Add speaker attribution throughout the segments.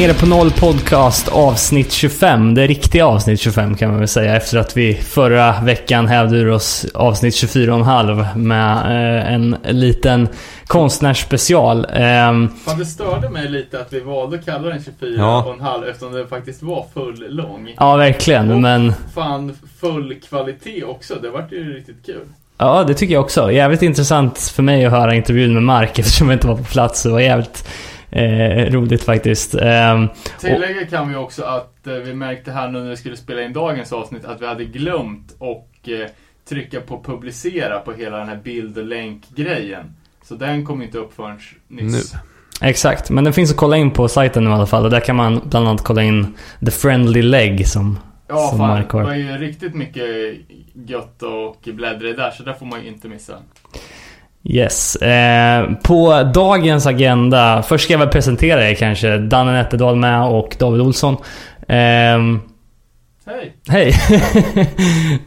Speaker 1: Nere på noll podcast avsnitt 25. Det riktiga avsnitt 25 kan man väl säga efter att vi förra veckan hävde ur oss avsnitt 24,5 med eh, en liten konstnärsspecial. Eh,
Speaker 2: Fan, det störde mig lite att vi valde att kalla den 24
Speaker 3: Ja.
Speaker 2: och en halv eftersom den faktiskt var full lång.
Speaker 1: ja, verkligen.
Speaker 2: Och
Speaker 1: Men
Speaker 2: fan full kvalitet också. Det vart ju riktigt kul.
Speaker 1: ja, det tycker jag också. Jävligt intressant för mig att höra intervjun med Mark eftersom jag inte var på plats. Det var jävligt eh, roligt faktiskt. Eh,
Speaker 2: Tillägga kan vi också att eh, vi märkte här nu när vi skulle spela in dagens avsnitt att vi hade glömt och eh, trycka på publicera på hela den här bild och länk-grejen. Så den kom inte upp förrän nyss.
Speaker 3: Nu.
Speaker 1: Exakt, men den finns att kolla in på sajten nu i alla fall. Och där kan man bland annat kolla in The Friendly Leg som...
Speaker 2: Ja,
Speaker 1: Som
Speaker 2: fan.
Speaker 1: Mark
Speaker 2: Det
Speaker 1: har.
Speaker 2: var ju riktigt mycket gött och bläddra i där, så där får man ju inte missa.
Speaker 1: Yes. Eh, på dagens agenda, först ska jag väl presentera er kanske. Danne Nätterdal med och David Olsson. Ehm,
Speaker 2: Hej!
Speaker 1: Hej!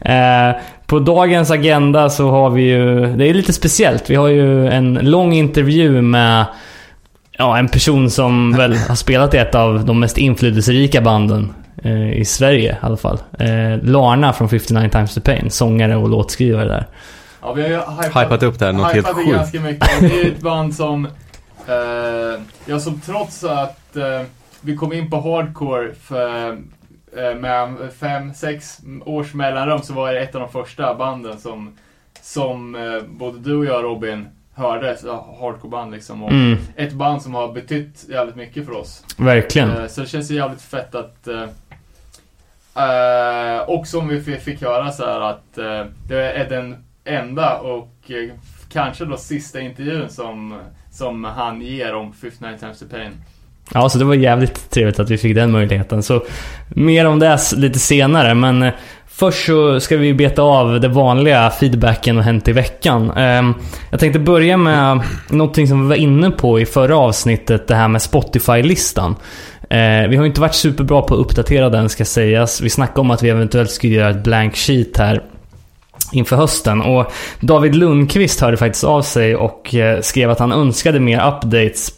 Speaker 1: eh, på dagens agenda så har vi ju, det är lite speciellt. Vi har ju en lång intervju med ja, en person som väl har spelat i ett av de mest inflytelserika banden eh, i Sverige i alla fall. Eh, Larna från 59 times the pain, sångare och låtskrivare där.
Speaker 2: Ja, vi har ju hypat,
Speaker 3: Hypat upp det här något helt sjukt.
Speaker 2: ganska mycket. Det är ett band som, eh, ja, som trots att eh, vi kom in på hardcore för, eh, med fem, sex års mellanrum så var det ett av de första banden som, som eh, både du och jag Robin hörde, så hardcore-band liksom. Och
Speaker 1: Mm,
Speaker 2: Ett band som har betytt jävligt mycket för oss.
Speaker 1: verkligen.
Speaker 2: Eh, Så det känns ju jävligt fett att... eh, eh, och som vi fick höra så här att eh, det är den enda och eh, kanske då sista intervjun som, som han ger om 59 times the pain.
Speaker 1: Ja, så det var jävligt trevligt att vi fick den möjligheten. Så mer om det lite senare, men eh, först så ska vi beta av det vanliga feedbacken och hänt i veckan. Ehm, jag tänkte börja med någonting som vi var inne på i förra avsnittet, det här med Spotify-listan. Eh, vi har ju inte varit superbra på att uppdatera den ska sägas. Vi snackade om att vi eventuellt skulle göra ett blank sheet här inför hösten. Och David Lundqvist hörde faktiskt av sig och eh, skrev att han önskade mer updates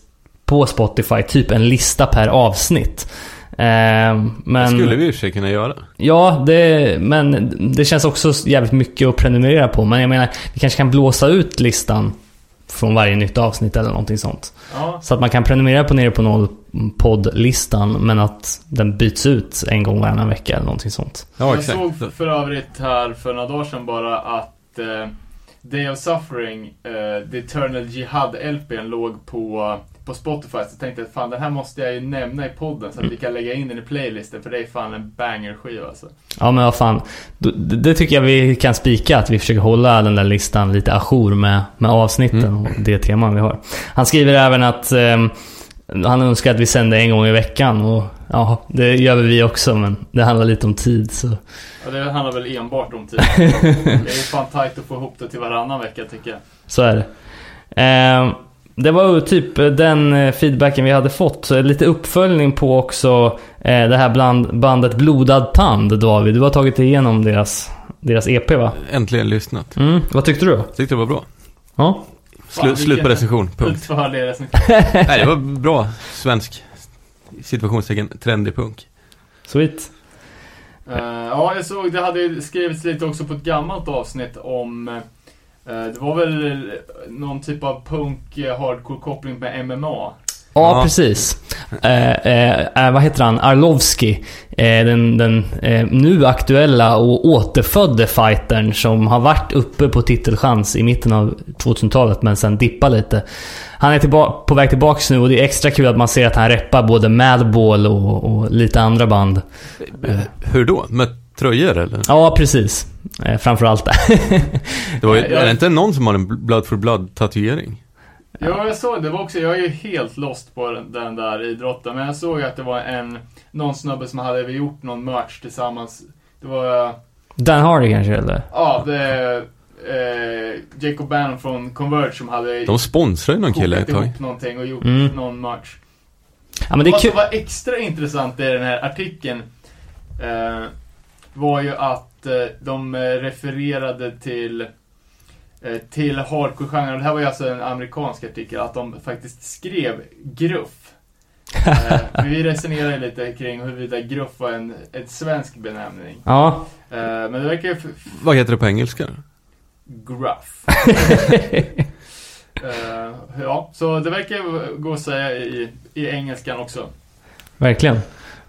Speaker 1: på Spotify, typ en lista per avsnitt. Eh,
Speaker 3: Det
Speaker 1: men,
Speaker 3: skulle vi i och för sig kunna göra.
Speaker 1: Ja, det, men det känns också jävligt mycket att prenumerera på. Men jag menar, vi kanske kan blåsa ut listan från varje nytt avsnitt eller någonting sånt.
Speaker 2: Ja,
Speaker 1: Så att man kan prenumerera på Nere på Noll poddlistan men att den byts ut en gång varannan vecka eller någonting sånt.
Speaker 3: Ja,
Speaker 2: jag såg för övrigt här för några dagar sedan bara att eh, Day of Suffering, eh, The Eternal Jihad LPn låg på, på Spotify. Så jag tänkte att fan den här måste jag ju nämna i podden så att vi kan lägga in den i playlisten för det är fan en banger-skiva alltså.
Speaker 1: Ja men vad fan. Det, det tycker jag vi kan spika att vi försöker hålla den där listan lite ajour med, med avsnitten
Speaker 3: Mm.
Speaker 1: och det teman vi har. Han skriver även att ehm, han önskar att vi sänder en gång i veckan och ja, det gör vi också men det handlar lite om tid så.
Speaker 2: Och det handlar väl enbart om tid. Det är fan tajt att få ihop det till varannan vecka tycker jag.
Speaker 1: Så är det. Ehm, det var ju typ den eh, feedbacken vi hade fått. Så Lite uppföljning på också eh, det här bland bandet Blodad Tand, David. Du har tagit igenom deras, deras EP va?
Speaker 3: Äntligen lyssnat.
Speaker 1: Mm, vad tyckte du då?
Speaker 3: Tyckte det var bra.
Speaker 1: Ja?
Speaker 3: Slu,
Speaker 2: Fan,
Speaker 3: slut på recension. Punkt. Nej, det var bra svensk situationstecken trendig punk.
Speaker 1: Sweet.
Speaker 2: Eh, ja, jag såg det hade skrivits lite också på ett gammalt avsnitt om eh, det var väl någon typ av punk eh, hardcore koppling med MMA.
Speaker 1: Ja,
Speaker 3: Ja.
Speaker 1: precis. Eh, eh, eh, vad heter han? Arlovski. Eh, den den eh, nu aktuella och återfödde fightern som har varit uppe på titelchans i mitten av 2000-talet men sen dippa lite. Han är tillba- på väg tillbaks nu och det är extra kul att man ser att han reppar både Madball och, och lite andra band.
Speaker 3: Eh, Hur då? Med tröjor eller?
Speaker 1: Ja, precis. Eh, framförallt det.
Speaker 3: Det var ju, är det inte någon som har en blood for blood tatuering?
Speaker 2: Ja, jag såg det. var också, jag är ju helt lost på den, den där idrotten. Men jag såg att det var en, någon snubbe som hade gjort någon merch tillsammans. Det var,
Speaker 1: Dan Hardy kanske eller?
Speaker 2: ja, det eh, Jacob Bannon från Converge som hade
Speaker 3: De sponsrar ju någon kille ett tag.
Speaker 2: ihop någonting och gjort
Speaker 1: Mm.
Speaker 2: någon merch.
Speaker 1: Ja men det är
Speaker 2: Vad som var extra intressant i den här artikeln eh, var ju att eh, de eh, refererade till eh, till hardcore-genren. Det här var ju alltså en amerikansk artikel. Att de faktiskt skrev gruff Eh, vi resonerade lite kring huruvida gruff var en, en svensk benämning.
Speaker 1: Ja.
Speaker 2: Eh, men det verkar ju...
Speaker 3: Vad heter det på engelska?
Speaker 2: Gruff. Eh, ja, så det verkar ju gå att säga i, i engelskan också.
Speaker 1: Verkligen.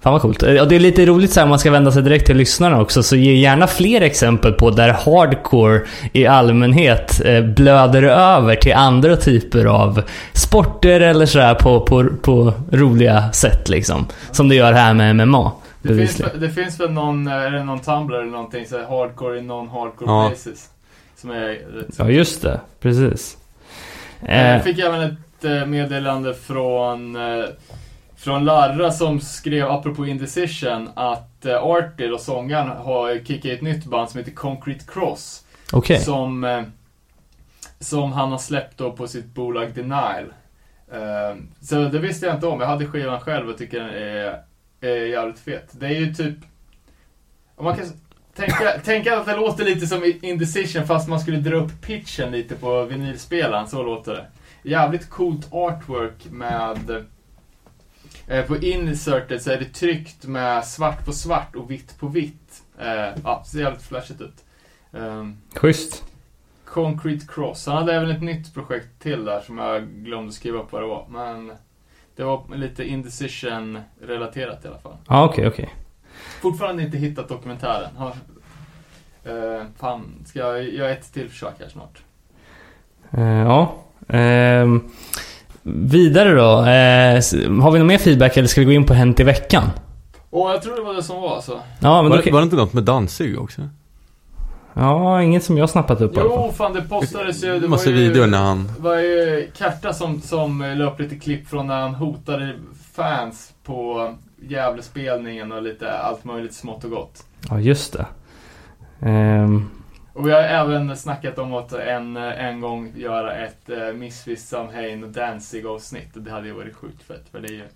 Speaker 1: Fan vad coolt. Och det är lite roligt så här, om man ska vända sig direkt till lyssnarna också, så ge gärna fler exempel på där hardcore i allmänhet eh, blöder över till andra typer av sporter eller sådär på, på, på roliga sätt liksom. Som det gör här med MMA.
Speaker 2: Det finns, det finns väl någon, eh, är det någon Tumblr eller någonting så här hardcore i non-hardcore
Speaker 3: Ja.
Speaker 2: places. Som är rätt
Speaker 1: Ja, just det. Precis. Eh,
Speaker 2: Jag fick även ett eh, meddelande från, eh, från Larra som skrev, apropå Indecision, att eh, Artie, och sångaren, har kickat ett nytt band som heter Concrete Cross.
Speaker 1: Okej.
Speaker 2: Som, eh, som han har släppt då på sitt bolag Denial. Eh, så det visste jag inte om. Jag hade skivan själv och tycker den är, är jävligt fet. Det är ju typ... Om man kan tänka, tänka att det låter lite som i Indecision fast man skulle dra upp pitchen lite på vinylspelaren. Så låter det. Jävligt coolt artwork med... Eh, på insertet så är det tryckt med svart på svart och vitt på vitt. Eh, ja, ser jävligt flashigt ut. Um,
Speaker 1: Schysst.
Speaker 2: Concrete Cross. Han hade även ett nytt projekt till där som jag glömde skriva upp vad det var. Men det var lite Indecision-relaterat i alla fall.
Speaker 1: Ja, okej, okej.
Speaker 2: Fortfarande inte hittat dokumentären. Har, eh, fan, ska jag göra ett till försök här snart?
Speaker 1: Eh, ja. Ehm, vidare då. Eh, har vi någon mer feedback eller ska vi gå in på Hänt i veckan?
Speaker 2: Och jag tror det var det som var alltså.
Speaker 1: Ja, men
Speaker 3: Var,
Speaker 1: då,
Speaker 3: det- var det inte något med Danzig också?
Speaker 1: Ja, inget som jag snappat upp.
Speaker 2: Jo, fan det postades ju. Det
Speaker 3: Massa
Speaker 2: var ju,
Speaker 3: videor när han...
Speaker 2: Det var ju Karta som, som la upp lite klipp från när han hotade fans på Gävlespelningen och lite allt möjligt smått och gott.
Speaker 1: Ja, just det. Ehm,
Speaker 2: och vi har även snackat om att en, en gång göra ett eh, uh, Misfits, Samhain och Danzig avsnitt. Och det hade ju varit sjukt fett. För det är ju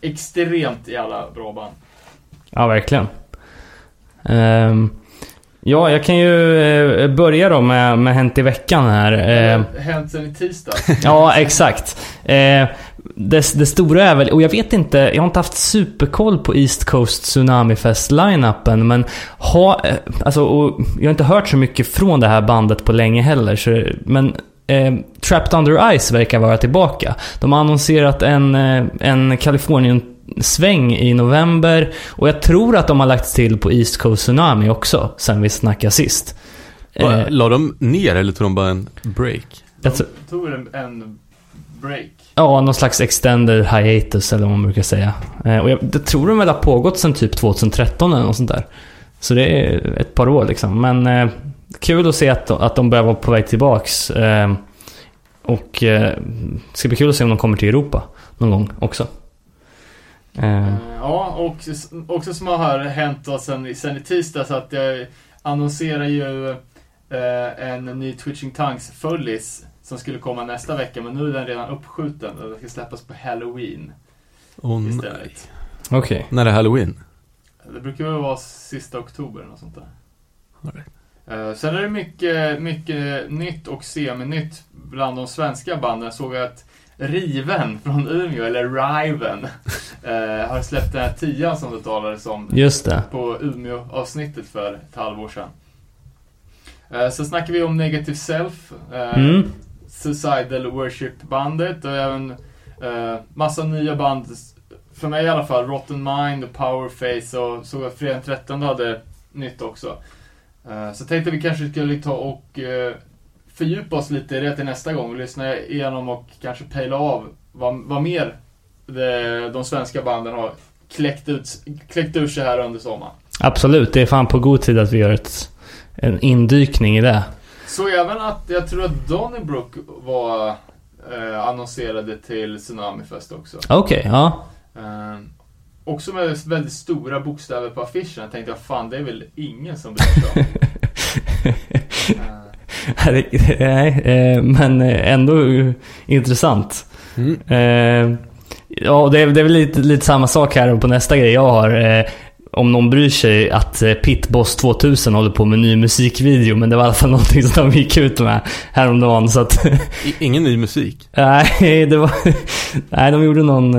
Speaker 2: extremt jävla bra band.
Speaker 1: ja, verkligen. Um, ja, jag kan ju eh, börja då med, med Hänt i veckan här.
Speaker 2: Har hänt sen i tisdags.
Speaker 1: Ja, exakt. Eh, det, det stora är väl, och jag vet inte, jag har inte haft superkoll på East Coast Tsunami Fest-line-upen, men ha, eh, alltså, och jag har inte hört så mycket från det här bandet på länge heller, så, men eh, Trapped Under Ice verkar vara tillbaka. De har annonserat en, eh, en Kalifornien-sväng i november, och jag tror att de har lagts till på East Coast Tsunami också, sen vi snackade sist.
Speaker 3: Va,
Speaker 1: Eh,
Speaker 3: La de ner eller tog de bara en break?
Speaker 1: jag
Speaker 2: De
Speaker 1: tror-
Speaker 2: tog en, en break.
Speaker 1: Ja, någon slags extended hiatus eller vad man brukar säga. Eh, och jag det tror de väl har pågått sedan typ 2013 eller något sånt där. Så det är ett par år liksom. Men eh, kul att se att, att de börjar vara på väg tillbaks. Eh, och eh, det ska bli kul att se om de kommer till Europa någon gång också. Eh,
Speaker 2: Eh, Ja, och också som har hänt då sen, sen i tisdags att jag annonserar ju eh, en ny Twitching Tongues fullis som skulle komma nästa vecka, men nu är den redan uppskjuten och den ska släppas på Halloween
Speaker 3: nej.
Speaker 2: istället.
Speaker 1: Okej.
Speaker 3: När är Halloween?
Speaker 2: Det brukar väl vara sista oktober eller något sånt där.
Speaker 3: Right.
Speaker 2: Eh, Sen är det mycket, mycket nytt och semi-nytt bland de svenska banden. Jag såg att Riven från Umeå, eller Riven, eh, har släppt den här tian som det talades om
Speaker 1: Just det.
Speaker 2: på Umeå-avsnittet för ett halvår sedan. Eh, Så snackar vi om Negative Self, eh,
Speaker 1: Mm.
Speaker 2: Suicidal Worship-bandet och även eh, massa nya band. För mig i alla fall, Rotten Mind och Powerface och såg att Fredag den 13 hade nytt också. Eh, Så tänkte vi kanske skulle ta och eh, fördjupa oss lite i det till nästa gång och lyssna igenom och kanske pejla av vad, vad mer de, de svenska banden har kläckt, ut, kläckt ur sig här under sommaren.
Speaker 1: Absolut, det är fan på god tid att vi gör ett, en indykning i det.
Speaker 2: Så även att jag tror att Donnybrook var eh, annonserade till Tsunami Fest också.
Speaker 1: Okej, ja.
Speaker 2: Eh, också med väldigt stora bokstäver på affischen. Jag tänkte jag, fan det är väl ingen som bryr sig om.
Speaker 1: Nej, eh, men ändå intressant.
Speaker 3: Mm.
Speaker 1: Eh, ja, det är, det är väl lite, lite samma sak här på nästa grej jag har. Eh, om någon bryr sig att Pitboss 2000 håller på med ny musikvideo. Men det var i alla fall någonting som de gick ut med häromdagen. Så att,
Speaker 3: ingen ny musik.
Speaker 1: nej, det var... Nej, de gjorde någon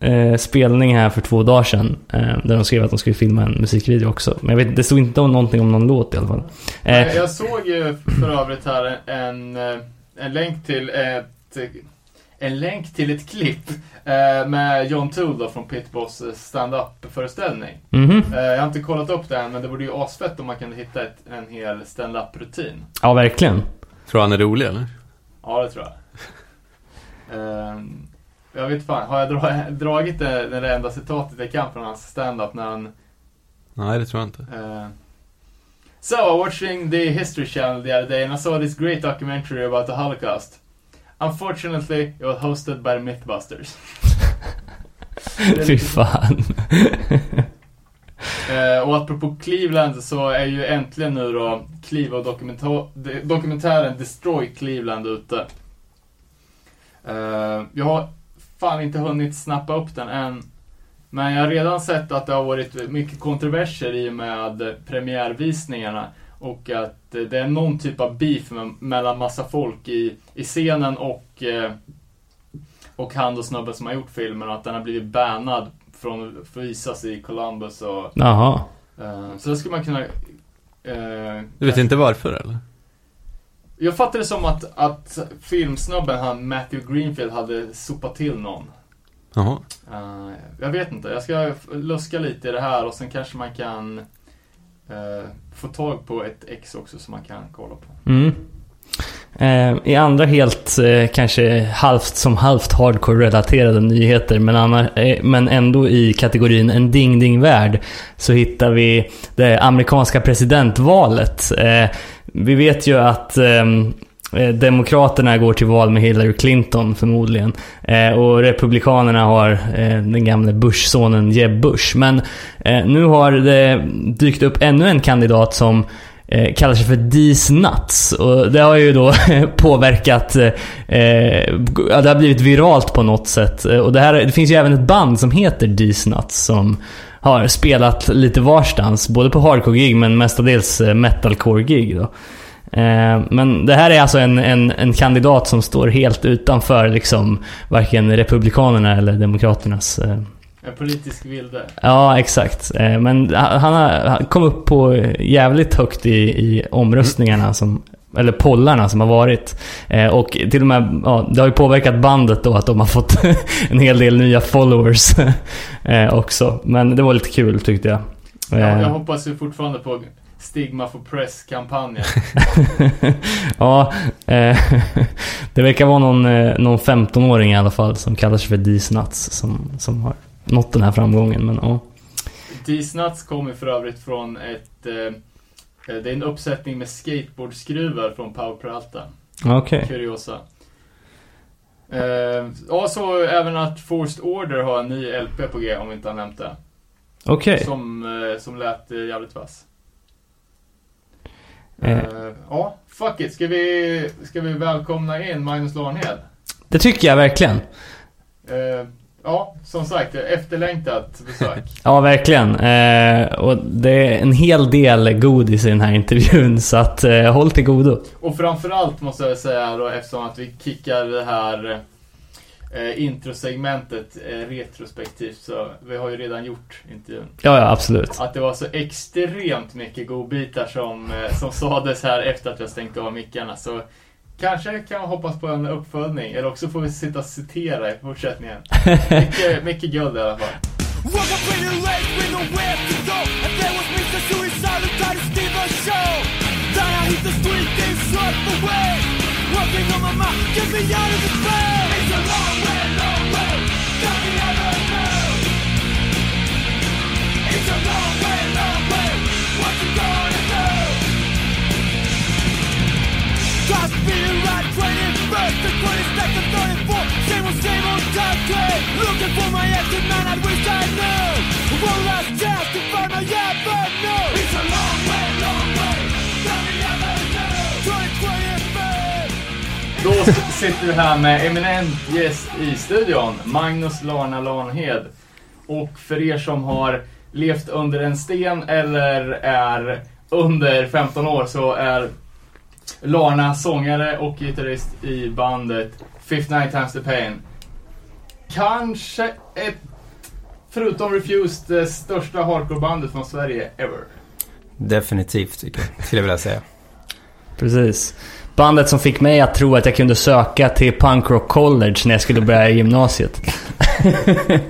Speaker 1: eh, spelning här för två dagar sedan. Eh, där de skrev att de skulle filma en musikvideo också. Men jag vet, det stod inte om någonting om någon låt i alla fall. Eh,
Speaker 2: Jag såg ju för övrigt här en, eh, en länk till ett en länk till ett klipp eh, med John Toole då från Pitboss eh, stand-up föreställning.
Speaker 1: mhm.
Speaker 2: Eh, jag har inte kollat upp det än, men det vore ju asfett om man kunde hitta ett, en hel stand-up rutin.
Speaker 1: Ja, verkligen.
Speaker 3: Tror han är rolig eller?
Speaker 2: Ja, det tror jag. Eh, jag vet fan, har jag dra dragit det, det enda citatet jag kan från hans stand-up när han
Speaker 3: Nej, det tror jag inte.
Speaker 2: Uh, so I watching the History Channel the other day and I saw this great documentary about the Holocaust. Unfortunately, it was hosted by the Mythbusters.
Speaker 1: Fy fan.
Speaker 2: Eh, och apropå Cleveland så är ju äntligen nu då Cleve och dokumenta- dokumentären Destroy Cleveland ute. Eh, jag har fan inte hunnit snappa upp den än. Men jag har redan sett att det har varit mycket kontroverser i och med premiärvisningarna. Och att det är någon typ av beef mellan massa folk i, i scenen och, eh, och han och snubben som har gjort filmen. Och att den har blivit bannad från att visas i Columbus och
Speaker 1: Jaha.
Speaker 2: Eh, så det skulle man kunna... eh,
Speaker 3: Du vet inte varför eller?
Speaker 2: Jag fattar det som att, att filmsnubben, han Matthew Greenfield, hade sopat till någon.
Speaker 3: Jaha.
Speaker 2: Eh, jag vet inte, jag ska luska lite i det här och sen kanske man kan eh, få tag på ett ex också som man kan kolla på.
Speaker 1: Mm. Eh, I andra helt, eh, kanske halvt som halvt hardcore-relaterade nyheter, men, annars, eh, men ändå i kategorin en ding-ding-värld, så hittar vi det amerikanska presidentvalet. Vi vet ju att ehm, Demokraterna går till val med Hillary Clinton förmodligen. Eh, och Republikanerna har eh, den gamle Bush-sonen Jeb Bush. Men eh, nu har det dykt upp ännu en kandidat som eh, kallar sig för These Nuts. Och det har ju då påverkat, eh, eh, ja, det har blivit viralt på något sätt. Eh, och det, här, det finns ju även ett band som heter These Nuts som har spelat lite varstans. Både på hardcore-gig men mestadels eh, metalcore-gig då. Eh, Men det här är alltså en, en, en kandidat som står helt utanför liksom varken Republikanerna eller Demokraternas eh,
Speaker 2: en politisk vilde.
Speaker 1: Ja, exakt. Eh, Men han kom upp på jävligt högt i, i omröstningarna som eller pollarna som har varit. Eh, och till och med, ja, det har ju påverkat bandet då att de har fått en hel del nya followers eh, också. Men det var lite kul tyckte jag.
Speaker 2: Jag, jag hoppas ju fortfarande på Stigma for Press-kampanjen.
Speaker 1: ja, det verkar vara någon, någon 15-åring i alla fall som kallar sig för These Nuts som, som har nått den här framgången. Men ja.
Speaker 2: These Nuts kommer för övrigt från ett... Eh, det är en uppsättning med skateboardskruvar från Power Peralta.
Speaker 1: Okej.
Speaker 2: Kuriosa. Eh, ja, så även att Forced Order har en ny LP på G, om vi inte har nämnt det.
Speaker 1: Okej.
Speaker 2: Som, eh, som lät eh, jävligt vass.
Speaker 1: Eh.
Speaker 2: Eh, ja, fuck it. Ska vi, ska vi välkomna in Magnus Lahnhed?
Speaker 1: Det tycker jag verkligen.
Speaker 2: Ja, som sagt, efterlängtat besök.
Speaker 1: Ja, verkligen. Eh, och det är en hel del godis i den här intervjun, så att eh, håll till godo.
Speaker 2: Och framförallt måste jag säga då, eftersom att vi kickar det här eh, introsegmentet eh, retrospektivt, så vi har ju redan gjort intervjun.
Speaker 1: Ja, ja, absolut.
Speaker 2: Att det var så extremt mycket godbitar som, eh, som sades här efter att jag stängt av mickarna. Så kanske kan man hoppas på en uppföljning, eller också får vi sitta och citera i fortsättningen. mycket, mycket guld i alla fall.
Speaker 4: Woke up pretty late with nowhere to go And there was Mr. Suicide who tried to steal the show Then I hit the street and swept away Working on my mind, get me out of this bed training first The 22nd, 34 Same old, same old time train Looking for my exit, man, I wish I knew. One last chance to find my avenue It's a long way, long way. That we ever knew 2025
Speaker 2: Då sitter vi här med eminent gäst i studion, Magnus Larna Lanhed. Och för er som har levt under en sten eller är under 15 år så är Larna sångare och gitarrist i bandet 59 times the pain. Kanske ett, förutom Refused, det största hardcorebandet från Sverige ever.
Speaker 5: Definitivt, tycker jag. Skulle jag vilja säga.
Speaker 1: Precis. Bandet som fick mig att tro att jag kunde söka till Punk Rock College när jag skulle börja gymnasiet.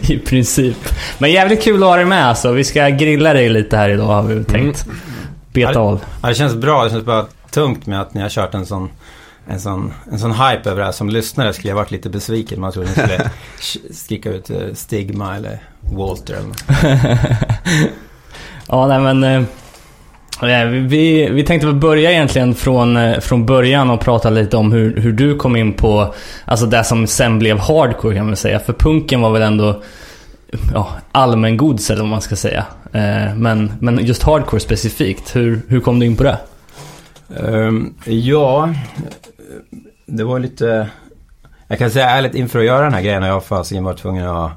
Speaker 1: I princip. Men jävligt kul att ha dig med alltså. Vi ska grilla dig lite här idag har vi tänkt. Beta av.
Speaker 5: Ja, det känns bra. Det känns bara tungt med att ni har kört en sån, en sån, en sån hype över det här. Som lyssnare skulle jag varit lite besviken. Man trodde ni skulle sk- skrika ut eh, Stigma eller Walter.
Speaker 1: Ja, nej men... eh, eh, vi- Vi, vi tänkte väl börja egentligen från, eh, från början och prata lite om hur, hur du kom in på alltså det som sen blev hardcore kan man säga. För punken var väl ändå ja, allmängods eller vad man ska säga. Eh, men, men just hardcore specifikt, hur, hur kom du in på det?
Speaker 5: Ehm, ja, det var lite... Jag kan säga ärligt, inför att göra den här grejen har jag fasiken varit tvungen att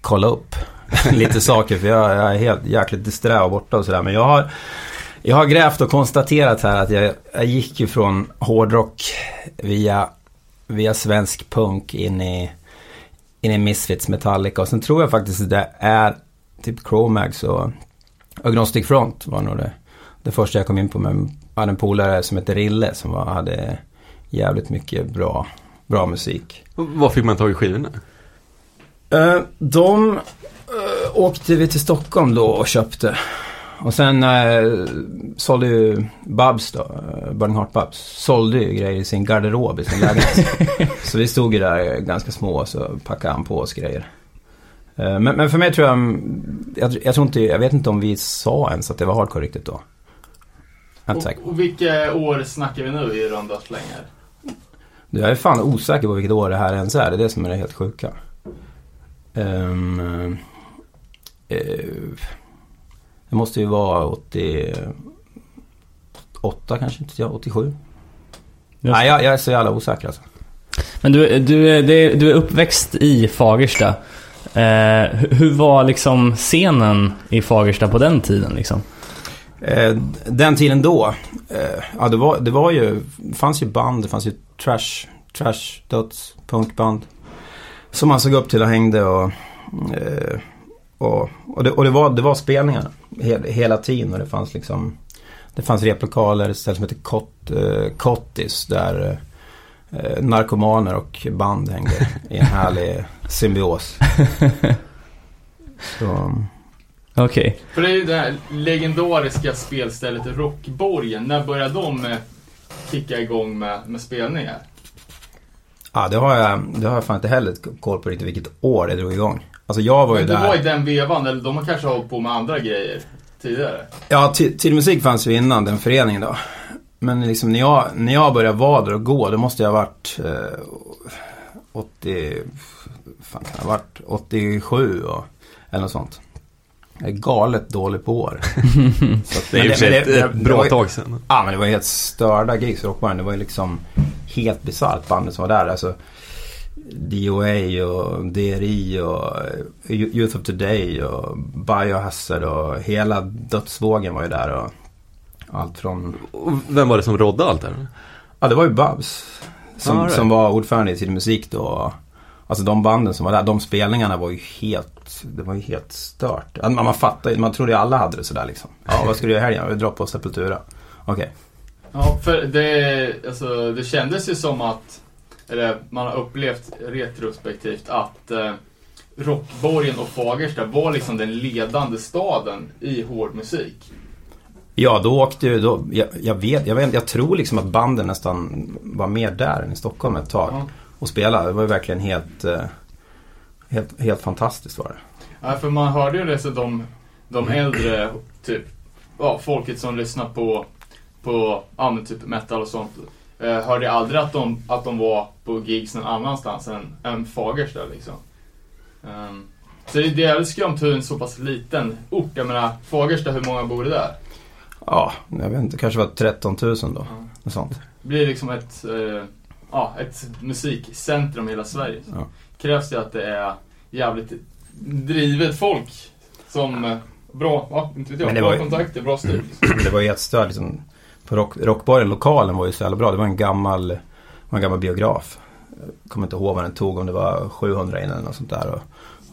Speaker 5: kolla upp lite saker. För jag, jag är helt jäkligt disträ och borta och sådär. Men jag har, jag har grävt och konstaterat här att jag, jag gick ju från hårdrock via, via svensk punk in i, in i Misfits, Metallica. Och sen tror jag faktiskt det är typ Chromax och Agnostic Front var nog det, det första jag kom in på. Men jag hade en polare som hette Rille som var, hade jävligt mycket bra, bra musik.
Speaker 3: Var fick man tag i skivorna?
Speaker 5: Eh, de uh, åkte vi till Stockholm då och köpte. Och sen uh, sålde ju Babs då, uh, Burning Heart Babs, sålde ju grejer i sin garderob i sin lägenhet. så vi stod ju där ganska små och så packade han på oss grejer. Eh, men, men för mig tror jag, jag, jag tror inte, jag vet inte om vi sa ens att det var hardcore riktigt då.
Speaker 2: Och, och vilka år snackar vi nu i runda slängar?
Speaker 5: Jag är fan osäker på vilket år det här ens är. Det är det som är det helt sjuka. Um, det måste ju vara 88 kanske, inte jag, 87. Nej, jag, jag är så jävla osäker alltså.
Speaker 1: Men du, du, du är uppväxt i Fagersta. Eh, hur- hur var liksom scenen i Fagersta på den tiden liksom?
Speaker 5: Eh, den tiden då, eh, ja det var, det var ju, det fanns ju band, det fanns ju trash, trash, döds, punkband. Som man såg upp till och hängde och, eh, och, och, det, och det, var, det var spelningar he, hela tiden och det fanns liksom, det fanns replokaler, ett ställe som heter Kott, eh, Kottis där eh, narkomaner och band hängde i en härlig symbios. Så,
Speaker 1: Okej.
Speaker 2: För det är ju det här legendariska spelstället Rockborgen. När började de eh, kicka igång med, med spelningar?
Speaker 5: Ja, det har jag, det har jag fan inte heller koll på riktigt vilket år det drog igång. Alltså jag var ju
Speaker 2: Men du
Speaker 5: där.
Speaker 2: var i den vevan, eller de har kanske hållit på med andra grejer tidigare?
Speaker 5: Ja, Tid musik fanns ju innan den föreningen då. Men liksom när jag, när jag började vara där och gå, då måste jag ha varit eh, 80, fan kan jag ha varit 87 och, eller något sånt. Jag är galet dålig på år. Så att-
Speaker 3: Det är sig
Speaker 5: men
Speaker 3: ett
Speaker 5: det-
Speaker 3: ett
Speaker 5: det
Speaker 3: bra
Speaker 5: var ju-
Speaker 3: tag sedan.
Speaker 5: Ja men det var helt störda gigs i Rockbaren. Det var ju liksom helt bisarrt bandet som var där. Alltså DOA och DRI och eh, Youth of Today och Biohazard och hela dödsvågen var ju där och allt från...
Speaker 3: Och vem var det som rådde allt det här?
Speaker 5: Ja det var ju Babs. Som,
Speaker 3: right.
Speaker 5: som var ordförande i Tid Musik då. Alltså de banden som var där, de spelningarna var ju helt, det var ju helt stört. Man, man fattar ju, man trodde ju alla hade det sådär liksom. Ja vad ska du göra i helgen? Vi drar på Sepultura. Okej.
Speaker 2: Ja, för det, alltså, det kändes ju som att, eller man har upplevt retrospektivt att eh, Rockborgen och Fagersta var liksom den ledande staden i hård musik.
Speaker 5: Ja, då åkte ju, då, jag, jag vet, jag vet jag tror liksom att banden nästan var mer där än i Stockholm ett tag.
Speaker 2: Ja.
Speaker 5: Och spelade. Det var ju verkligen helt, eh, helt, helt fantastiskt var det.
Speaker 2: Ja, för man hörde ju det så de, de äldre, typ, ja, folket som lyssnar på, på ja, typ metal och sånt. Eh, hörde aldrig att de, att de var på gigs någon annanstans än, än Fagersta liksom. Ehm, så det, är jävligt skumt hur en så pass liten ort, jag menar Fagersta, hur många bor det där?
Speaker 5: Ja, jag vet inte, kanske var 13 000 då. Något sånt.
Speaker 2: Det blir liksom ett, eh, ja, ett musikcentrum i hela Sverige. Så
Speaker 5: Ja.
Speaker 2: krävs det att det är jävligt drivet folk som eh, bra, ja, inte vet jag, bra
Speaker 5: var
Speaker 2: kontakter, bra styr.
Speaker 5: Det var ju jättestört liksom. På rock, Rockborgen, lokalen var ju så jävla bra. Det var en gammal, var en gammal biograf. Jag kommer inte ihåg vad den tog, om det var 700 in eller något sånt där. Och,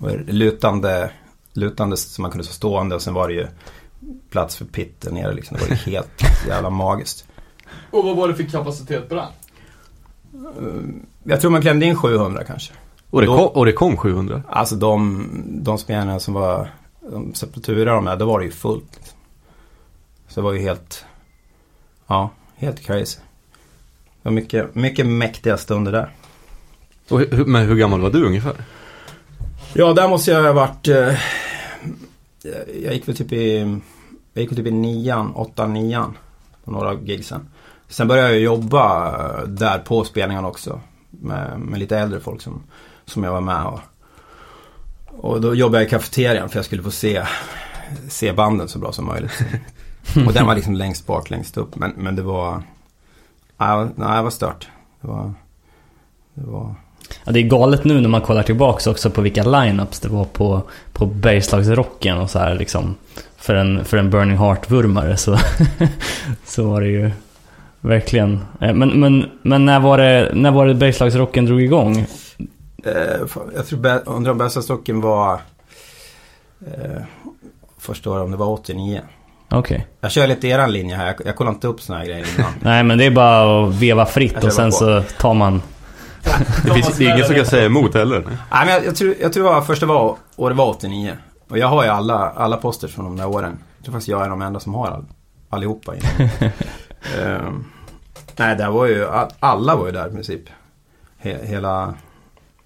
Speaker 5: och lutande, lutande som man kunde stå stående och sen var det ju plats för pit där nere liksom. Det var ju helt jävla magiskt.
Speaker 2: Och vad var det för kapacitet på den?
Speaker 5: Jag tror man klämde in 700 kanske.
Speaker 3: Och det,
Speaker 5: Då-
Speaker 3: kom, och det kom 700.
Speaker 5: Alltså de, de spelningarna som var de Sepultura de där, då var det ju fullt. Liksom. Så det var ju helt, ja, helt crazy. Det var mycket, mycket mäktiga stunder där.
Speaker 3: Och, men hur gammal var du ungefär?
Speaker 5: Ja, där måste jag ha varit, eh, jag gick väl typ i, jag gick typ i nian, åttan, nian. På några av gigsen. Sen började jag jobba eh, där på spelningarna också. Med, med lite äldre folk som, som jag var med och, och då jobbade jag i kafeterian för jag skulle få se, se banden så bra som möjligt. Och den var liksom längst bak, längst upp. Men, men det var, nej, nej, det var stört. Det var, det var,
Speaker 1: Ja, det är galet nu när man kollar tillbaks också på vilka lineups det var på, på Bergslagsrocken och så här liksom. För en, för en Burning Heart-vurmare så, så var det ju verkligen... eh, Men, men, men när var det, när var det Bergslagsrocken drog igång?
Speaker 5: Eh, jag tror undrar om bästa stocken var eh, första året, om det var 89.
Speaker 1: Okej.
Speaker 5: Jag kör lite eran linje här. Jag, jag kollar inte upp såna här grejer innan.
Speaker 1: Nej men det är bara att veva fritt och sen så tar man...
Speaker 3: Det finns det ingen som kan säga emot heller. nej.
Speaker 5: Nej, men jag, jag, tror, jag tror det var första var, året var 89. Och jag har ju alla, alla posters från de där åren. Jag tror faktiskt jag är de enda som har all, allihopa. Ehm, nej, det var ju, all- alla var ju där i princip. He, hela,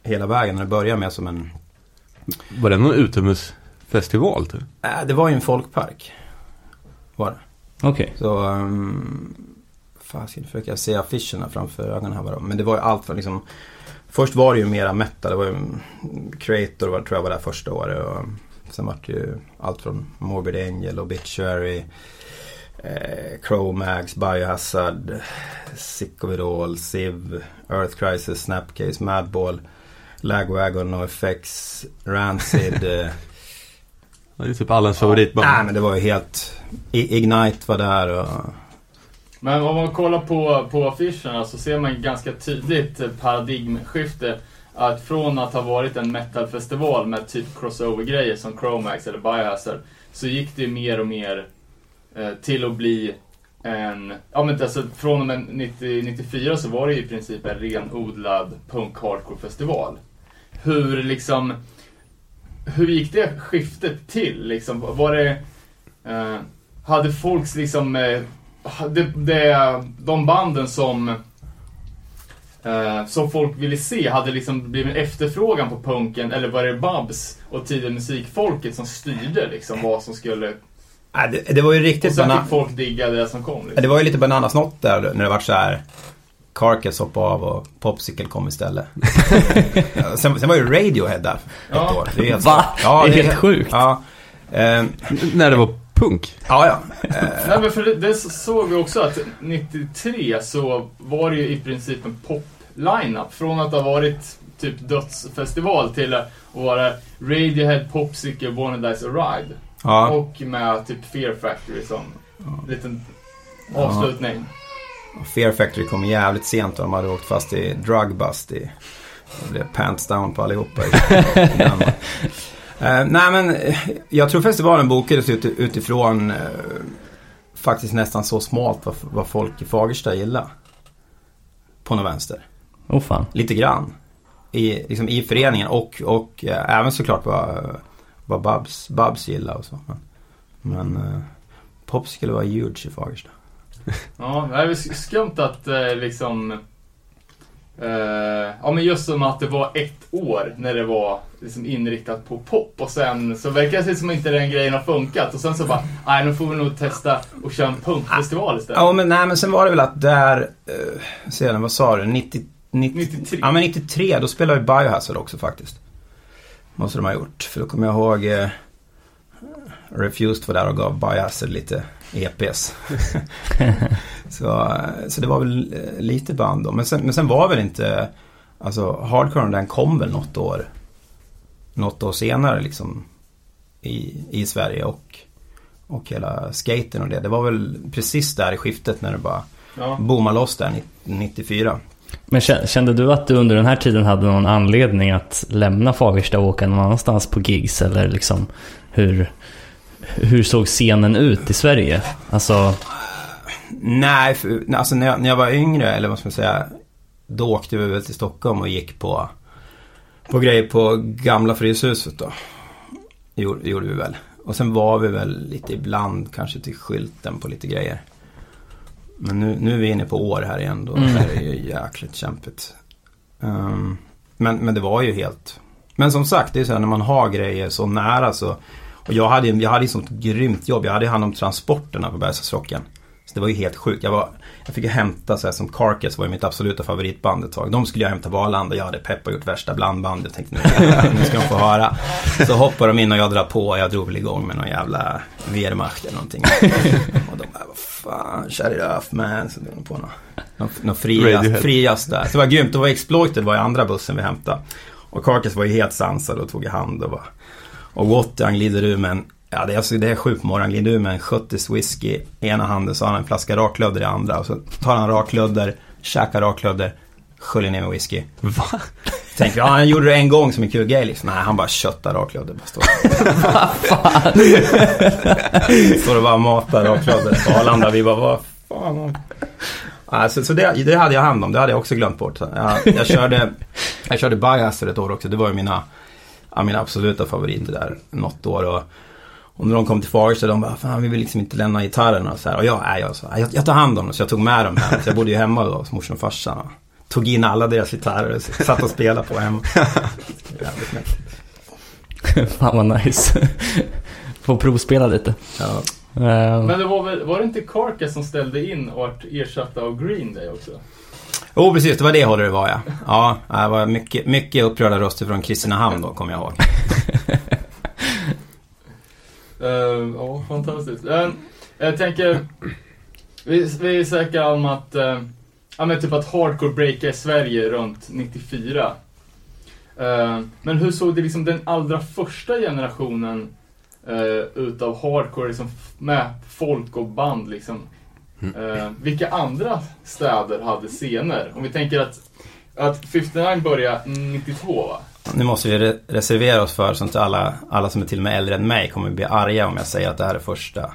Speaker 5: hela vägen. När det började med som en,
Speaker 3: Var det någon utomhusfestival typ?
Speaker 5: äh, det var ju en folkpark. Var det.
Speaker 1: Okej.
Speaker 5: Så, um, nu försöker jag se affischerna framför ögonen här bara. Men det var ju allt från liksom, först var det ju mera metal. Det var ju mm, Creator var, tror jag var där första året. Och sen var det ju allt från Morbid Angel, Obituary, eh, Chromax, Biohazard, Sick of It All, Civ, Earth Crisis, Snapcase, Madball, Lagwagon, NoFX, Rancid.
Speaker 3: Ja, Det är typ allas favoritband.
Speaker 5: Nej men det var ju helt... Ignite var där och...
Speaker 2: Men om man kollar på, på affischerna så ser man ganska tydligt paradigmskifte. Att från att ha varit en metalfestival med typ crossover-grejer som Chromax eller Biohazard så gick det mer och mer eh, till att bli en, ja men alltså från och med 90, 94 så var det ju i princip en renodlad punk-hardcore-festival. Hur liksom, hur gick det skiftet till liksom? Var det, eh, hade folks liksom, eh, det, det, de banden som eh, som folk ville se, hade liksom blivit en efterfrågan på punken eller var det Babs och tidigare musikfolket som styrde liksom vad som skulle...
Speaker 5: Nej, det, det var ju
Speaker 2: Och
Speaker 5: riktigt
Speaker 2: sen fick folk digga det som kom. Liksom.
Speaker 5: Det var ju lite bananasnott där när det var så här. Carcass hoppade av och Popsicle kom istället. Ja, sen, sen var ju Radiohead där ett
Speaker 2: Ja.
Speaker 5: år. Det är helt,
Speaker 1: Va?
Speaker 5: Ja,
Speaker 1: Det är helt sjukt.
Speaker 5: Ja.
Speaker 3: N- När det var punk.
Speaker 5: ja, ja.
Speaker 2: Nej men för det, det såg vi också att 93 så var det ju i princip en pop-lineup. Från att ha varit typ dödsfestival till att vara Radiohead, Popsicle, Born Dies a Ride.
Speaker 5: ja.
Speaker 2: Och med typ Fear Factory som liten avslutning.
Speaker 5: Fear Factory kom jävligt sent och de hade åkt fast i drug bust. I, det blev pants down på allihopa. Eh, nej men eh, jag tror festivalen bokades ut, utifrån eh, faktiskt nästan så smalt vad, vad folk i Fagersta gillar. På något vänster.
Speaker 1: Oh fan.
Speaker 5: Lite grann. I, liksom i föreningen och, och eh, även såklart vad, vad Babs, Babs gillar och så. Men, men Pop skulle vara huge i Fagersta.
Speaker 2: Ja, det är väl skumt att eh, liksom... Eh, ja men just som att det var ett år när det var liksom inriktat på pop och sen så verkar det som inte den grejen har funkat och sen så bara, nej nu får vi nog testa och köra en punkfestival istället.
Speaker 5: Ja men nej men sen var det väl att där, uh, sedan vad sa du, 90, 90,
Speaker 2: 93.
Speaker 5: Ja men 93 då spelade ju Biohazard också faktiskt. Måste de ha gjort. För då kommer jag ihåg uh, Refused var där och gav Biohazard lite EPs. så, så det var väl eh, lite band då. Men sen, men sen var väl inte, alltså Hardcore den kom väl något år något år senare liksom i, i Sverige och, och hela skaten och det. Det var väl precis där i skiftet när det bara
Speaker 2: Ja.
Speaker 5: boomade loss där 94.
Speaker 1: Men kä- kände du att du under den här tiden hade någon anledning att lämna Fagersta och åka någon annanstans på gigs? Eller liksom hur, hur såg scenen ut i Sverige? Alltså,
Speaker 5: Nej, för, alltså när jag, när jag var yngre, eller vad ska man säga, då åkte vi väl till Stockholm och gick på, på grejer på gamla Fryshuset då. Gjorde, gjorde vi väl. Och sen var vi väl lite ibland kanske till skylten på lite grejer. Men nu, nu är vi inne på år här igen då.
Speaker 1: Mm.
Speaker 5: Det här är ju jäkligt kämpigt. Ehm, men, men det var ju helt... Men som sagt, det är så här när man har grejer så nära så. Och jag hade ju jag hade ju sånt grymt jobb. Jag hade ju hand om transporterna på Bergslagsrocken. Så det var ju helt sjukt. Jag, var, jag fick ju hämta så här, som Carcass var ju mitt absoluta favoritband ett tag. De skulle jag hämta på Arlanda. Jag hade peppat och gjort värsta blandband. Jag tänkte nu, nu ska de få höra. Så hoppar de in och jag drar på och jag drog väl igång med någon jävla Wehrmacht eller någonting. Och de bara, vad fan, shut it off man. Så drog de på någon, någon, någon fri,
Speaker 3: Radiohead.
Speaker 5: fri jazz där. Så det var grymt. Det var Exploited var i andra bussen vi hämtade. Och Carcass var ju helt sansad och tog i hand och bara och Watty han glider ur med en, ja det är, alltså, det är sju på morgonen, glider ur med en 70 whisky i ena handen så har han en flaska raklödder i andra. Och så tar han raklödder, käkar raklödder, sköljer ner med whisky.
Speaker 3: Va?
Speaker 5: Tänker, ja han gjorde det en gång som en kul grej liksom. Nej, han bara köttar raklödder. Bara står. står och bara matar raklödder på Arlanda. Vi bara, vad fan. Alltså, så det, det hade jag hand om, det hade jag också glömt bort. Jag, jag körde, jag körde Biohazard ett år också, det var ju mina, ja, mina absoluta favoriter där, något år. Och, och när de kom till Fagersta, de bara, fan vi vill liksom inte lämna gitarrerna och så här. Och jag, nej, jag, så, jag, jag tar hand om dem, så jag tog med dem hem. Så jag bodde ju hemma då hos morsan och farsan. Och tog in alla deras gitarrer och satt och spelade på hemma. Jävligt mäktigt.
Speaker 1: fan vad nice. Få provspela lite.
Speaker 5: Ja.
Speaker 1: Eh,
Speaker 2: Men det var väl, var det inte Carcass som ställde in och vart ersatta av Green Day också?
Speaker 5: Oh, precis, det var det håller det var ja. Ja, det var mycket, mycket upprörda röster från Kristinehamn då, kommer jag ihåg.
Speaker 2: Uh, ja, fantastiskt. Uh, jag tänker, vi, vi är säkra om att, uh, ja men typ att hardcore breakade i Sverige runt 94. Uh, eh, men hur såg det liksom den allra första generationen uh, utav hardcore liksom med folk och band liksom? Eh, vilka andra städer hade scener? Om vi tänker att, att 59 började 92 va?
Speaker 5: Nu måste vi re- reservera oss för så att alla, alla som är till och med äldre än mig kommer bli arga om jag säger att det här är första,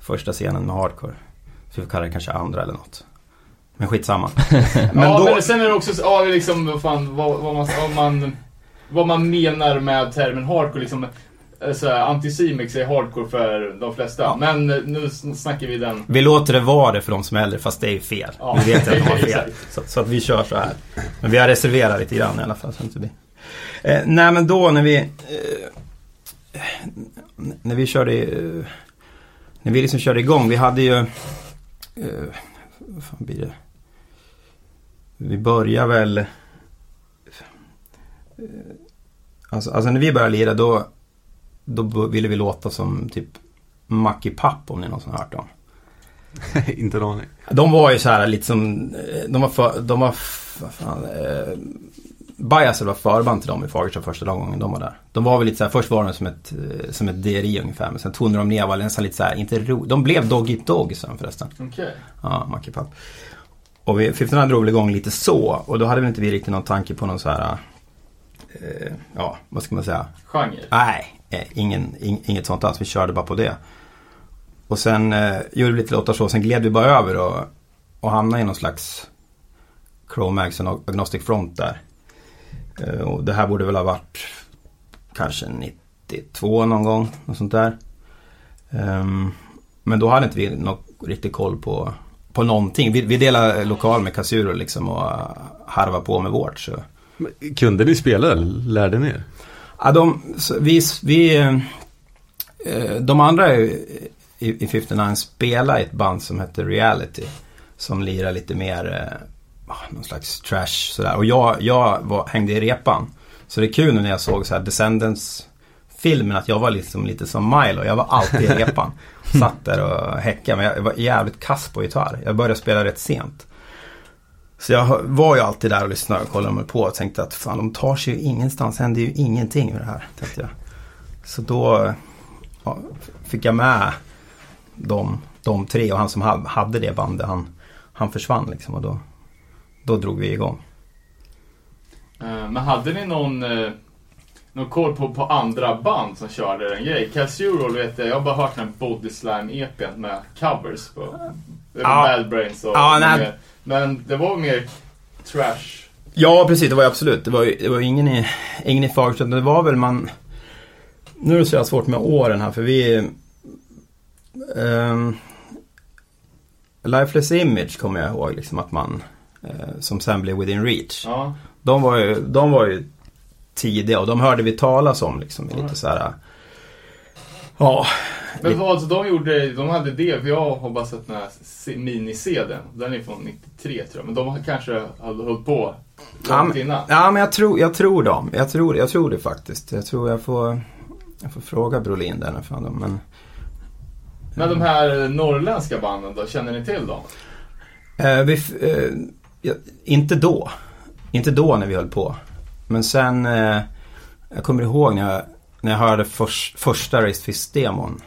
Speaker 5: första scenen med hardcore. Så vi kallar det kanske andra eller något. Men skitsamma. Men
Speaker 2: ja,
Speaker 5: då,
Speaker 2: men sen är det också så- ja, liksom, vad, fan, vad, vad, man, vad, man, vad man menar med termen hardcore. Liksom, så här, Anticimex är hardcore för de flesta.
Speaker 5: Ja.
Speaker 2: Men eh, nu sn- snackar vi den.
Speaker 5: vi låter det vara det för de som är äldre fast det är ju fel.
Speaker 2: Ja,
Speaker 5: vi vet att de har fel. Så, så att vi kör så här. Men vi har reserverat lite grann i alla fall. Så det blir. Eh, nej men då när vi eh, När vi körde eh, När vi liksom körde igång. Vi hade ju eh, Vad fan blir det? Vi börjar väl eh, Alltså, alltså när vi började lira då Då ville vi låta som typ Mackie Papp om ni någonsin har hört dem.
Speaker 3: inte en aning.
Speaker 5: De var ju så här lite som, eh, de var för, de var, vad fan, eh, Biaser var förband till dem i Fagersta första gången de var där. De var väl lite så här, först var de som ett, eh, som ett DRI ungefär, men sen tonade de ner, var nästan lite så här, inte ro, de blev Dog Eat Dog sen förresten.
Speaker 2: Okej.
Speaker 5: Ja, Mackie Papp. Och vi, 59 drog väl igång lite så, och då hade väl inte vi riktigt någon tanke på någon så här, eh, ja, vad ska man säga,
Speaker 2: Genre.
Speaker 5: Nej, Eh, ingen, ing, inget sånt alls. Vi körde bara på det. Och sen eh, gjorde vi lite låtar så. Sen gled vi bara över och, och hamnade i någon slags Chromax och Agnostic Front där. Eh, och det här borde väl ha varit kanske 92 någon gång. Något sånt där. Ehm, men då hade inte vi någon riktig koll på, på någonting. Vi, vi delade lokal med Kasuro liksom och harvade harva på med vårt. Så.
Speaker 3: Men Kunde ni spela eller lärde ni er?
Speaker 5: Ja, de, vi, vi, eh, de andra i, i 59 spelar i ett band som heter Reality. Som lirar lite mer, eh, ah, någon slags trash sådär. Och jag, jag var, hängde i repan. Så det är kul nu när jag såg så här Descendants filmen att jag var liksom lite som Milo. Jag var alltid i repan. Satt där och häckade. Men jag var jävligt kass på gitarr. Jag började spela rätt sent. Så jag var ju alltid där och lyssnade och kollade mig på och tänkte att fan de tar sig ju ingenstans, händer ju ingenting med det här. Tänkte jag. Så då ja, fick jag med de, de tre och han som ha- hade det bandet han, han försvann liksom och då, då drog vi igång.
Speaker 2: Eh, Men hade ni någon, eh, någon koll på, på andra band som körde den grejen? Casual vet jag, jag har bara hört den här Body Slime EPn med covers på det var
Speaker 5: Ja.
Speaker 2: Bad Brains och
Speaker 5: Ja, nej.
Speaker 2: Men det var mer trash.
Speaker 5: Ja, precis. Det var ju absolut. Det var ju det var ingen i, ingen i Fagersta. Det var väl man... Nu är det så jävla svårt med åren här för vi... Um, Lifeless Image kommer jag ihåg liksom att man... eh, som sen blev Within Reach.
Speaker 2: Ja.
Speaker 5: De var ju, de var ju tidiga och de hörde vi talas om liksom. i Lite så här... Ja.
Speaker 2: Men vad så de gjorde, de hade det, för jag har bara sett den här mini-CDn. Den är från 93 tror jag, men de har kanske hade hållit på
Speaker 5: Ja, men,
Speaker 2: innan.
Speaker 5: ja, men jag tror, jag tror dem. Jag tror, jag tror det faktiskt. Jag tror jag får... Jag får fråga Brolin där när fan de, men...
Speaker 2: Men de här norrländska banden då, känner ni till dem?
Speaker 5: Eh, vi, eh, ja, inte då. Inte då när vi höll på. Men sen, eh, jag kommer ihåg när jag, när jag hörde för, första Raised Fist-demon.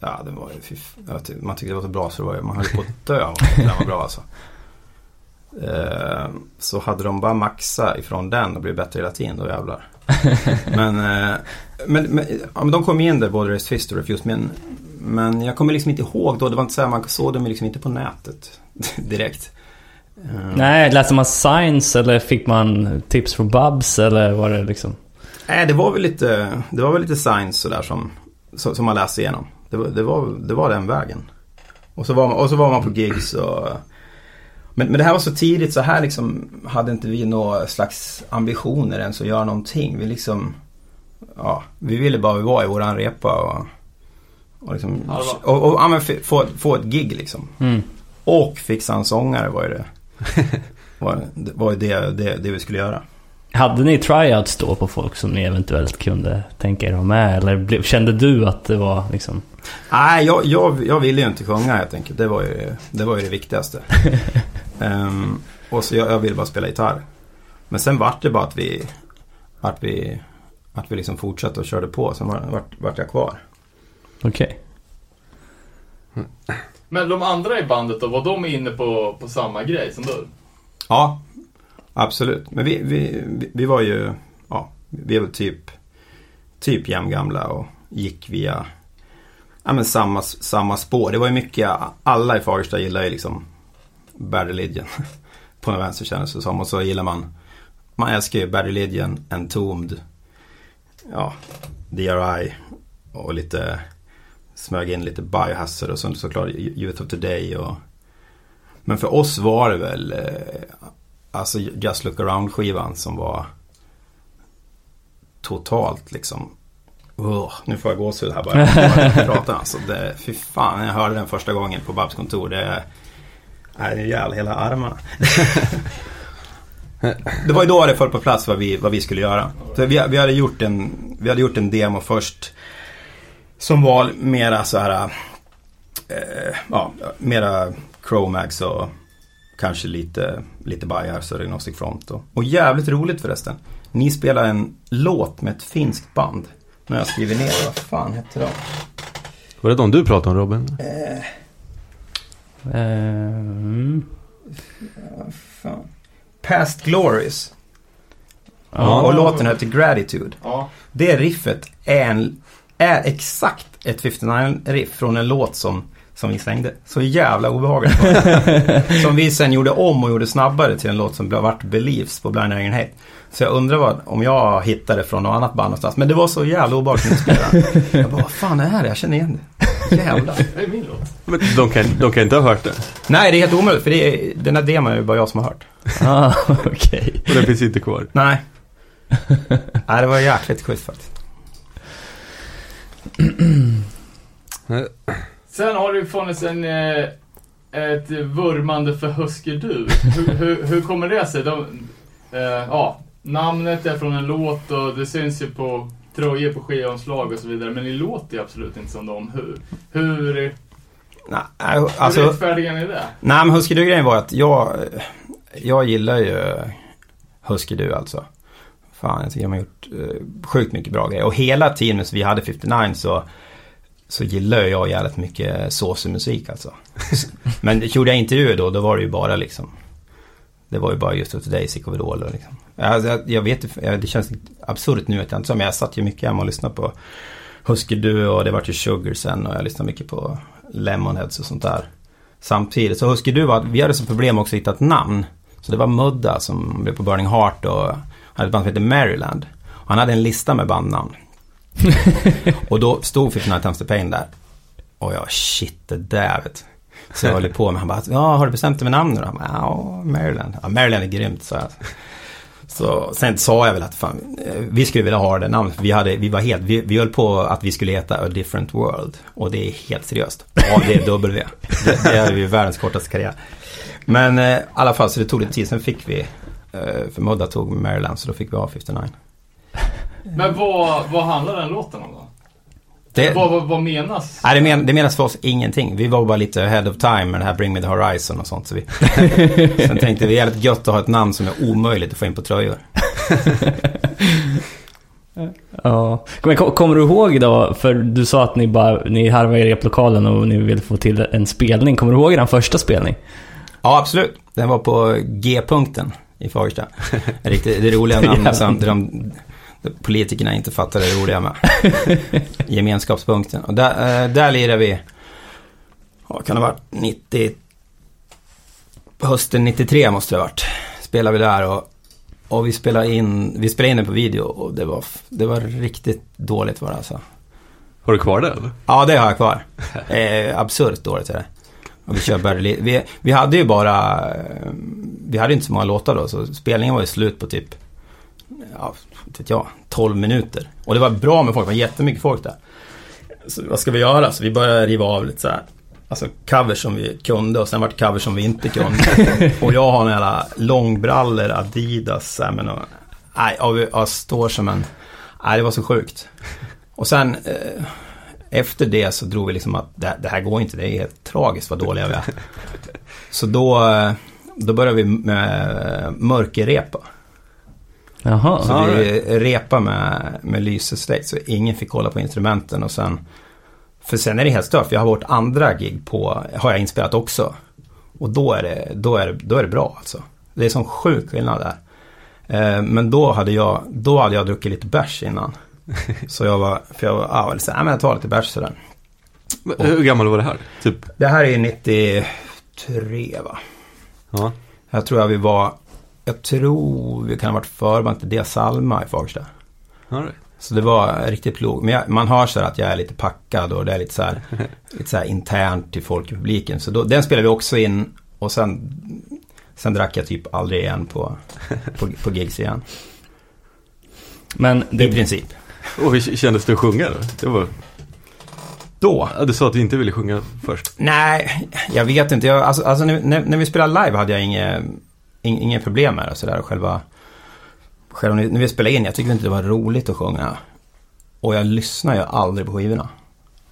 Speaker 5: Ja, det var ju, man tyckte det var så bra så det var, ju- man höll på att dö av den var bra alltså. Eh, så hade de bara maxa ifrån den och blivit bättre hela tiden, då jävlar. men, eh, men, men, ja, men de kom in där, både Raised Fist och Refused. Men, men jag kommer liksom inte ihåg då, det var inte så här, man såg dem liksom inte på nätet direkt. Eh,
Speaker 1: Nej, läste man Science eller fick man tips från Babs eller var det liksom?
Speaker 5: Nej, det var väl lite, det var väl lite science sådär som, som, som man läste igenom. Det var, det, var, det var den vägen. Och så var man, och så var man på gigs och... Men, men det här var så tidigt så här liksom hade inte vi några slags ambitioner ens att göra någonting. Vi liksom... Ja, vi ville bara vara i våran repa och... Och liksom... Och, och ja, få, få ett gig liksom.
Speaker 1: Mm.
Speaker 5: Och fixa en sångare var ju det. Var, var ju det, det, det vi skulle göra.
Speaker 1: Hade ni tryouts då på folk som ni eventuellt kunde tänka er ha med? Eller kände du att det var liksom...
Speaker 5: Nej, jag, jag, jag ville ju inte sjunga helt enkelt. Det var ju det, var ju det viktigaste. Ehm, och så jag, jag ville bara spela gitarr. Men sen vart det bara att vi, att vi, att vi liksom fortsatte och körde på. Sen var- vart, vart jag kvar.
Speaker 1: Okej.
Speaker 2: Men de andra i bandet då, var de inne på, på samma grej som du?
Speaker 5: Ja, absolut. Men vi, vi, vi, vi var ju, ja, vi är väl typ, typ jämngamla och gick via, ja men samma, samma spår. Det var ju mycket, alla i Fagersta gillar ju liksom Bad Religion. På något vänster kändes det som. Och så gillar man, man älskar ju Bad Religion, Entombed, ja, DRI och lite, smög in lite Biohazard och sånt såklart Youth of Today och men för oss var det väl eh, alltså Just Look Around skivan som var totalt liksom Oh, nu får jag gåshud här bara jag prata, alltså. Det, fy fan, när jag hörde den första gången på Babs kontor. Det är en jävla hela armarna. det var ju då det föll på plats vad vi, vad vi skulle göra. Så vi, vi, hade gjort en, vi hade gjort en demo först. Som var mera så här eh, ja, mera Chromax och kanske lite, lite Bias och Diagnostic Front. Och, och jävligt roligt förresten. Ni spelar en låt med ett finskt band. Nu har jag skrivit ner, vad fan hette de?
Speaker 3: Var det de du pratade om Robin?
Speaker 5: Eh,
Speaker 1: Eh, mm.
Speaker 5: fan. Past Glories.
Speaker 1: Ja.
Speaker 5: Och låten heter Gratitude.
Speaker 2: Ja.
Speaker 5: Det riffet är, en, är exakt ett 59-riff från en låt som, som vi slängde. Så jävla obehagligt det. Som vi sen gjorde om och gjorde snabbare till en låt som vart Beliefs på Blind Iron Hate. Så jag undrar vad, om jag hittade från något annat band någonstans. Men det var så jävla obehagligt att spela. Jag bara, vad fan är det här? Jag känner igen det. Jävlar.
Speaker 2: Det är min låt.
Speaker 3: Men de kan, de kan inte ha hört det.
Speaker 5: Nej, det är helt omöjligt. För det är, den här demon är det bara jag som har hört.
Speaker 1: Ah, okej.
Speaker 3: Och den finns inte kvar.
Speaker 5: Nej. Nej, det var jäkligt schysst faktiskt.
Speaker 2: Sen har det funnits en, eh, ett vurmande för Husker Du. Hur, hur, hur kommer det sig? De, eh, ja, namnet är från en låt och det syns ju på tröjor på skivomslag och så vidare. Men ni låter ju absolut inte som dem. Hur, hur,
Speaker 5: Nej,
Speaker 2: hur
Speaker 5: alltså...
Speaker 2: rättfärdigar ni det?
Speaker 5: Nej men Husker Du-grejen var att jag, jag gillar ju Husky Du alltså. Fan, jag tycker de har gjort eh, sjukt mycket bra grejer. Och hela tiden som vi hade 59 så, så gillar jag jävligt mycket såsig musik alltså. Men gjorde jag intervjuer då, då var det ju bara liksom det var ju bara just of Today, Sick of All. och Liksom. Alltså, jag, jag vet eh, det känns absurt nu att jag inte sa, men jag satt ju mycket hemma och lyssnade på Husky Du och det vart ju Sugar sen och jag lyssnade mycket på Lemonheads och sånt där. Samtidigt, så Husky Du var, vi hade som problem också att hitta ett namn. Så det var Mudda som blev på Burning Heart och hade ett band som hette Maryland. Och han hade en lista med bandnamn och då stod 59 Times the Pain där. Och jag, shit det där vet du. Så jag höll på med, han bara, ja har du bestämt dig med namn nu då? Han bara, Ja, Maryland. Ja, Maryland är grymt, så jag. Så sen sa jag väl att fan, vi skulle vilja ha det namnet. Vi, hade, vi var helt, vi, vi höll på att vi skulle heta A Different World. Och det är helt seriöst. Ja, det är W. Det, det är ju världens kortaste karriär. Men eh, i alla fall, så det tog lite tid. Sen fick vi, eh, för Mudda tog Maryland, så då fick vi A59.
Speaker 2: Men vad, vad handlar den låten om då?
Speaker 5: Det,
Speaker 2: Vad, vad, vad menas?
Speaker 5: nej, det, men, det menas för oss ingenting. Vi var bara lite ahead of time med det här Bring Me The Horizon och sånt. Så vi, sen tänkte vi, jävligt gött att ha ett namn som är omöjligt att få in på tröjor.
Speaker 1: Ja. Men kom- kommer du ihåg då, för du sa att ni bara, ni harvade i replokalen och ni ville få till en spelning. Kommer du ihåg er första spelning?
Speaker 5: Ja, absolut. Den var på G-punkten i Fagersta. Riktigt, det roliga namnet som politikerna inte fattar det roliga med. Gemenskapspunkten. Och där, eh, där lirade vi, ja, kan det ha varit 90, hösten 93 måste det ha varit. Spelade vi där och, och vi spelade in, vi spelade in den på video och det var, det var riktigt dåligt var det alltså.
Speaker 3: Har du kvar det eller?
Speaker 5: Ja, det har jag kvar. Eh, absurt dåligt är det. Och vi kör Berlin. Vi, vi hade ju bara... eh, Vi hade inte så många låtar då, så spelningen var ju slut på typ... Ja, vet jag, 12 minuter. Och det var bra med folk, det var jättemycket folk där. Så vad ska vi göra? Så vi började riva av lite så här. Alltså covers som vi kunde och sen vart det covers som vi inte kunde. och jag har några långbrallor, Adidas, så här, men och, Nej, vi- jag står som en... Nej, det var så sjukt. Och sen... Eh, efter det så drog vi liksom att det, det här går inte, det är helt tragiskt vad dåliga vi är. Så då, eh, då började vi med mörkerrepa.
Speaker 1: Jaha.
Speaker 5: Så vi repa med, med lysesläkt så ingen fick kolla på instrumenten och sen För sen är det helt stört, för jag har vårt andra gig på, har jag inspelat också. Och då är det, då är det, då är det bra alltså. Det är sån sjuk skillnad där. Eh, men då hade jag, då hade jag druckit lite bärs innan. Så jag var, för jag var, ja, så, här, men jag tar lite bärs sådär.
Speaker 3: Hur gammal var det här? Typ?
Speaker 5: Det här är 93 va?
Speaker 3: Ja.
Speaker 5: Jag tror jag vi var, jag tror vi kan ha varit förband till det Salma i Fagersta.
Speaker 3: Right.
Speaker 5: Så det var riktigt plog. Men jag, man hör så här att jag är lite packad och det är lite så här, lite så här internt till folk i publiken. Så då, den spelade vi också in och sen, sen drack jag typ aldrig igen på, på, på gigs igen.
Speaker 1: Men
Speaker 5: I
Speaker 1: det,
Speaker 5: princip.
Speaker 3: Och hur kändes det att sjunga då? Det var...
Speaker 5: Då?
Speaker 3: Ja, du sa att du inte ville sjunga först.
Speaker 5: Nej, jag vet inte. Jag, alltså, alltså när, när, när vi spelade live hade jag inget, ing, inget problem med det. Så där, själva, själva när vi spelade in, jag tyckte inte det var roligt att sjunga. Och jag lyssnar ju aldrig på skivorna.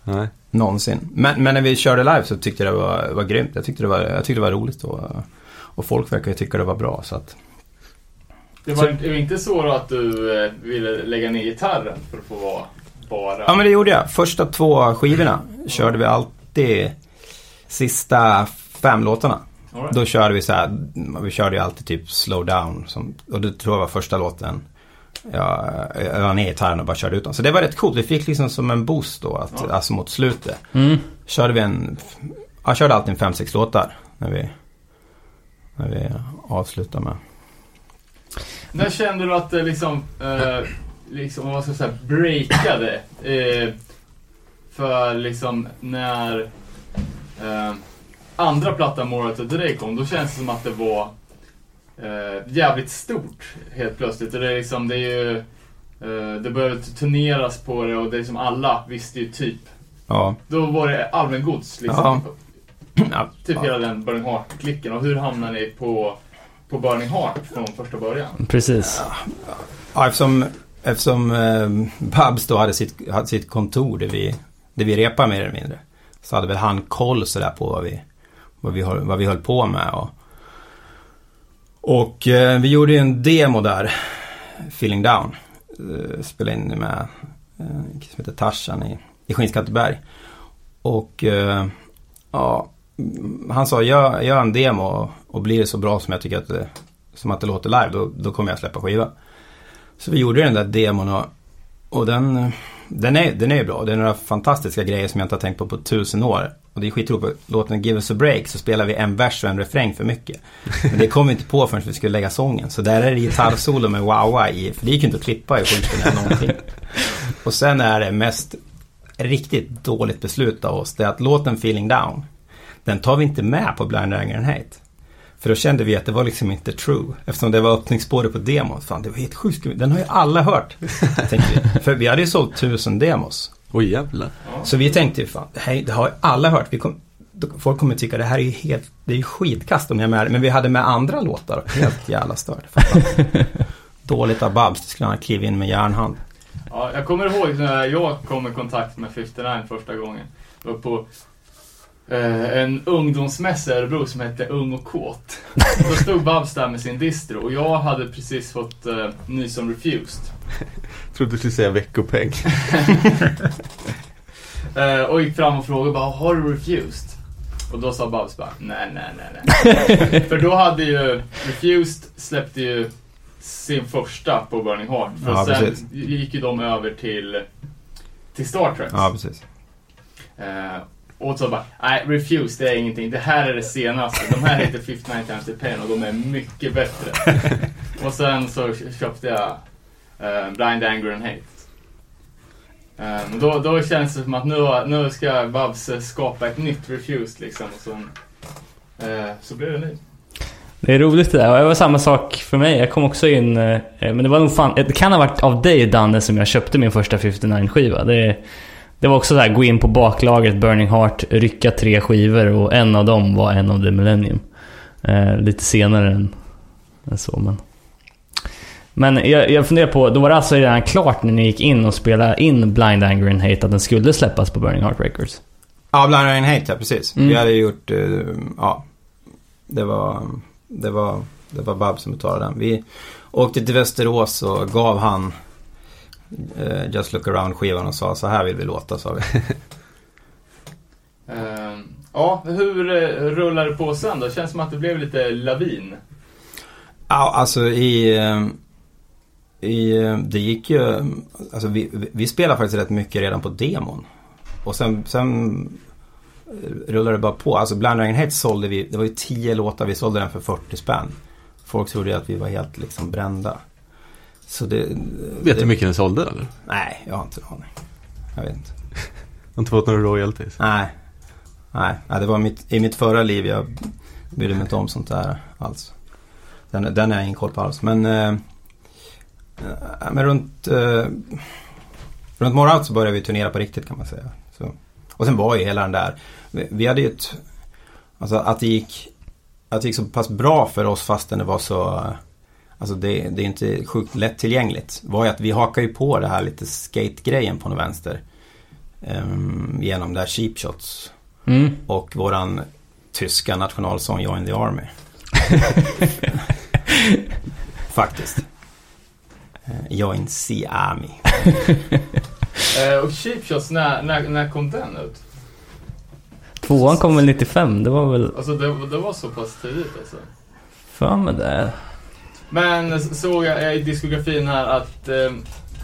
Speaker 3: Nej.
Speaker 5: Någonsin. Men, men när vi körde live så tyckte jag det var, var grymt. Jag tyckte det var, jag tyckte det var roligt och, och folk verkar ju tycka det var bra. Så att,
Speaker 2: Det var var inte så då att du eh, ville lägga ner gitarren för att få vara bara...
Speaker 5: ja men det gjorde jag. Första två skivorna körde vi alltid sista fem låtarna.
Speaker 2: Right.
Speaker 5: Då körde vi så här, vi körde ju alltid typ slow down. Som, och det tror jag var första låten. Jag, jag la ner gitarren och bara körde ut den. Så det var rätt coolt. Vi fick liksom som en boost då, att,
Speaker 2: Ja.
Speaker 5: alltså mot slutet.
Speaker 1: mm,
Speaker 5: Körde vi en, jag körde alltid en fem, sex låtar. När vi, när vi avslutade med.
Speaker 2: När kände du att det liksom, eh, liksom vad ska jag säga, breakade? Eh, för liksom när eh, andra plattan More to Today kom, då känns det som att det var eh, jävligt stort helt plötsligt. Och det är liksom, det är ju, eh, det började turneras på det och det är som alla visste ju typ.
Speaker 5: Ja.
Speaker 2: Då var det allmängods liksom.
Speaker 5: Ja. Ja,
Speaker 2: Typ hela den Burning Heart-klicken. Och hur hamnade ni på, på Burning Heart från första början?
Speaker 1: precis.
Speaker 5: Ja, eftersom, eftersom eh, Babs då hade sitt, hade sitt kontor där vi, där vi repade mer eller mindre. Så hade väl han koll sådär på vad vi, vad vi, höll, vad vi höll på med. Och, Och eh, vi gjorde ju en demo där, Feeling Down. Eh, spelade in med eh, en som heter Tarzan i, i Skinnskatteberg. Och eh, ja, han sa gör, gör en demo och, och blir det så bra som jag tycker att det, som att det låter live, då, då kommer jag släppa skiva. Så vi gjorde den där demon och, och den, eh, den, är, den är bra. Det är några fantastiska grejer som jag inte har tänkt på på tusen år. Och det är skitroligt. Låten Give Us A Break så spelar vi en vers och en refräng för mycket. Men det kom vi inte på förrän vi skulle lägga sången. Så där är det gitarrsolo med wow i. För det gick ju inte att klippa i skiten eller någonting. Och sen är det mest riktigt dåligt beslut av oss. Det är att låten Feeling Down. Den tar vi inte med på Blind Anger and Hate. För då kände vi att det var liksom inte true. Eftersom det var öppningsspåret på demot. Fan, det var helt sjukt. Den har ju alla hört. vi. För vi hade ju sålt tusen demos.
Speaker 3: Oj jävlar.
Speaker 5: Så vi tänkte, fan, det, här, det har ju alla hört. Vi kom, folk kommer tycka det här är ju helt, det är ju skitkast om ni är med. Men vi hade med andra låtar. Helt jävla stört. Dåligt av Babs, det skulle han ha klivit in med järnhand.
Speaker 2: Ja, jag kommer ihåg när jag kom i kontakt med 59 första gången. Det var på en ungdomsmässa i Örebro som hette Ung och kåt. Då stod Babs där med sin distro och jag hade precis fått eh, ny som Refused.
Speaker 3: Trodde du skulle säga veckopeng.
Speaker 2: Eh, och gick fram och frågade bara, har du Refused? Och då sa Babs bara, nej, nej, nej, nej. För då hade ju Refused släppte ju sin första på Burning Heart. För
Speaker 5: Ja,
Speaker 2: sen
Speaker 5: precis.
Speaker 2: gick ju de över till, till Star Trek.
Speaker 5: Ja, precis.
Speaker 2: Eh, och så bara, nej, Refused det är ingenting. Det här är det senaste. De här heter 59 times the pain och de är mycket bättre. och sen så köpte jag eh, Blind Anger and Hate. Men då, då känns det som att nu, nu ska Babs skapa ett nytt Refused liksom. Och så, eh, så blir det ny.
Speaker 1: Det är roligt det där. Och det var samma sak för mig. Jag kom också in... eh, Men det var nog fan... Det kan ha varit av dig Danne som jag köpte min första 59-skiva. Det, det var också så här, gå in på baklagret Burning Heart, rycka tre skivor och en av dem var en av The Millennium. Eh, lite senare än, än så men... Men jag, jag funderar på, då var det alltså redan klart när ni gick in och spelade in Blind Anger and Hate att den skulle släppas på Burning Heart Records?
Speaker 5: Ja, Blind Rain Hate, ja precis.
Speaker 1: Mm.
Speaker 5: Vi hade gjort, eh, ja, det var, det var, det var Babs som betalade den. Vi åkte till Västerås och gav han Just Look Around skivan och sa så här vill vi låta, sa vi.
Speaker 2: Eh, ja, hur eh, rullar det på sen då? Känns som att det blev lite lavin.
Speaker 5: Ja, alltså i, eh, i, eh, det gick ju, alltså vi, vi- spelade faktiskt rätt mycket redan på demon. Och sen, sen eh, rullade det bara på. Alltså Blind Dragon Head sålde vi, det var ju 10 låtar, vi sålde den för 40 spänn. Folk trodde ju att vi var helt liksom brända. Så det...
Speaker 3: Vet du hur mycket den sålde eller?
Speaker 5: Nej, jag har inte en aning. Jag vet inte.
Speaker 3: Har inte fått några royalties?
Speaker 5: Nej. Nej, det var mitt, i mitt förra liv jag brydde mig inte om sånt där alls. Den, den är jag ingen koll på alls. Men, eh, men runt, eh, runt Morgout så började vi turnera på riktigt kan man säga. Så. Och sen var ju hela den där, vi, hade ju ett, alltså att det gick, att det gick så pass bra för oss fastän det var så, alltså det, det är inte sjukt lättillgängligt. Var ju att vi hakar ju på det här lite skate-grejen på något vänster. Ehm, genom det här Cheap Shots
Speaker 1: Mm.
Speaker 5: och våran tyska nationalsång Join the Army. Faktiskt. Eh, Join the Army.
Speaker 2: Eh, och Cheap Shots, när, när, när kom den ut?
Speaker 1: Tvåan kom väl 95? Det var väl...
Speaker 2: Alltså det, det var så pass tidigt alltså.
Speaker 1: För mig det.
Speaker 2: Men såg jag i diskografin här att eh,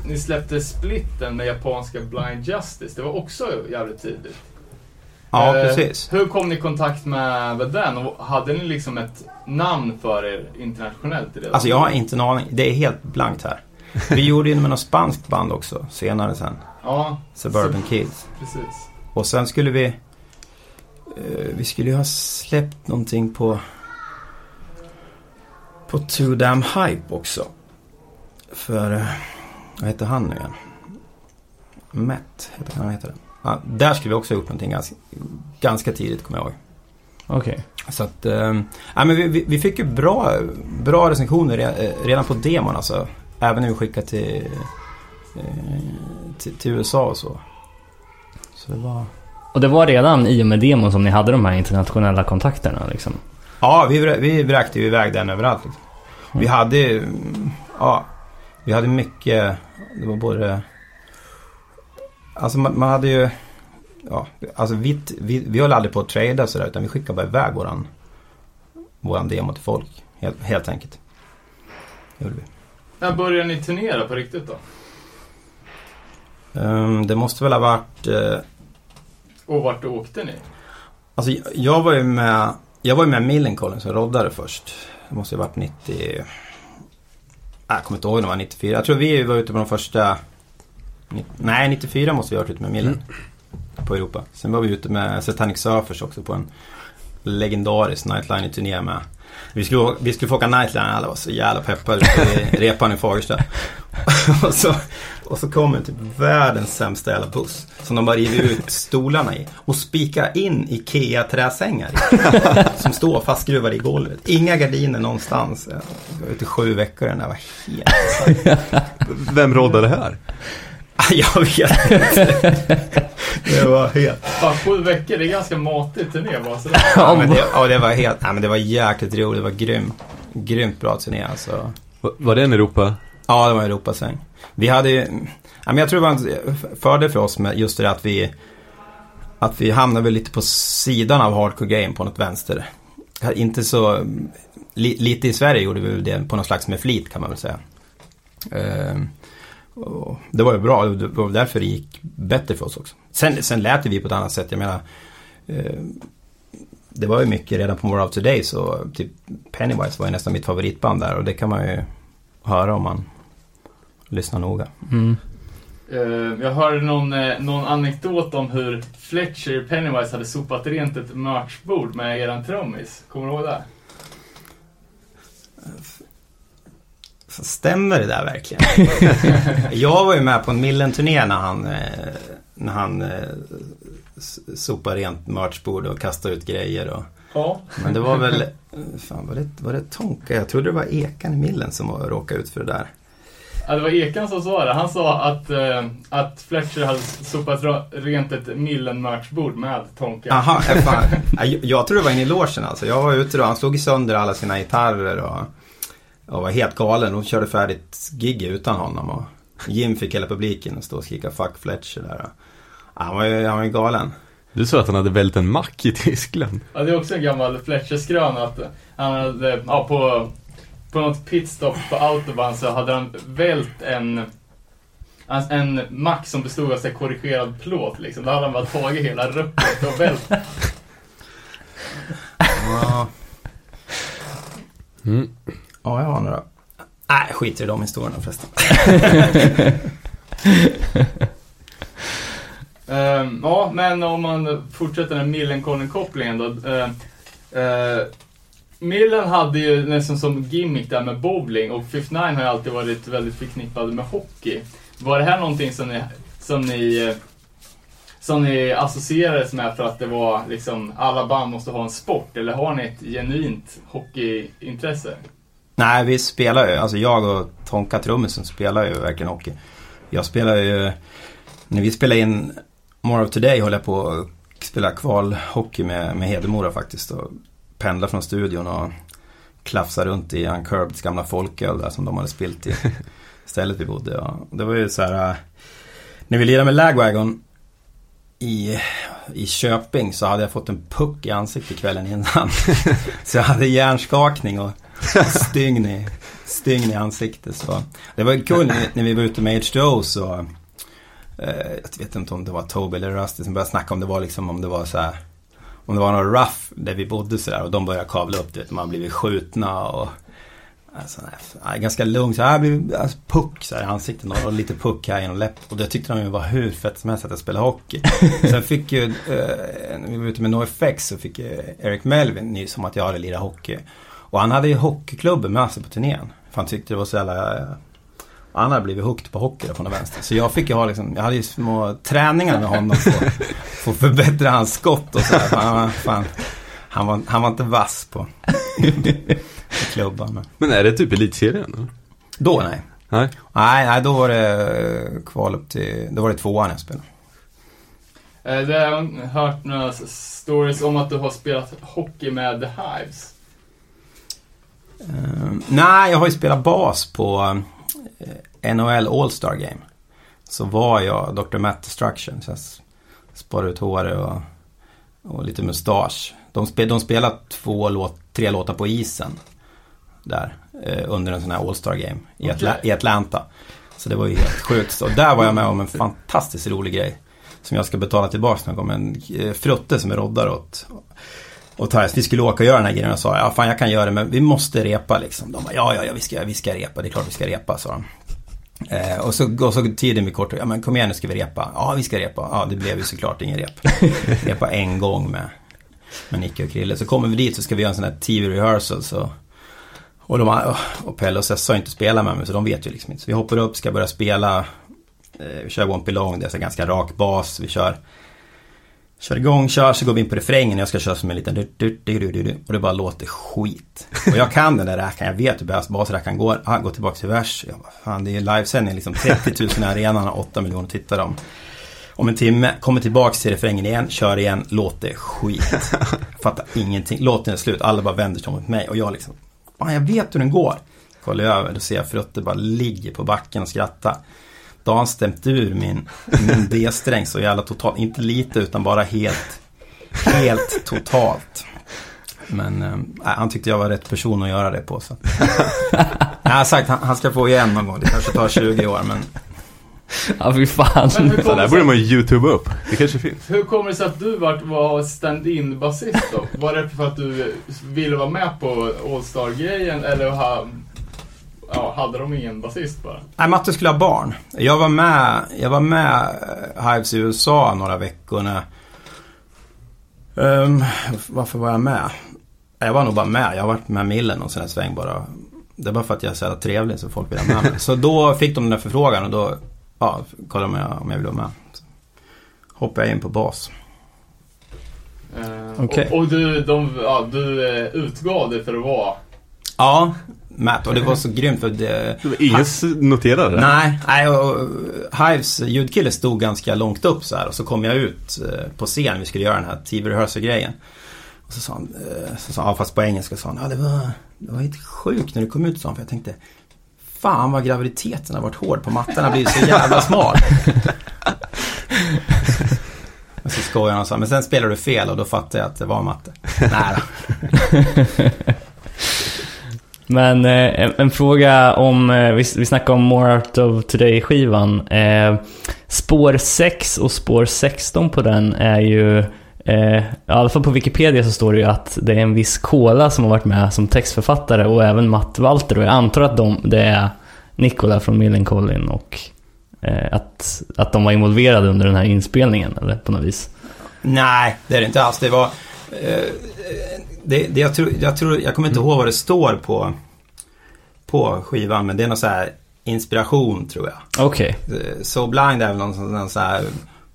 Speaker 2: ni släppte splitten med japanska Blind Justice. Det var också jävligt tidigt.
Speaker 5: Ja,
Speaker 2: Eh,
Speaker 5: precis.
Speaker 2: Hur kom ni i kontakt med, med den? Och hade ni liksom ett namn för er internationellt i det?
Speaker 5: Alltså jag har inte en aning. Det är helt blankt här. Vi gjorde ju med något spanskt band också senare sen.
Speaker 2: Ja,
Speaker 5: Suburban
Speaker 2: så-
Speaker 5: Kids.
Speaker 2: precis.
Speaker 5: Och sen skulle vi... eh, vi skulle ju ha släppt någonting på... På Too Damn Hype också. För... eh, vad heter han nu igen? Matt, heter han, heter det. Ja, där skulle vi också ha gjort någonting ganska, ganska tidigt kommer jag ihåg.
Speaker 1: Okej.
Speaker 5: Så att... Eh, ja, men vi, vi, fick ju bra, bra recensioner re, eh, redan på demon alltså. Även när vi skickade till, till, till USA och så. Så det var...
Speaker 1: Och det var redan i och med demon som ni hade de här internationella kontakterna liksom?
Speaker 5: Ja, vi, vi vräkte ju iväg den överallt. Liksom. Vi hade ju, mm, ja, vi hade mycket, det var både, alltså man, man hade ju, ja, alltså vi, vi, vi höll aldrig på att trada sådär utan vi skickade bara iväg våran, våran demo till folk. Helt, helt enkelt. Det gjorde vi.
Speaker 2: När började ni turnera på riktigt då?
Speaker 5: Ehm, det måste väl ha varit, eh,
Speaker 2: Och vart åkte ni?
Speaker 5: alltså jag- jag var ju med, jag var ju med Millencolin som roddade först. Det måste ju varit 90, jag kommer inte ihåg om det var 94. Jag tror vi var ute på de första, nej 94 måste vi ha varit ute med Millen. På Europa. Sen var vi ute med Satanic Surfers också på en legendarisk Nightliner-turné med. Vi skulle, vi skulle få åka Nightliner, alla var så jävla peppade. Vi repan i Fagersta. och, så, och så kommer typ världens sämsta jävla buss. Som de bara river ut stolarna i. Och spikar in IKEA-träsängar i. Som står fastskruvad i golvet. Inga gardiner någonstans. Jag var ute i sju veckor, den där var helt
Speaker 3: Vem roddade här?
Speaker 5: Jag vet inte. Det var helt...
Speaker 2: Fan, sju veckor, det är ganska matig turné bara sådär.
Speaker 5: Ja, men det, ja, det var helt... Ja, men det var jäkligt roligt. Det var grym, grymt bra turné alltså.
Speaker 3: Va- Var det en Europa?
Speaker 5: Ja, det var Europasväng. Vi hade ju... Men jag tror det var en fördel för oss med just det där att vi... Att vi hamnade väl lite på sidan av hardcore game på något vänster. Inte så... Li, lite i Sverige gjorde vi det på något slags med flit kan man väl säga. Ehm, det var ju bra, det var därför det gick bättre för oss också. Sen, sen lät vi på ett annat sätt, jag menar. Ehm, det var ju mycket redan på More of Today så typ Pennywise var ju nästan mitt favoritband där och det kan man ju höra om man lyssnar noga.
Speaker 1: Mm.
Speaker 2: Eh, jag hörde någon, eh, någon anekdot om hur Fletcher Pennywise hade sopat rent ett merchbord med eran trummis. Kommer du ihåg det?
Speaker 5: Så stämmer det där verkligen? jag var ju med på en Millen-turné när han, eh, när han sopade rent merchbord och kastade ut grejer. Och,
Speaker 2: Ja.
Speaker 5: men det var väl, fan var det, var det Tonka? Jag trodde det var Ekan i Millen som råkade ut för det där.
Speaker 2: Ja. Det var Ekan som sa det. Han sa att, eh, att Fletcher hade sopat rent ett Millen merchbord med Tonka.
Speaker 5: Jaha, eh, fan. Ja, Jag, jag tror det var inne i logen alltså. Jag var ute då, han slog sönder alla sina gitarrer och, och var helt galen och körde färdigt gig utan honom. Och Jim fick hela publiken att stå och skrika 'fuck Fletcher' där. Han var ju, han var ju galen.
Speaker 3: Du sa att han hade vält en mack i Tyskland.
Speaker 2: Ja, det är också en gammal Fletcher-skröna att han hade, ja, på, på något pitstop på Autobahn så hade han vält en en, en mack som bestod av så här korrigerad plåt liksom. Då hade han bara tagit hela rucket och vält.
Speaker 5: Ja,
Speaker 3: Mm.
Speaker 5: ja jag har några. Nej, skit i de historierna förresten.
Speaker 2: Ehm, ja, men om man fortsätter den Millencolin-kopplingen då. Uh, Millen hade ju nästan som gimmick där med bowling och Fifth Nine har ju alltid varit väldigt förknippade med hockey. Var det här någonting som ni, som ni, eh, som ni associerades med för att det var liksom alla band måste ha en sport eller har ni ett genuint hockeyintresse?
Speaker 5: Nej, vi spelar ju, alltså jag och Tonka trummisen spelar ju verkligen hockey. Jag spelar ju, när vi spelar in More of Today håller jag på att spela kvalhockey med, med Hedemora faktiskt. Och pendla från studion och klafsa runt i Uncurbeds gamla folköl där som de hade spilt i stället vi bodde. Och det var ju så här, äh, när vi lirade med Lagwagon i, i Köping så hade jag fått en puck i ansiktet kvällen innan. så jag hade hjärnskakning och stygn i, stygn i ansiktet. Så. Det var kul när, när vi var ute med H2O så eh, Jag vet inte om det var Toby eller Rusty som började snacka om det var liksom om det var så här Om det var någon rough där vi bodde sådär och de började kavla upp det. Man blivit skjutna och Alltså, nej, ganska lugn, så här blev alltså, puck så här i ansiktet och lite puck här genom läpp. Och det tyckte de ju var hur fett som helst att jag spelade hockey. Sen fick ju, eh, när vi var ute med NoFX så fick ju Eric Melvin nys om att jag hade lirat hockey. Och han hade ju hockeyklubben med sig på turnén. För han tyckte det var så jävla... Han hade blivit hooked på hockey från den vänster. Så jag fick ju ha liksom, jag hade ju små träningar med honom för, för att förbättra hans skott och så här. Han, var- fan, han, var, han var inte vass på, på klubban. Men.
Speaker 3: Men är det typ elitserien? eller?
Speaker 5: Då nej.
Speaker 3: Nej.
Speaker 5: Nej, nej, då var det eh, kval upp till, då var det tvåan jag spelade.
Speaker 2: Eh, Det har jag hört några stories om att du har spelat hockey med The Hives.
Speaker 5: Eh, nej, jag har ju spelat bas på NHL All-Star Game. Så var jag Dr. Matt Destruction. Så jag sparade ut håret och, och lite mustasch. De, spel, de spelade två låt, tre låtar på isen. Där. Eh, under en sån här All-Star Game i,
Speaker 2: Okej.
Speaker 5: Atla, i Atlanta. Så det var ju helt sjukt. Och där var jag med om en fantastiskt rolig grej. Som jag ska betala tillbaka någon gång. En eh, frutte som är roddare åt, och Thais, vi skulle åka och göra den här grejen och sa, ja fan jag kan göra det men vi måste repa liksom. De bara, ja ja ja vi ska, vi ska repa, det är klart vi ska repa sa de. Eh, och, så, och så tiden blir kort, ja men kom igen nu ska vi repa. Ja vi ska repa, ja det blev ju såklart ingen rep. repa en gång med, med Nicke och Krille. Så kommer vi dit så ska vi göra en sån här TV rehearsal så och, de, och Pelle och Sessa har inte spelat med mig så de vet ju liksom inte. Så vi hoppar upp, ska börja spela. Eh, vi kör Won't Belong, det är så ganska rak bas. Vi kör Kör igång, kör, så går vi in på refrängen. Jag ska köra som en liten du, du, du, du, och det bara låter skit. Och jag kan den där räkan, jag vet hur basräkan går. Ah, går tillbaka till vers. Jag bara, fan det är ju livesändning, liksom 30 000 i arenan och 8 miljoner tittare om, om en timme. Kommer tillbaka till refrängen igen, kör igen, låter skit. Fattar ingenting. Låten är slut, alla bara vänder sig mot mig och jag liksom, fan jag vet hur den går. Kollar över, då ser jag Frutte bara ligger på backen och skrattar. Då har han stämt ur min, min D-sträng så jävla totalt. Inte lite utan bara helt, helt totalt. Men nej, han tyckte jag var rätt person att göra det på. Så. Jag har sagt han, han ska få igen någon gång. Det kanske tar 20 år men
Speaker 1: Ja, fy fan.
Speaker 2: Kommer
Speaker 3: där
Speaker 2: det
Speaker 3: borde man ju youtube upp. Det kanske finns.
Speaker 2: hur kommer det sig att du vart, var stand-in basist då? Var det för att du ville vara med på All-Star-grejen eller ha, ja, hade de ingen basist bara?
Speaker 5: Nej, Matte skulle ha barn. Jag var med, jag var med eh, Hives i USA några veckor när... Ehm, varför var jag med? Jag var nog bara med. Jag har varit med Millen och sån här sväng bara. Det är bara för att jag är så jävla trevlig så folk vill ha med mig. Så då fick de den där förfrågan och då ja, kollade de om jag, om jag ville vara med. Så hoppade jag in på bas.
Speaker 2: Eh,
Speaker 1: Okej.
Speaker 2: och, och du, de, ja, du eh, utgav dig för att vara
Speaker 5: Ja, Matt. Och det var så grymt för det...
Speaker 3: Ingen noterade det.
Speaker 5: Nej, nej och Hives ljudkille stod ganska långt upp så här och så kom jag ut eh, på scen, vi skulle göra den här TV rehearsal grejen. Och så sa han, eh, så sa han, fast på engelska sa han, ja det var, det var helt sjukt när du kom ut sa han, för jag tänkte Fan vad graviditeten har varit hård på mattan, har blivit så jävla smal. och så skojade han och sa, men sen spelar du fel och då fattade jag att det var matte. Nej då.
Speaker 1: Men eh, en, en fråga om, eh, vi, vi snackade om More Art of Today-skivan. Eh, spår 6 och spår 16 på den är ju, eh, i alla fall på Wikipedia så står det ju att det är en viss Kola som har varit med som textförfattare och även Matt Walter. Och jag antar att de, det är Nikola från Millencolin och eh, att, att de var involverade under den här inspelningen eller på något vis.
Speaker 5: Nej, det är det inte alls. Det var... Eh, det, det jag, tror, jag tror, jag kommer inte ihåg vad det står på, på skivan, men det är någon så här inspiration tror jag.
Speaker 1: Okej.
Speaker 5: Eh, So Blind är väl någon, någon så här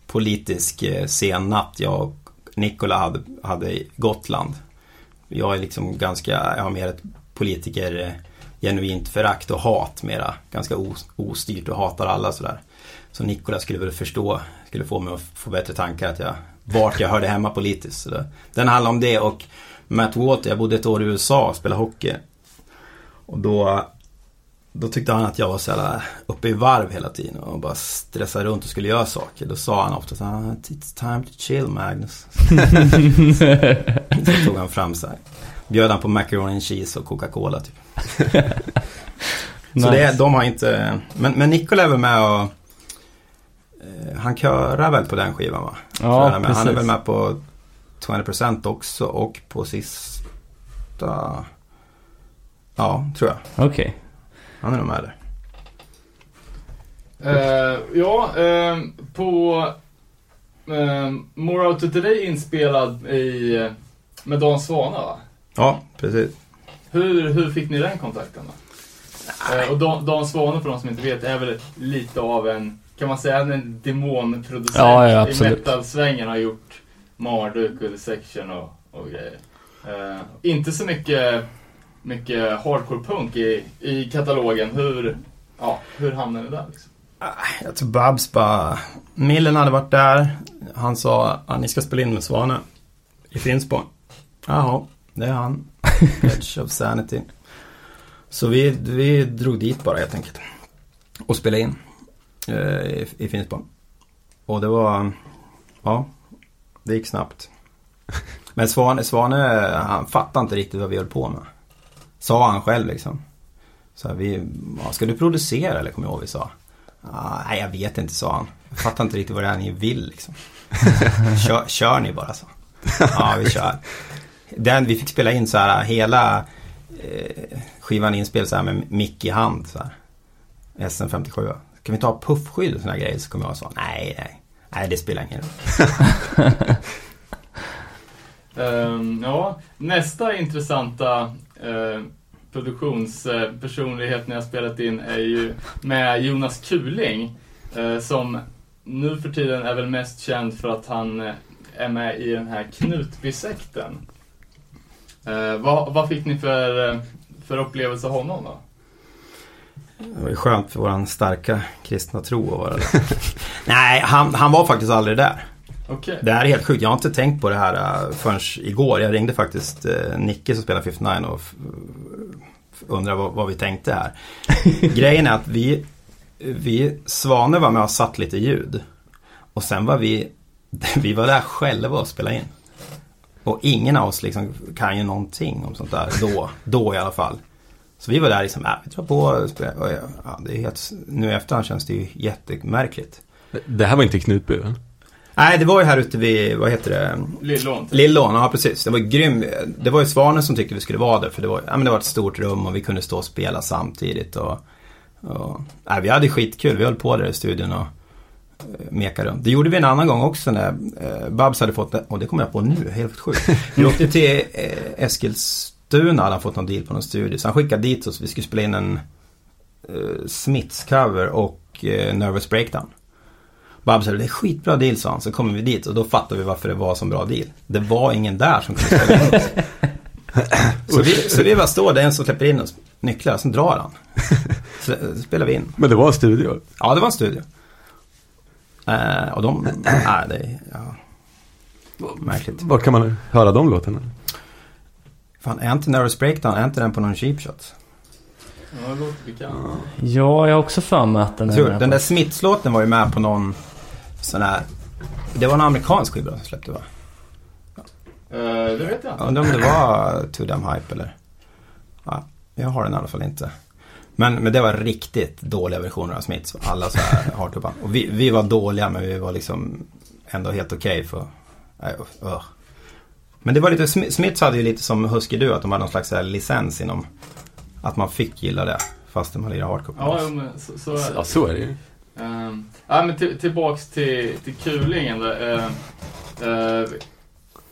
Speaker 5: politisk eh, sennatt jag och Nikola hade, hade i Gotland. Jag är liksom ganska, jag har mer ett politiker eh, genuint förakt och hat mera. Ganska os, ostyrt och hatar alla sådär. Så Nikola skulle väl förstå, skulle få mig att få bättre tankar att jag, vart jag hörde hemma politiskt. Så det, den handlar om det och Matt Walter, jag bodde ett år i USA och spelade hockey. Och då, då tyckte han att jag var så jävla uppe i varv hela tiden och bara stressade runt och skulle göra saker. Då sa han ofta så här, It's time to chill Magnus. så tog han fram så här. Bjöd han på macaroni and cheese och Coca-Cola typ. Så det, de har inte, men, men Nikola är väl med och eh, han körar väl på den skivan va?
Speaker 1: Ja,
Speaker 5: är han är
Speaker 1: precis.
Speaker 5: väl med på 20% också och på sista... Ja, tror jag.
Speaker 1: Okej.
Speaker 5: Han är nog med där.
Speaker 2: Eh, ja, eh, på eh, More Out of Today inspelad i, med Dan Svana va?
Speaker 5: Ja, precis.
Speaker 2: Hur, hur fick ni den kontakten då? Eh, och Dan, Dan Svane för de som inte vet är väl lite av en, kan man säga en demonproducent
Speaker 1: Ja, ja,
Speaker 2: i metal-svängen. Har gjort Marduk, Section och, och grejer. Eh, inte så mycket, mycket hardcore punk i, i katalogen. Hur, ja, hur hamnade ni där liksom?
Speaker 5: Jag tror Babs bara... Millen hade varit där. Han sa att ni ska spela in med Svane i Finspång. Jaha, det är han. Edge of Sanity. Så vi, vi drog dit bara helt enkelt. Och spelade in eh, i, i Finspång. Och det var, ja, det gick snabbt. Men Svane, Svane, han fattade inte riktigt vad vi höll på med. Sa han själv liksom. Så här, vi, ska du producera eller kommer jag ihåg vi sa. Ah, nej jag vet inte sa han. Jag fattar inte riktigt vad det är ni vill liksom. kör, kör ni bara så. Ja vi kör. Den, vi fick spela in så här hela eh, skivan inspel så här med mick i hand så här. SM57. Kan vi ta puffskydd och såna grejer? Så kommer jag och sa nej, nej. Nej det spelar ingen roll.
Speaker 2: um, ja, nästa intressanta eh, uh, produktionspersonlighet eh, ni har spelat in är ju med Jonas Kuling. Uh, som nu för tiden är väl mest känd för att han är med i den här Knutbysekten. Uh, vad, vad fick ni för, för upplevelse av honom då?
Speaker 5: Det var ju skönt för våran starka kristna tro att vara där. Nej, han, han var faktiskt aldrig där.
Speaker 2: Okej.
Speaker 5: Det här är helt sjukt. Jag har inte tänkt på det här uh, förrän igår. Jag ringde faktiskt uh, Nicke som spelar 59 och undrade vad, vad vi tänkte här. Grejen är att vi, vi, Svane var med och satt lite ljud. Och sen var vi, vi var där själva och spelade in. Och ingen av oss liksom kan ju någonting om sånt där då, då i alla fall. Så vi var där liksom, äh, vi drar på och ja, det är helt, nu i efterhand känns det ju jättemärkligt.
Speaker 3: Det här var inte Knutby va?
Speaker 5: Nej, det var ju här ute vid, vad heter det?
Speaker 2: Lillån.
Speaker 5: Lillån, ja precis. Det var grym. Det var ju Svanen som tyckte vi skulle vara där för det var, ja, men det var ett stort rum och vi kunde stå och spela samtidigt. Och, och, nej, vi hade skitkul. Vi höll på där i studion och eh, meka runt. Det gjorde vi en annan gång också när eh, Babs hade fått, och det kommer jag på nu, helt sjukt. Vi åkte till eh, Eskilstuna, hade han fått någon deal på någon studio. Så han skickade dit oss, vi skulle spela in en eh, Smiths cover och eh, Nervous Breakdown. Babs sa det är skitbra deal sa han. Så kommer vi dit och då fattar vi varför det var så bra deal. Det var ingen där som kunde spela in oss. så, vi, så vi bara står, det är en som släpper in oss nycklar, sen drar han. Så, så spelar vi in.
Speaker 3: Men det var en studio.
Speaker 5: Ja, det var en studio. Eh, och de, nej det är, ja. Märkligt.
Speaker 3: Var kan man höra de låtarna?
Speaker 5: Fan, är inte Nervous Breakdown, är inte den på någon cheap shot?
Speaker 2: Ja, det låter bekant.
Speaker 1: Ja, jag har också för mig att den är
Speaker 5: Tror, den
Speaker 1: på-
Speaker 5: där Smiths-låten var ju med på någon sån här, det var en amerikansk skiva som släppte va?
Speaker 2: Eh, det vet jag inte.
Speaker 5: Undrar om det var Too Damn Hype eller? Ja, jag har den i alla fall inte. Men, men det var riktigt dåliga versioner av Smiths. Alla så här hardtopband. Och vi, vi var dåliga men vi var liksom ändå helt okej för... Nej, uh, uh. Men det var lite, Sm- Smiths hade ju lite som Husky Du att de hade någon slags här licens inom att man fick gilla det fastän man lirade hardcore.
Speaker 2: Ja, jo, men så, så är det.
Speaker 3: Ja, så är det ju.
Speaker 2: Um, ja, men till, tillbaks till, till kulingen. Då, eh, eh,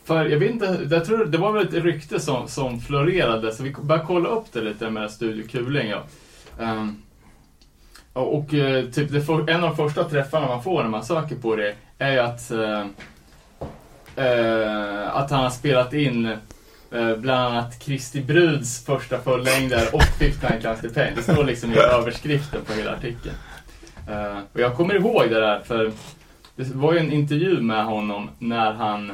Speaker 2: för jag vet inte, jag tror det var väl ett rykte som, som florerade så vi började kolla upp det lite med Studio Kuling. Ja. Ehm, och och eh, typ det för, en av de första träffarna man får när man söker på det är ju att, eh, eh, Eh, att han har spelat in eh, bland annat Kristi Bruds första fullängder och 59 Counts to Pain. Det står liksom i överskriften på hela artikeln. Eh, och jag kommer ihåg det där för det var ju en intervju med honom när han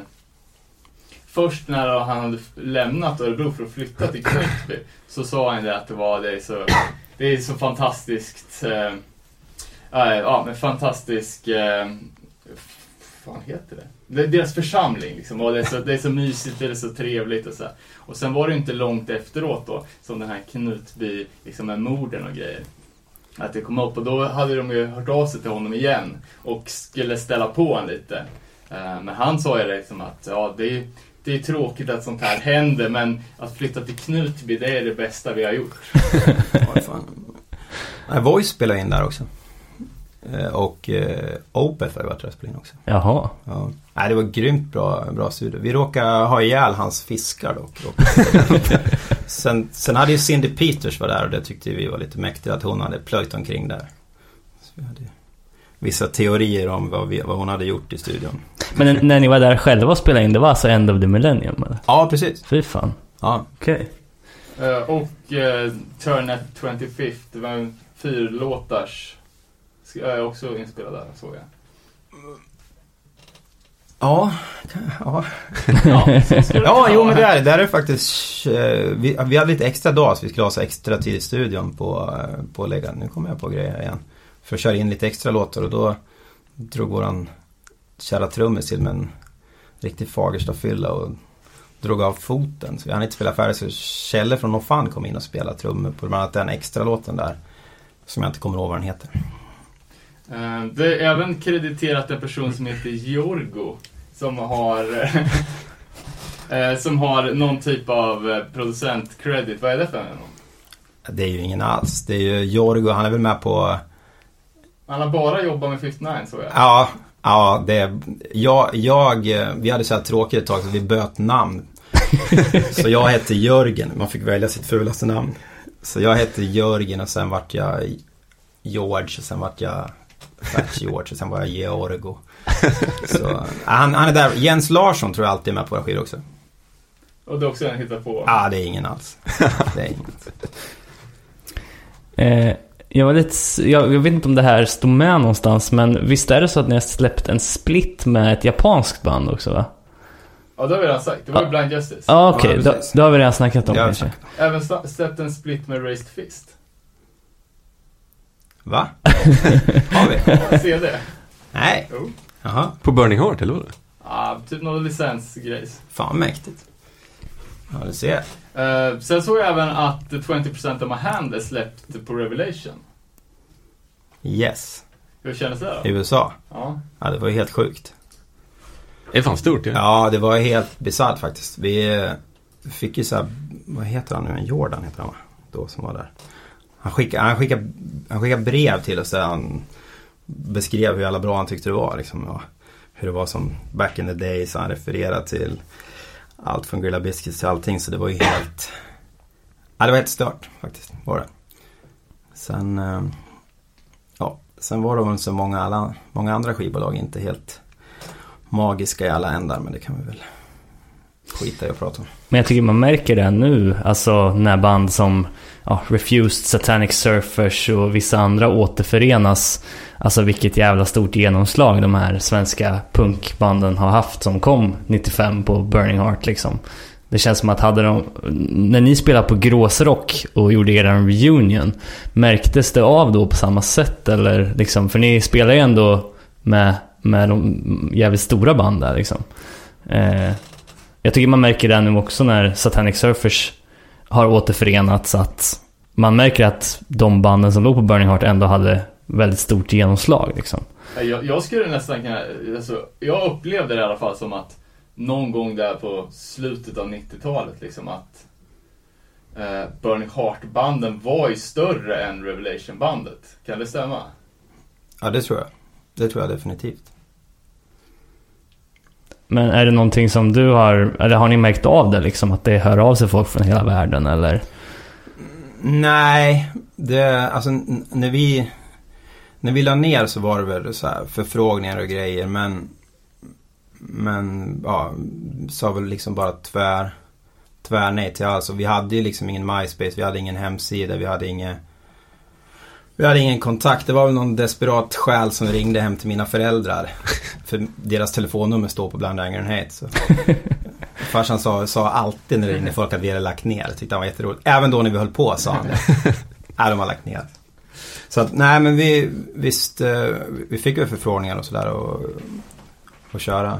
Speaker 2: Först när han hade lämnat Örebro för att flytta till Knutby så sa han det att det var det är så, det är så fantastiskt äh, Ja men fantastisk Vad fan heter det? Det? är Deras församling liksom och det är, så, det är så mysigt, det är så trevligt och så. Och sen var det inte långt efteråt då som den här Knutby liksom med morden och grejer att det kom upp och då hade de ju hört av sig till honom igen och skulle ställa på honom lite. Eh, men han sa ju liksom att ja, det är, det är tråkigt att sånt här händer men att flytta till Knutby det är det bästa vi har gjort.
Speaker 5: Voice spelade in där också. Eh, Och eh, Opeth har ju varit där och spelat in också.
Speaker 1: Jaha.
Speaker 5: Ja. Nej, det var grymt bra, bra studio. Vi råkade ha ihjäl hans fiskar dock. sen, sen hade ju Cindy Peters var där och det tyckte vi var lite mäktigt att hon hade plöjt omkring där. Så vi hade vissa teorier om vad, vi, vad hon hade gjort i studion.
Speaker 1: Men när ni var där själva och spelade in, det var alltså End of the Millennium eller?
Speaker 5: Ja, precis.
Speaker 1: Fy fan.
Speaker 5: Ja,
Speaker 1: Okej.
Speaker 2: Eh, Och eh, Turn at 25th, det var en fyrlåtars. Ska- Jag är också inspelad där såg jag.
Speaker 5: Ja, ja.
Speaker 2: Ja,
Speaker 5: Ja, jo men det är det. Där är faktiskt... eh, Vi, vi hade lite extra dag så vi skulle ha så extra tid i studion på, eh, på lägga... Nu kommer jag på grejer igen. För att köra in lite extra låtar och då drog våran kära trummis till med en riktig Fagersta-fylla och drog av foten. Så vi hann inte spela färdigt så Kjelle från No Fun kom in och spelade trummor på bland annat den extra låten där. Som jag inte kommer ihåg vad den heter.
Speaker 2: Eh, Det är även krediterat en person som heter Georgo. Som har... eh, som har någon typ av eh, producent-credit. Vad är det för någon?
Speaker 5: Det är ju ingen alls. Det är ju Jorgo, han är väl med på...
Speaker 2: Han har bara jobbat med 59 så jag.
Speaker 5: Ja, ja det... Jag, jag, vi hade så här tråkigt ett tag så vi böt namn. så jag hette Jörgen, man fick välja sitt fulaste namn. Så jag hette Jörgen och sen vart jag George och sen vart jag George och sen var jag Georgo. Så, ja, han, han är där. Jens Larsson tror jag alltid är med på våra skivor också.
Speaker 2: Och det är också en hitta på.
Speaker 5: Ja, det är ingen alls. Det är ingen alls.
Speaker 1: Eh, jag, var lite, jag, jag vet inte om det här stod med någonstans, men visst är det så att ni har släppt en split med ett japanskt band också va?
Speaker 2: Ja, det har vi redan sagt. Det var ju
Speaker 1: Ja.
Speaker 2: Blind Justice.
Speaker 1: Ja, okej.
Speaker 5: Ja,
Speaker 1: då,
Speaker 5: precis.
Speaker 1: då har vi redan snackat om
Speaker 5: Det
Speaker 1: kanske.
Speaker 2: Även släppt en split med Raised Fist.
Speaker 5: Va? Har vi?
Speaker 2: CD.
Speaker 5: Nej.
Speaker 2: Jo.
Speaker 5: Jaha.
Speaker 3: På Burning Heart, eller vadå?
Speaker 2: Ja, typ någon licensgrejs.
Speaker 5: Fan mäktigt. Ja, du ser.
Speaker 2: Uh, sen såg jag även att 20% of my hand är släppt på Revelation.
Speaker 5: Yes.
Speaker 2: Hur kändes det
Speaker 5: I
Speaker 2: då?
Speaker 5: USA.
Speaker 2: Ja.
Speaker 5: Ja, det var ju helt sjukt.
Speaker 3: Det är fan stort ju.
Speaker 5: Ja, det var helt bisarrt faktiskt. Vi eh, fick ju så här, vad heter han nu? En Jordan heter han va? Då som var där. Han skickade, han skickade, han skickade brev till oss där han beskrev hur jävla bra han tyckte det var. Liksom, hur det var som back in the days. Han refererade till allt från Grilla Biscuits till allting. Så det var ju helt, ja det var helt stört faktiskt. Var det. Sen, ehm, ja, sen var det väl så många, alla, många andra skivbolag inte helt magiska i alla ändar, men det kan vi väl skita i att prata om.
Speaker 1: Men jag tycker man märker det nu, alltså när band som ja, Refused, Satanic Surfers och vissa andra återförenas. Alltså vilket jävla stort genomslag de här svenska punkbanden har haft som kom 95 på Burning Heart liksom. Det känns som att hade de, när ni spelade på Gråsrock och gjorde er reunion, märktes det av då på samma sätt eller liksom, för ni spelar ju ändå med, med de jävligt stora band där liksom. Eh, jag tycker man märker det nu också när Satanic Surfers har återförenats att man märker att de banden som låg på Burning Heart ändå hade väldigt stort genomslag liksom.
Speaker 2: Jag, jag skulle nästan kunna, alltså, jag upplevde det i alla fall som att någon gång där på slutet av 90-talet liksom att eh, Burning Heart-banden var ju större än Revelation-bandet. Kan det stämma?
Speaker 5: Ja, det tror jag. Det tror jag definitivt.
Speaker 1: Men är det någonting som du har, eller har ni märkt av det liksom? Att det hör av sig folk från hela världen eller?
Speaker 5: Nej, det, alltså när vi, när vi la ner så var det väl så här förfrågningar och grejer, men, men ja, sa väl liksom bara tvär, tvär nej till allt. Så vi hade ju liksom ingen MySpace, vi hade ingen hemsida, vi hade inget vi hade ingen kontakt. Det var väl någon desperat själ som ringde hem till mina föräldrar. För deras telefonnummer står på Blind Anger and Hate. Så. Farsan sa, sa alltid när det ringde folk att vi hade lagt ner. Det tyckte han var jätteroligt. Även då när vi höll på sa han det. Nej, de har lagt ner. Så att, nej men vi, visst, eh, vi fick ju förfrågningar och sådär och, och köra,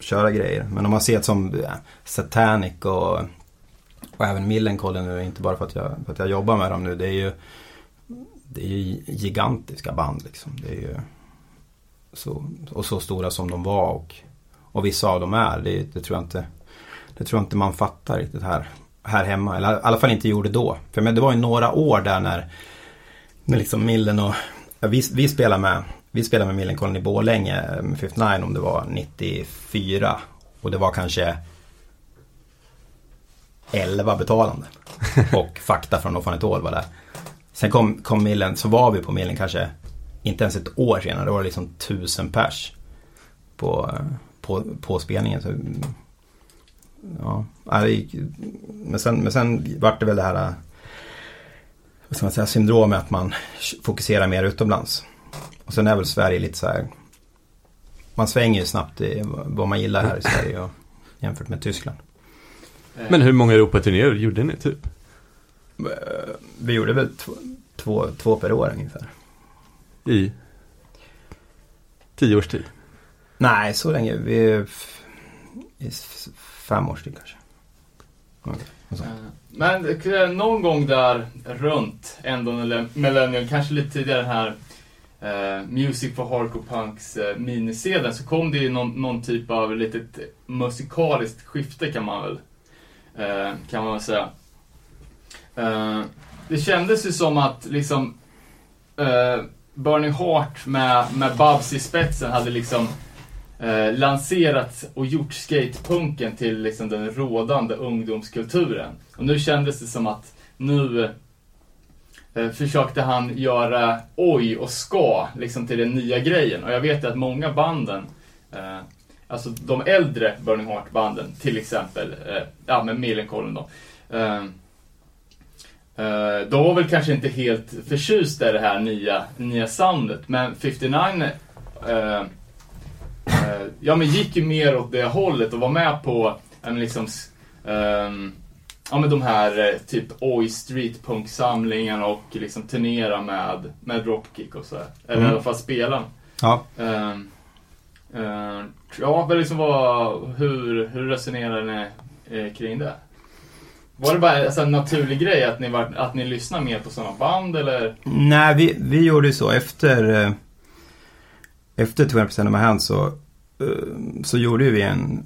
Speaker 5: köra grejer. Men om man ser det som eh, Satanic och, och även Millencolin nu, inte bara för att, jag, för att jag jobbar med dem nu. Det är ju, det är ju gigantiska band liksom. Det är ju så, och så stora som de var och, och vissa av dem är. Det, det, tror jag inte, det tror jag inte man fattar riktigt här, här hemma. Eller i alla fall inte gjorde då. För men det var ju några år där när, när liksom Millen och ja, vi, vi spelade med vi spelade med Millencolin i Borlänge med 59 om det var 94. Och det var kanske 11 betalande. Och fakta från No Fun All var där. Sen kom, kom Millen, så var vi på Millen kanske inte ens ett år senare. det var liksom tusen pers på, på, på spelningen. Så, ja, men, sen, men sen vart det väl det här vad ska man säga, syndromet att man fokuserar mer utomlands. Och sen är väl Sverige lite så här man svänger ju snabbt i vad man gillar här i Sverige och, jämfört med Tyskland.
Speaker 3: Men hur många Europaturnéer gjorde ni typ?
Speaker 5: Eh, Vi gjorde väl två, två, två per år ungefär.
Speaker 3: I tio års tid?
Speaker 5: Nej, så länge. Vi i fem års tid kanske.
Speaker 2: Eh, Men eh, någon gång där runt ändå millennium, kanske lite tidigare den här eh, Music for Hardcore Punks eh, minisedeln så kom det ju någon, någon typ av litet musikaliskt skifte kan man väl eh, kan man väl säga. Eh, det kändes ju som att liksom eh, uh, Burning Heart med, med Babs i spetsen hade liksom uh, lanserat och gjort skatepunken till liksom den rådande ungdomskulturen. Och nu kändes det som att nu försökte han göra oj och ska liksom till den nya grejen. Och jag vet ju att många banden, eh, alltså de äldre Burning Heart-banden, till exempel, eh, ja men Millencolin då. Eh, eh, de var väl kanske inte helt förtjusta i det här nya, nya soundet, men 59 eh, Eh, ja men gick ju mer åt det hållet och var med på men liksom, ehm, ja men de här typ oj streetpunk-samlingarna och liksom turnera med, med dropkick och så här. Eller
Speaker 5: Mm.
Speaker 2: i alla fall spela.
Speaker 5: Ja,
Speaker 2: Ehm, eh, ja, men liksom vad, hur, hur resonerar ni eh, kring det? Var det bara alltså, en naturlig grej att ni, var, att ni lyssnade mer på sådana band eller?
Speaker 5: Nej, vi, vi gjorde ju så efter eh, efter 200% of my hand så, eh, så gjorde vi en,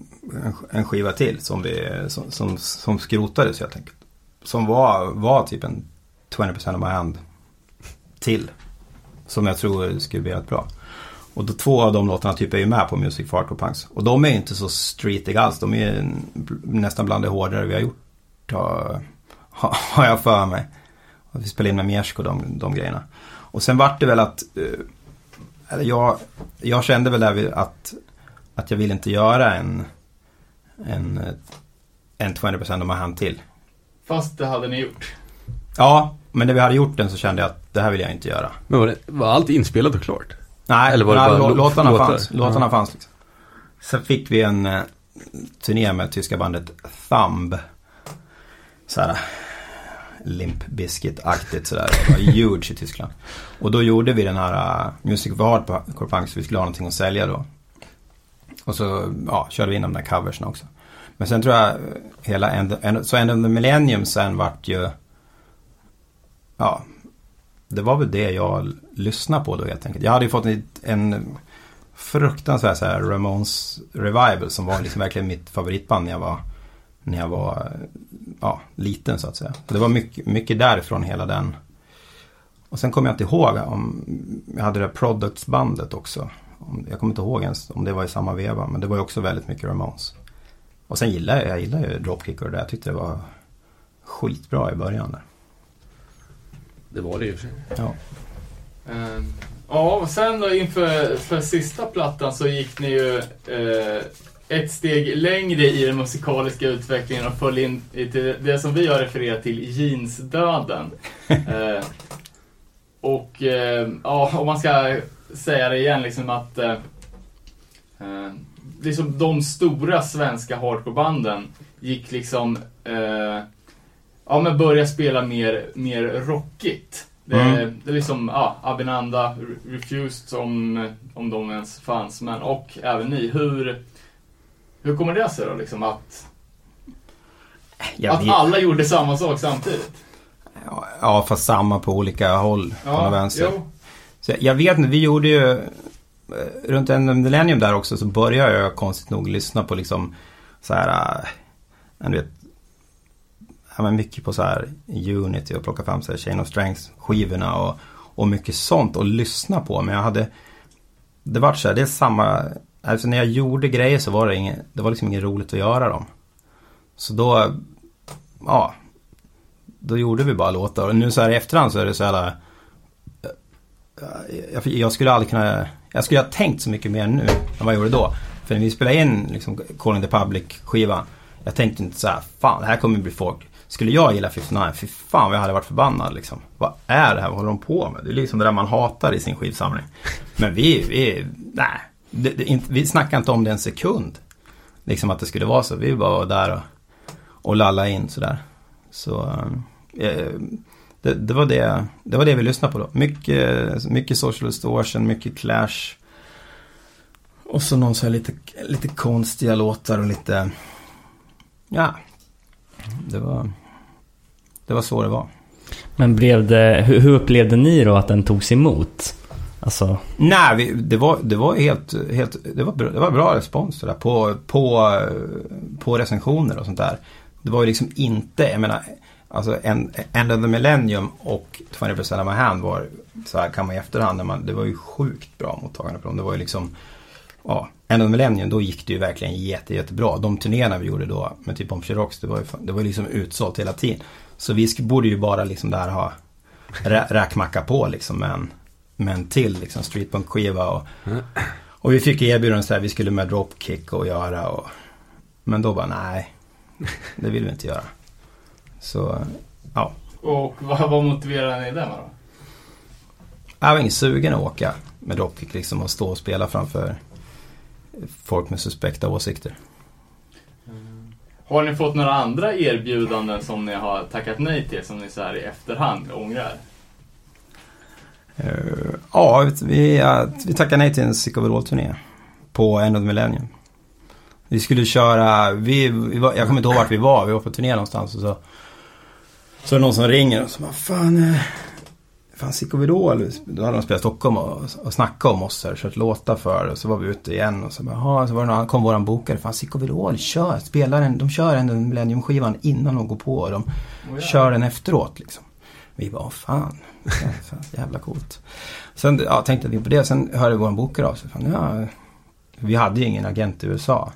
Speaker 5: en, skiva till som, vi, som, som, som skrotades helt enkelt. Som var, var typ en 20% of my hand till. Som jag tror skulle bli rätt bra. Och då, två av de låtarna typ är ju med på Music for Hardcore Punks. Och de är ju inte så streetiga alls. De är ju nästan bland det hårdare vi har gjort. Har, har jag för mig. Och vi spelade in med Miersko och de, de grejerna. Och sen vart det väl att eh, eller jag, jag kände väl där att, att jag ville inte göra en, en, eh, en 20% of my hand till.
Speaker 2: Fast det hade ni gjort.
Speaker 5: Ja, men när vi hade gjort den så kände jag att det här vill jag inte göra.
Speaker 3: Men var, det, var allt inspelat och klart?
Speaker 5: Nej,
Speaker 3: Eller var det
Speaker 5: nej,
Speaker 3: bara
Speaker 5: låtarna
Speaker 3: låtar?
Speaker 5: fanns. Låtarna
Speaker 3: Ja.
Speaker 5: fanns liksom. Sen fick vi en eh, turné med tyska bandet Thumb. Såhär Limp Bizkit-aktigt sådär. Det var huge i Tyskland. Och då gjorde vi den här uh, Music Ward på Corpunk så vi skulle ha någonting att sälja då. Och så ja, körde vi in de där coversen också. Men sen tror jag eh, hela End, End, så End of the Millennium sen vart ju Ja Det var väl det jag lyssnade på då helt enkelt. Jag hade ju fått en, en fruktansvärd så här Ramones revival som var liksom verkligen mitt favoritband när jag var när jag var ja, liten så att säga. Så det var mycket, mycket därifrån hela den. Och sen kommer jag inte ihåg om jag hade det där Products-bandet också. Jag kommer inte ihåg ens om det var i samma veva. Men det var ju också väldigt mycket Ramones. Och sen gillar jag, jag gillar ju Dropkick och det där. Jag tyckte det var skitbra i början där.
Speaker 3: Det var det och för sig.
Speaker 5: Ja.
Speaker 2: Ehm, Ja, och sen då inför för sista plattan så gick ni ju eh, ett steg längre i den musikaliska utvecklingen och föll in i till det som vi har refererat till, jeansdöden. eh, och eh, ja, om man ska säga det igen, liksom att eh, eh, liksom de stora svenska hardcorebanden gick liksom eh, ja, men börja spela mer, mer rockigt. Det,
Speaker 5: Mm.
Speaker 2: det är liksom, ja, Abinanda, Re- Refused om, om de ens fanns, men och även ni. Hur, hur kommer det sig då liksom att,
Speaker 5: Jag
Speaker 2: att
Speaker 5: vet-
Speaker 2: alla gjorde samma sak samtidigt?
Speaker 5: Ja, Ja, fast samma på olika håll. från vänster.
Speaker 2: jo.
Speaker 5: Så jag- vet inte, vi gjorde ju eh, runt en millennium där också så började jag konstigt nog lyssna på liksom så här, äh, jag vet, ja, men mycket på så här Unity och plocka fram så här Chain of Strength skivorna och, och mycket sånt och lyssna på. Men jag hade, det var så här, det är samma, alltså när jag gjorde grejer så var det inget, det var liksom inget roligt att göra dem. Så då, ja, då gjorde vi bara låtar. Och nu så här i efterhand så är det så här eh, jag, jag skulle aldrig kunna, jag skulle ha tänkt så mycket mer nu än vad jag gjorde då. För när vi spelade in liksom Calling the Public skivan. Jag tänkte inte så här, fan det här kommer bli folk. Skulle jag gilla 59, fy fan vad jag hade varit förbannad liksom. Vad är det här, vad håller de på med? Det är liksom det där man hatar i sin skivsamling. Men vi, vi, nej det, det, vi snackade inte om det en sekund. Liksom att det skulle vara så. Vi bara var där och, och lalla in sådär. Så eh, det, det, var det, det var det vi lyssnade på då. Mycket, mycket social distortion, mycket clash. Och så någon så här lite, lite konstiga låtar och lite... Ja. Det var... Det var så det var.
Speaker 1: Men blev det, hur upplevde ni då att den togs emot? Alltså,
Speaker 5: Nej, vi, det var, det var helt, helt det, var bra, det var bra respons där på, på, på recensioner och sånt där. Det var ju liksom inte, jag menar, alltså en, End of the Millennium och 20% of my hand var, så här kan man i efterhand, när man, det var ju sjukt bra mottagande på dem. Det var ju liksom, ja, End of the Millennium, då gick det ju verkligen jätte, jättebra. De turnéerna vi gjorde då med typ om Chirox, det var ju det var liksom utsålt hela tiden. Så vi borde ju bara liksom där ha rä, räkmacka på liksom men en, med en till liksom streetpunk-skiva och, och vi fick erbjudanden så här, vi skulle med Dropkick och göra och Men då bara nej, det vill vi inte göra. Så, ja.
Speaker 2: Och vad, vad motiverar ni det med då?
Speaker 5: Jag var ingen sugen att åka med Dropkick liksom och stå och spela framför folk med suspekta åsikter.
Speaker 2: Har ni fått några andra erbjudanden som ni har tackat nej till som ni så här i efterhand ångrar?
Speaker 5: Eh, ja, vi, vi tackade nej till en Sick Overall-turné på End of Millennium. Vi skulle köra, vi, vi var, jag kommer inte ihåg vart vi var, vi var på turné någonstans och så Så är det någon som ringer och så bara, fan, eh, fan Sick Overall, då hade de spelat Stockholm och, och snackat om oss här, kört låtar för och så var vi ute igen och så bara, så var det någon, kom våran bokare, fan Sick Overall, kör, spelar den, de kör End of the Millennium-skivan innan de går på och de
Speaker 2: Oh, ja.
Speaker 5: kör den efteråt liksom. Vi bara, "Åh, fan, fan, fan, jävla coolt. Sen ja, tänkte vi på det, sen hörde vår bokare av sig. Fan, ja, vi hade ju ingen agent i USA.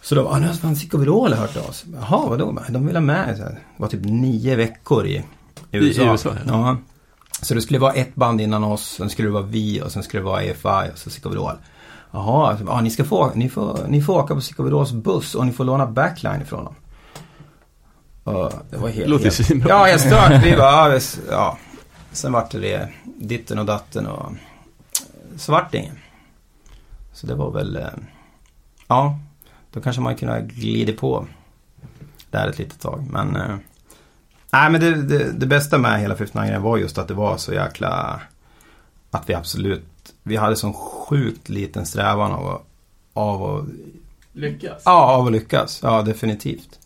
Speaker 5: Så då, ah, nu har fan Sick Overall hört av sig. Jaha, vadå? De vill ha med. Så här, Det var typ nio veckor i, USA.
Speaker 3: I USA, ja.
Speaker 5: ja. Så det skulle vara ett band innan oss, sen skulle det vara vi och sen skulle det vara EFI och så Sick Overall. Jaha, så, ah, ni, ska få, ni, får, ni får åka på Overalls buss och ni får låna backline ifrån dem. Det var helt...
Speaker 3: Låter
Speaker 5: helt. Ja, helt stört. Vi bara, ja, visst, ja. Sen vart det det, ditten och datten och så vart det ingen. Så det var väl, eh, ja, då kanske man kunde ha glidit på där ett litet tag. Men, eh, nej men det, det, det bästa med hela 59 var just att det var så jäkla, att vi absolut, vi hade sån sjukt liten strävan av att, av att
Speaker 2: Lyckas?
Speaker 5: Ja, av att lyckas. Ja, definitivt.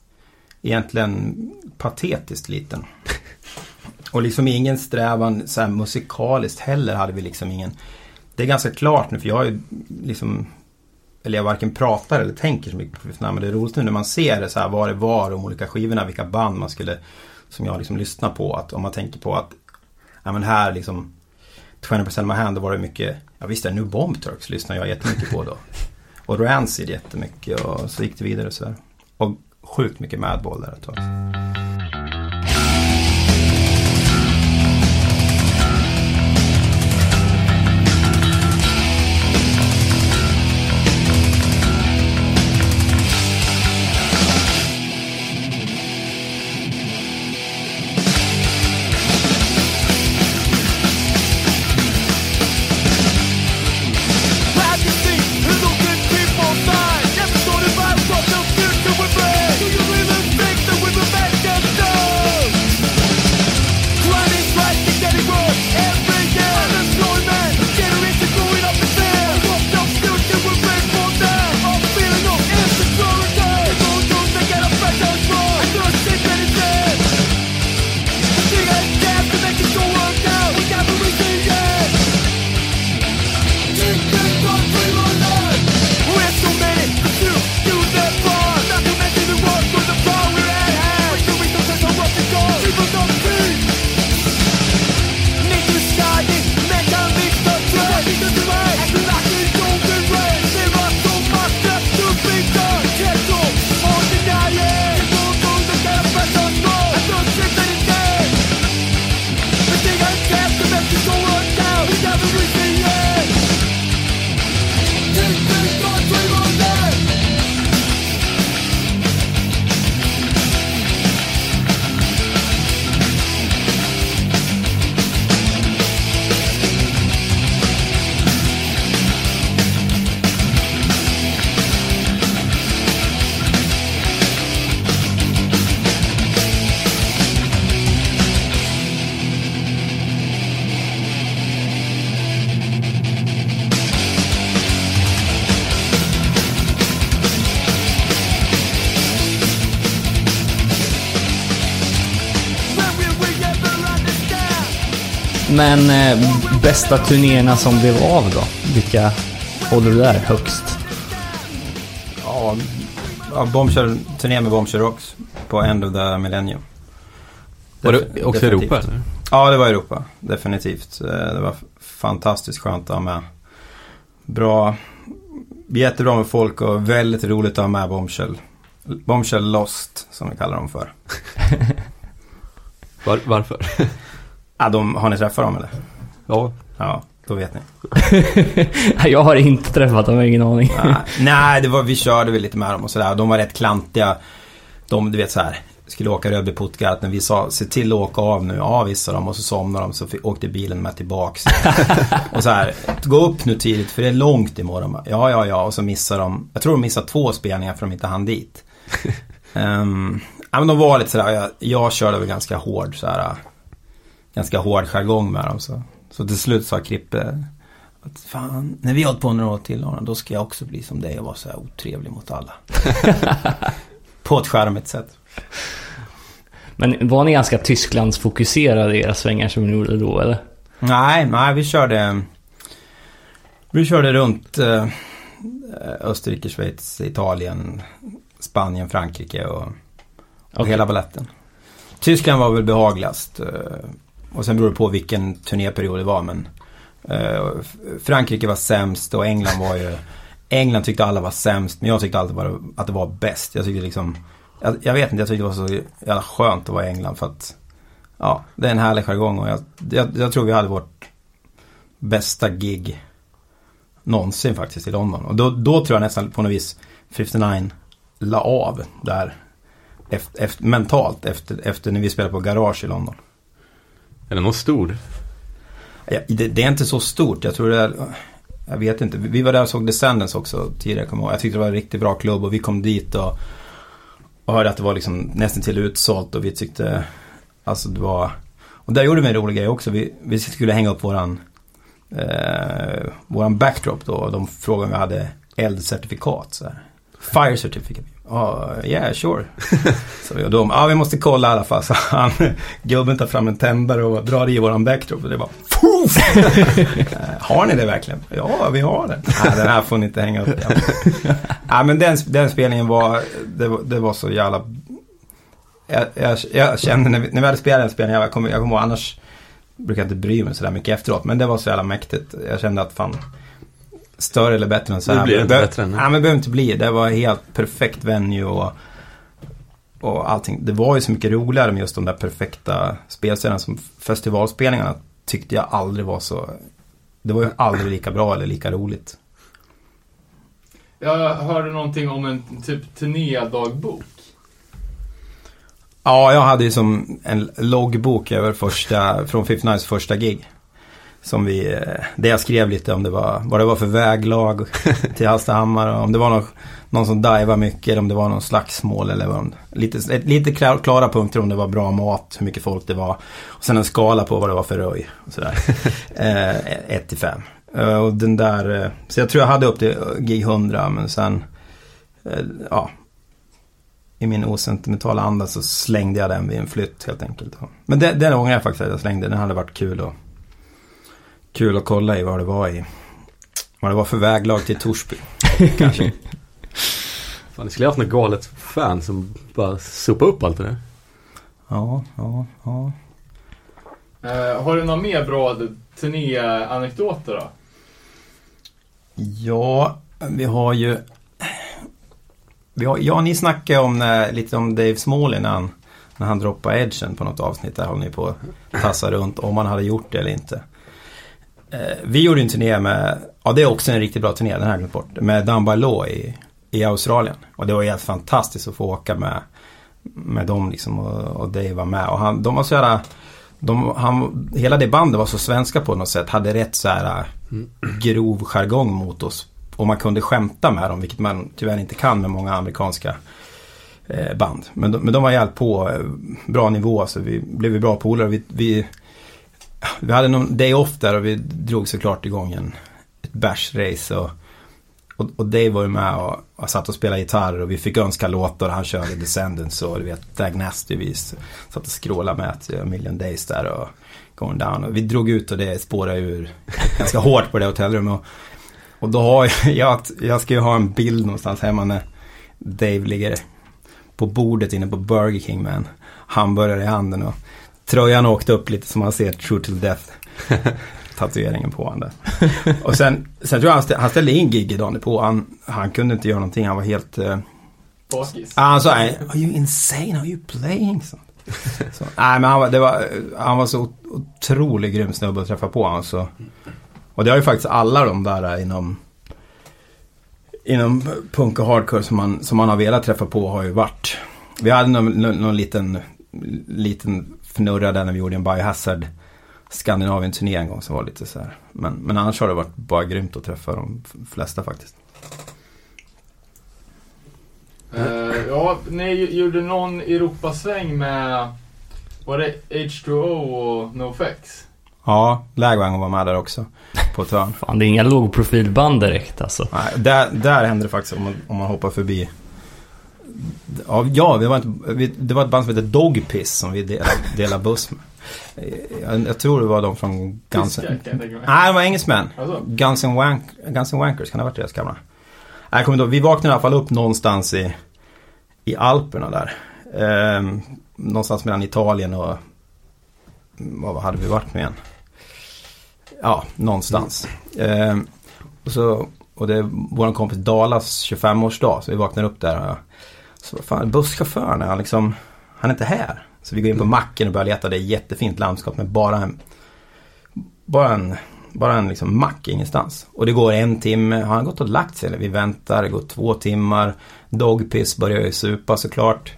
Speaker 5: Egentligen patetiskt liten. Och liksom ingen strävan så här musikaliskt heller hade vi liksom ingen. Det är ganska klart nu för jag har ju liksom eller jag varken pratar eller tänker så mycket på Fifth Nine, men det är roligt nu när man ser det så här vad det var, de olika skivorna, vilka band man skulle, som jag liksom lyssnar på. Att om man tänker på att, ja men här liksom 20% my hand, då var det mycket, ja visst är det nu Bomb Turks lyssnar jag jättemycket på då. Och Rancid jättemycket och så gick det vidare så sådär Och sjukt mycket Madball där ett tag.
Speaker 1: Men eh, bästa turnéerna som blev av då? Vilka håller du där högst?
Speaker 5: Ja, ja Bombshell, turné med Bombshell Rocks på End of the Millennium.
Speaker 3: Var det också
Speaker 5: definitivt.
Speaker 3: Europa eller?
Speaker 5: Ja, det var Europa. Definitivt. Eh, Det var fantastiskt skönt att ha med. Bra, jättebra med folk och väldigt roligt att ha med Bombshell. Bombshell Lost, som vi kallar dem för.
Speaker 3: Var, varför?
Speaker 5: Ah, de, har ni träffat dem eller?
Speaker 3: Ja.
Speaker 5: Ja, då vet ni.
Speaker 1: jag har inte träffat dem, jag har ingen aning.
Speaker 5: Nej, Nej, det var, vi körde väl lite med dem och sådär. De var rätt klantiga. De, du vet så här, skulle åka Rödby Puttgarden. När vi sa, se till att åka av nu. Ja, visst sa de. Och så somnade de. Så åkte bilen med tillbaks. och så här, gå upp nu tidigt för det är långt imorgon. Ja, ja, ja. Och så missade de. Jag tror de missade två spelningar för de inte hann dit. Ehm, ja, men de var lite sådär. Jag, jag körde väl ganska hård så här. Ganska hård jargong med dem. Så, så till slut sa Krippe. Att fan, när vi har hållit på några år till då ska jag också bli som dig och vara så här otrevlig mot alla. på ett charmigt sätt.
Speaker 1: Men var ni ganska Tysklandsfokuserade i era svängar som ni gjorde då, eller?
Speaker 5: Nej, nej, vi körde... Vi körde runt eh, Österrike, Schweiz, Italien, Spanien, Frankrike och, och
Speaker 1: Okej.
Speaker 5: hela balletten. Tyskland var väl behagligast. eh, och sen beror det på vilken turnéperiod det var. Men eh, Frankrike var sämst och England var ju... England tyckte alla var sämst. Men jag tyckte alltid bara att det var bäst. Jag tyckte liksom... Jag, jag vet inte, jag tyckte det var så jävla skönt att vara i England för att... Ja, det är en härlig jargong och jag, jag, jag tror vi hade vårt bästa gig någonsin faktiskt i London. Och då, då tror jag nästan på något vis 59 la av där efter, efter, mentalt efter, efter när vi spelade på Garage i London.
Speaker 3: Är det någon stor?
Speaker 5: Ja, det, det är inte så stort. Jag tror det är, jag vet inte. Vi var där och såg Descendants också tidigare, kommer jag ihåg. Jag tyckte det var en riktigt bra klubb och vi kom dit och, och hörde att det var liksom nästan till utsålt och vi tyckte, alltså det var, och där gjorde vi en rolig grej också. Vi, vi skulle hänga upp våran, eh, våran backdrop då och de frågade om vi hade eldcertifikat. Så här. Fire certificate. Ja, yeah sure. så vi, och de, ja vi måste kolla i alla fall. Så han, gubben tar fram en tändare och drar i våran backdrop och det bara Har ni det verkligen? Ja, vi har det. Nej, den här får ni inte hänga upp. Nej, men den, den spelningen var, det, var, det var så jävla... Jag, jag, jag kände när vi, när vi hade spelat den spelningen, jag kommer, jag kommer ihåg annars brukar jag inte bry mig sådär mycket efteråt. Men det var så jävla mäktigt. Jag kände att fan, större eller bättre än så här.
Speaker 3: blir det inte
Speaker 5: Be-
Speaker 3: bättre än det.
Speaker 5: Nej, men det behöver inte bli. Det var helt perfekt venue och, och allting. Det var ju så mycket roligare med just de där perfekta spelställena som festivalspelningarna tyckte jag aldrig var så... Det var ju aldrig lika bra eller lika roligt.
Speaker 2: Jag hörde någonting om en typ turnédagbok.
Speaker 5: Ja, jag hade ju som en loggbok över första, från 59s första gig. Som vi, eh, där jag skrev lite om det var, vad det var för väglag till Hallstahammar. och Om det var någon, någon som dajvade mycket, eller om det var någon slagsmål eller vad, lite, lite klar- klara punkter om det var bra mat, hur mycket folk det var. Och sen en skala på vad det var för röj. Och sådär. eh, 1 till 5. Eh, och den där, eh, så jag tror jag hade upp till eh, gig 100 men sen, eh, ja. I min osentimentala anda så slängde jag den vid en flytt helt enkelt. Men den, den ångrar jag faktiskt att jag slängde. Den hade varit kul att, kul att kolla i vad det var i. Vad det var för väglag till Torsby. Kanske.
Speaker 3: Fan, ni skulle haft något galet fan som bara sopade upp allt det där.
Speaker 5: Ja, ja, ja.
Speaker 2: Eh, har du några mer bra turnéanekdoter då?
Speaker 5: Ja, vi har ju... Vi har, ja, ni snackade om, när, lite om Dave Smalley när han, när han droppade edgen på något avsnitt. Där håller ni på att tassa runt om han hade gjort det eller inte. Eh, vi gjorde en turné med, ja det är också en riktigt bra turné, den här har jag glömt bort. Med Down by Law i, i Australien. Och det var helt fantastiskt att få åka med, med dem liksom och, och Dave var med. Och han, de var så jävla, de, han, hela det bandet var så svenska på något sätt. Hade rätt så här eh, grov jargong mot oss. Och man kunde skämta med dem, vilket man tyvärr inte kan med många amerikanska eh, band. Men de, men de var jävligt på eh, bra nivå, så vi blev ju bra polare. Vi, vi, vi hade någon day off där och vi drog såklart igång en, ett bärsrace. Och, och, och Dave var ju med och, och satt och spelade gitarr och vi fick önska låtar och han körde Descendants och du vet Dag Nasty vi satt och skrålade med till A Million Days där och Going Down. Och vi drog ut och det spårade ur ganska hårt på det hotellrummet. Och, och då har jag, jag, jag ska ju ha en bild någonstans hemma när Dave ligger på bordet inne på Burger King med en hamburgare i handen och tröjan åkte upp lite som man ser True till Death tatueringen på honom. Och sen, sen tror jag han ställde, han ställde in gig dagen på. Han, han kunde inte göra någonting. Han var helt...
Speaker 2: Bakis.
Speaker 5: han sa Are you insane? Are you playing? Så, så, nej men han var, det var, han var så otroligt grym snubbe att träffa på. Han, så. Och det har ju faktiskt alla de där inom inom punk och hardcore som man, som man har velat träffa på har ju varit. Vi hade någon, någon, någon liten, liten fnurra där när vi gjorde en Biohazard Skandinavien-turné en gång som var lite så här. Men, men annars har det varit bara grymt att träffa de flesta faktiskt.
Speaker 2: Eh, ja, ni gjorde någon Europasväng med, var det H2O och NoFX?
Speaker 5: Ja, Lagwagon var med där också. På ett hörn.
Speaker 1: Fan, det är inga lågprofilband direkt alltså.
Speaker 5: Nej, där, där hände det faktiskt om man, om man hoppar förbi. Ja, vi var vi, det var ett band som hette Dogpiss som vi delade, delade buss med. Jag, jag, tror det var de från Guns
Speaker 2: jag mig.
Speaker 5: Nej, det var engelsmän.
Speaker 2: Alltså,
Speaker 5: Guns and, Wank, Guns and Wankers, kan det ha varit deras gamla? Nej, jag kommer inte. Vi vaknade i alla fall upp någonstans i, i Alperna där. Ehm, någonstans mellan Italien och... Vad hade vi varit med igen? Ja, någonstans. Ehm, och, så, och det är vår kompis Dalas 25-årsdag, så vi vaknar upp där. Och, så vad fan, busschauffören, han liksom... Han är inte här. Så vi går in på macken och börjar leta. Det är jättefint landskap med bara en... Bara en, bara en liksom mack ingenstans. Och det går en timme. Han har gått och lagt sig. Eller vi väntar. Det går två timmar. Dogpiss börjar ju supa såklart.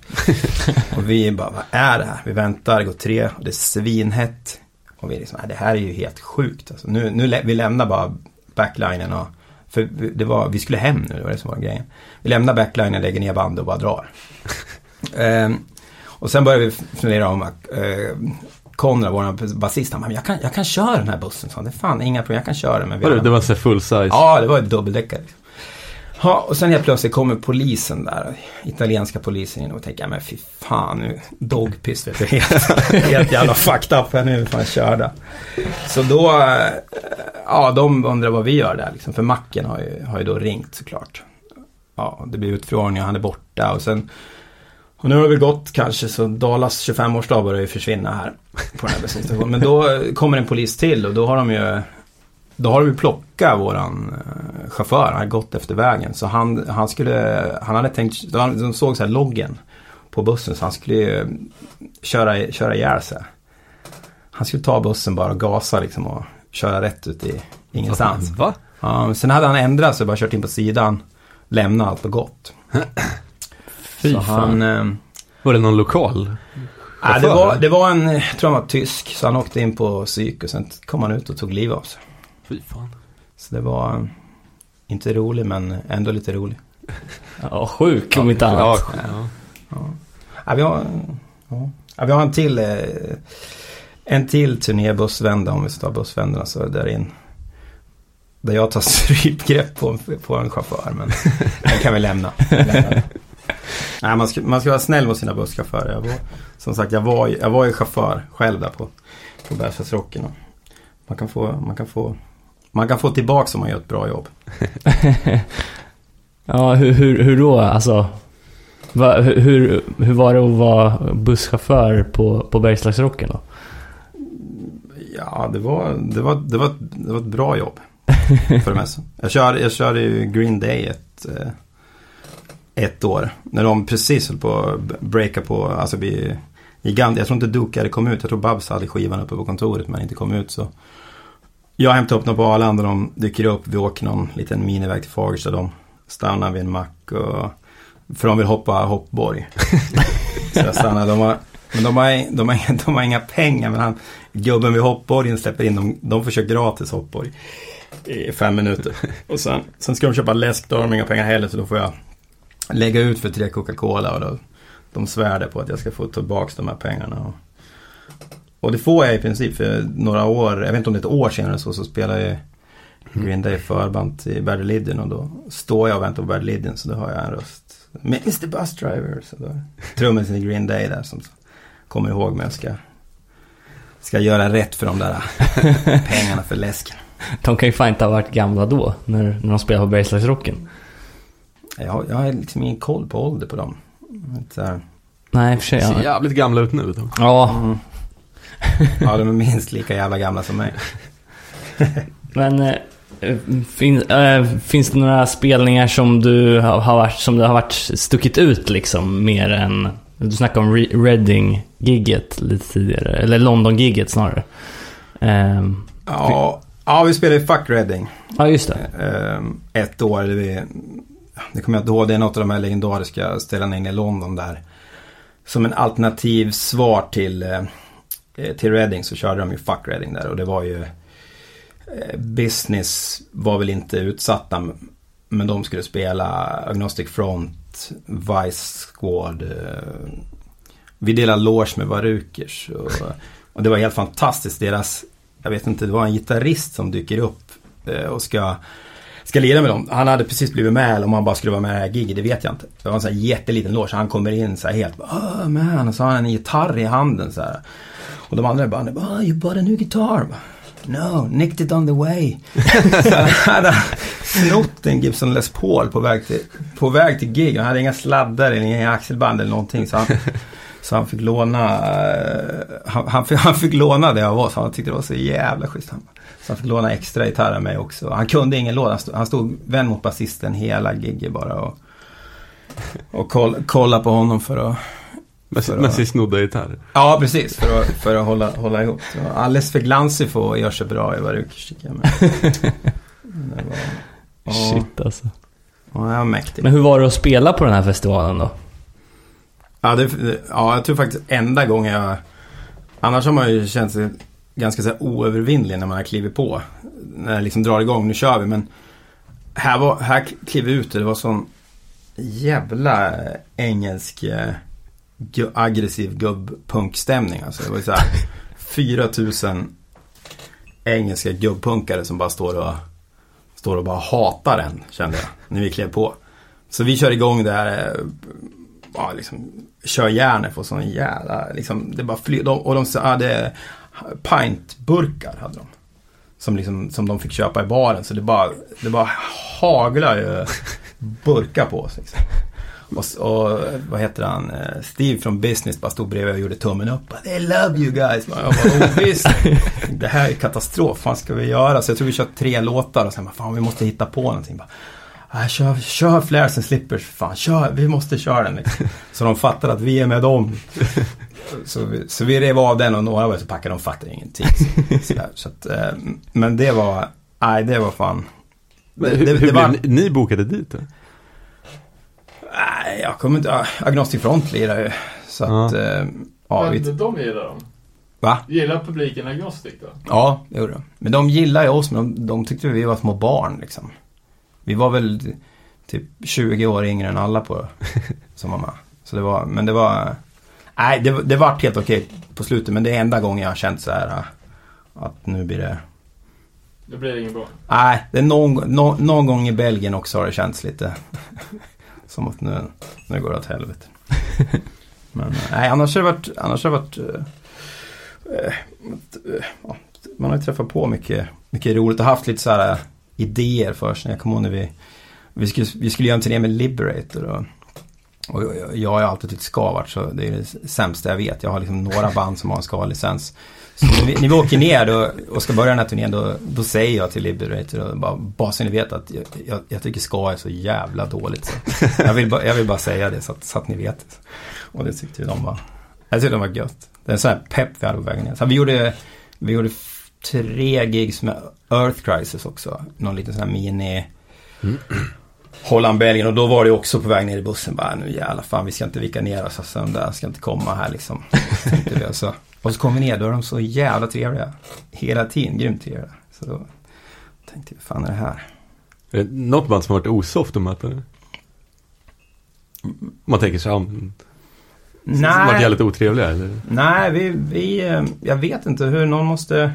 Speaker 5: och vi bara, vad är det här? Vi väntar. Det går tre. Och det är svinhett. Och vi liksom, det här är ju helt sjukt. Alltså, nu, nu vi lämnar bara backlinen och... För det var, vi skulle hem nu, det var det som var grejen. Vi lämnar backlinen, lägger ner bandet och bara drar. Ehm, och sen började vi fundera om att eh, Konrad, vår basist, han bara, "Men jag kan, jag kan köra den här bussen. Så det är fan inga problem, jag kan köra den. Men
Speaker 3: Vadå, det var så full size?
Speaker 5: Ja, det var ett dubbeldäckare. Ja, och sen helt plötsligt kommer polisen där, italienska polisen in och tänker, "Ja, men fy fan nu, dogpiss vet du, helt, helt jävla fucked up här nu, fan körda. Så då, eh, ja de undrar vad vi gör där liksom, för macken har ju, har ju då ringt såklart. Ja, det blir utfrågning och han är borta och sen och nu har det väl gått kanske så Dalas 25-årsdag börjar ju försvinna här på den här bensinstationen. Men då eh, kommer en polis till och då har de ju då har de ju plockat våran eh, chaufför, han har gått efter vägen. Så han, han skulle, han hade tänkt, de såg så här loggen på bussen så han skulle ju köra, köra ihjäl sig. Han skulle ta bussen bara och gasa liksom och köra rätt ut i ingenstans.
Speaker 3: Va?
Speaker 5: Ja, sen hade han ändrat sig, bara kört in på sidan, lämnat allt och gått.
Speaker 1: Fy
Speaker 5: så
Speaker 1: fan.
Speaker 5: han... Eh,
Speaker 3: Var det någon lokal?
Speaker 5: nej, det, var, det var en, jag tror han var tysk, så han åkte in på psyk och sen kom han ut och tog livet av sig.
Speaker 3: Fy fan.
Speaker 5: Så det var eh, inte rolig men ändå lite rolig.
Speaker 1: Ja, sjuk om inte
Speaker 3: Ja,
Speaker 1: annat.
Speaker 3: ja.
Speaker 5: Ja. Ja, vi, har, ja. Ja, vi har en till eh, En till turné bussvända om vi ska ta bussvändarna så där in Där jag tar strypgrepp på, på en chaufför men den kan vi lämna. lämna. Nej, man, ska, man ska vara snäll mot sina busschaufförer. Jag var, som sagt, jag var, jag var ju chaufför själv där på, på Bergslagsrocken. Man kan få, man kan få man kan få tillbaka om man gör ett bra jobb.
Speaker 1: Ja, hur, hur, hur då? Alltså, va, hur, hur, hur var det att vara busschaufför på, på Bergslagsrocken då?
Speaker 5: Ja, det var, det var, det var, det var ett bra jobb. För det mesta. Jag körde, jag körde ju Green Day ett, eh, ett år. När de precis höll på att breaka på, alltså vi gigant. Jag tror inte Duke hade kommit ut. Jag tror Babs hade skivan uppe på kontoret men inte kom ut så. Jag hämtar upp dem på Arlanda, de dyker upp. Vi åker någon liten miniväg till Fagersta. De stannar vid en mack och för de vill hoppa hoppborg. så jag stannar. De har, men de har, de, har, de har inga pengar men han, gubben vid hoppborgen släpper in dem. De får köra gratis hoppborg i fem minuter. Och sen, sen ska de köpa läsk, då har de inga pengar heller så då får jag lägga ut för tre Coca-Cola och då, de svärde på att jag ska få tillbaka de här pengarna. Och, och det får jag i princip för några år, jag vet inte om det är ett år senare så, så spelar jag Green Day förband Barry Lyndon och då står jag och väntar på Lyndon så då har jag en röst. Mr Bus Driver. Så då, trummisen i Green Day där som kommer ihåg mig och ska, ska göra rätt för de där pengarna för läsken.
Speaker 1: De kan ju fan inte ha varit gamla då, när, när de spelade på Bergslagsrocken.
Speaker 5: Jag, har- jag har liksom ingen koll på ålder på dem. Så här,
Speaker 1: Nej, för sig.
Speaker 3: Ser jävligt gamla ut nu. Då.
Speaker 1: ja,
Speaker 5: mm. Ja, de är minst lika jävla gamla som mig.
Speaker 1: men eh, fin, eh, finns det några spelningar som du har, har varit, som det har varit stuckit ut liksom mer än... Du snackade om Re- Reading-gigget lite tidigare, eller London-gigget snarare. Ehm,
Speaker 5: Ja, ja vi spelade Fuck Reading.
Speaker 1: ja, just det.
Speaker 5: Ehm, ett år. Där vi, det kommer jag inte ihåg. Det är något av de här legendariska ställena inne i London där. Som en alternativ svar till, eh, eh, till Reading så körde de ju Fuck Reading där. Och det var ju... Eh, business var väl inte utsatta. Men de skulle spela Agnostic Front, Vice Squad. Vi delade loge med Varukers. Och, och det var helt fantastiskt. Deras, jag vet inte, det var en gitarrist som dyker upp eh, och ska ska lira med dem. Han hade precis blivit med eller om han bara skulle vara med i det här giget, det vet jag inte. Det var en sån här jätteliten loge. Han kommer in så här helt oh man, och så har han en gitarr i handen så här. Och de andra bara, oh, you bought a new guitar. No, nicked it on the way. så han hade snott en Gibson Les Paul på väg till, på väg till gig. Han hade inga sladdar eller inga axelband eller någonting. Så han, så han fick låna, eh, han, han, fick, han fick låna det av oss. Han tyckte det var så jävla schysst. Han, så han fick låna extra gitarr av mig också. Han kunde ingen låt. Han stod, han stod vän mot basisten hela giget bara. Och, och koll, kolla på honom för att...
Speaker 3: Men,
Speaker 5: För att-
Speaker 3: sin snodda gitarr.
Speaker 5: Ja, precis. För att, för att hålla, hålla ihop. Så alldeles för glansig för att göra sig bra i Varukers tycker jag. Men, det var, ja,
Speaker 1: Shit alltså.
Speaker 5: ja, jag var mäktig.
Speaker 1: Men hur var det att spela på den här festivalen då?
Speaker 5: Ja, det, ja, jag tror faktiskt enda gången jag... Annars har man ju känt sig ganska så här oövervinnlig när man har klivit på. När det liksom drar igång, nu kör vi. Men här, var, här klev vi ut och det var sån jävla engelsk eh, gu- aggressiv gubbpunkstämning. Alltså det var ju så här 4000 engelska gubbpunkare som bara står och, står och bara hatar en, kände jag, när vi klev på. Så vi kör igång där, eh, ja, liksom, kör järnet på sån jävla, liksom, det bara flyr, de, och de hade pintburkar hade de. Som, liksom, som de fick köpa i baren, så det bara, det bara haglar ju burkar på oss. Liksom. Och, och vad heter han, Eh, Steve från Business bara stod bredvid och gjorde tummen upp. They love you guys. Man, jag bara, oh, visst. Det här är katastrof, vad ska vi göra? Så jag tror vi kör tre låtar och sen bara, fan vi måste hitta på någonting. Bara, "Ah, kör, kör Flares and Slippers, fan kör, vi måste köra den. Liksom. Så de fattar att vi är med dem. Så vi, så vi rev av den och några var så packade, de fattade ingenting. Så, där, så att, eh, men det var, nej det var fan.
Speaker 3: Men
Speaker 5: Det-
Speaker 3: hur,
Speaker 5: det-
Speaker 3: hur
Speaker 5: det var-
Speaker 3: blev ni, ni bokade dit då?
Speaker 5: Nej, jag kommer inte... Agnostic Front lirar ju. Så att... Ja, ja
Speaker 2: Men
Speaker 5: vi,
Speaker 2: de gillar dem.
Speaker 5: va?
Speaker 2: Gillar publiken Agnostic då?
Speaker 5: Ja, det gjorde de. Men de gillar ju oss, men de, de tyckte vi var små barn liksom. Vi var väl typ 20 år yngre än alla på som var med. Så det var, men det var... Nej, det, det var helt okej på slutet, men det är enda gången jag har känt så här äh, att nu blir det...
Speaker 2: Det blir ingen bra.
Speaker 5: Nej, det är någon, nå- någon gång i Belgien också har det känts lite som att nu, nu går det åt helvete. Men eh, nej, annars har det varit, annars har det varit eh, ja, man har ju träffat på mycket, mycket roligt och haft lite så här eh, idéer först. Jag kommer ihåg när vi, vi skulle, vi skulle göra en turné med Liberator och, och jag, jag har alltid tyckt ska varit så det är det sämsta jag vet. Jag har liksom några band som har en ska-licens. Så när vi, när vi åker ner då, och ska börja den här turnén då, då säger jag till Liberator och bara, bara så ni vet att jag, jag, jag tycker ska är så jävla dåligt. Så. Jag, vill bara, jag vill bara säga det så att, så att ni vet. Och det tyckte de var, jag tyckte de var gött. Det är en sån här pepp vi hade på vägen ner. Så vi gjorde, vi gjorde tre gigs med Earth Crisis också. Någon liten sån här mini Holland, Belgien och då var det också på väg ner i bussen. Bara nu jävla fan vi ska inte vika ner oss. Alltså, de där ska inte komma här liksom. Vi, alltså. Och så kom vi ner, då är de så jävla trevliga. Hela tiden, grymt trevliga. Så då tänkte vad fan är det här?
Speaker 3: Är det något band som har varit osoft att möta? Om man tänker sig, ja, men, som varit jävligt otrevliga eller?
Speaker 5: Nej, vi, vi, eh, jag vet inte hur någon måste,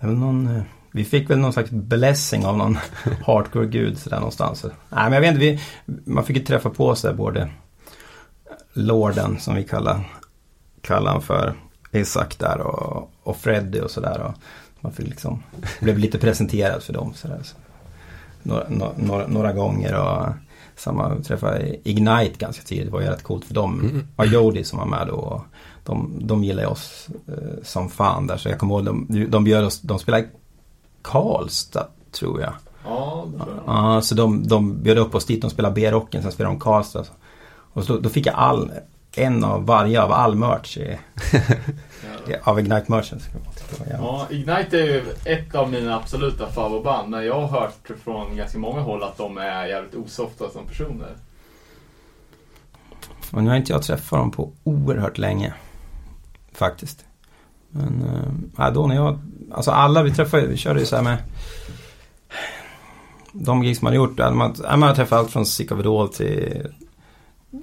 Speaker 5: någon, eh, vi fick väl någon slags blessing av någon hardcore-gud sådär någonstans. Nej men jag vet inte, vi, man fick ju träffa på sig både Lorden som vi kallar, kallar han för, Isak där och, och Freddy och sådär. Man fick liksom, blev lite presenterad för dem sådär. Så. Några, några, några gånger och samma, träffade Ignite ganska tidigt, det var ju rätt coolt för dem.
Speaker 3: Mm.
Speaker 5: Och Jody som var med då. Och de, de gillar ju oss eh, som fan där. Så jag kommer ihåg, de, de bjöd oss, de spelade Karlstad tror jag.
Speaker 2: Ja, det tror jag.
Speaker 5: Ja, så de, de bjöd upp oss dit, de spelade B-rocken, sen spelade de Karlstad. Och så, då fick jag all, en av varje av all merch i, av Ignite-merchen.
Speaker 2: Ja, Ignite är ju ett av mina absoluta favoritband. Men jag har hört från ganska många håll att de är jävligt osofta som personer.
Speaker 5: Och nu har inte jag träffat dem på oerhört länge. Faktiskt. Men äh, då när jag, alltså alla vi träffade, vi körde ju så här med de gigs man har gjort, man, man har träffat allt från Sick of It All till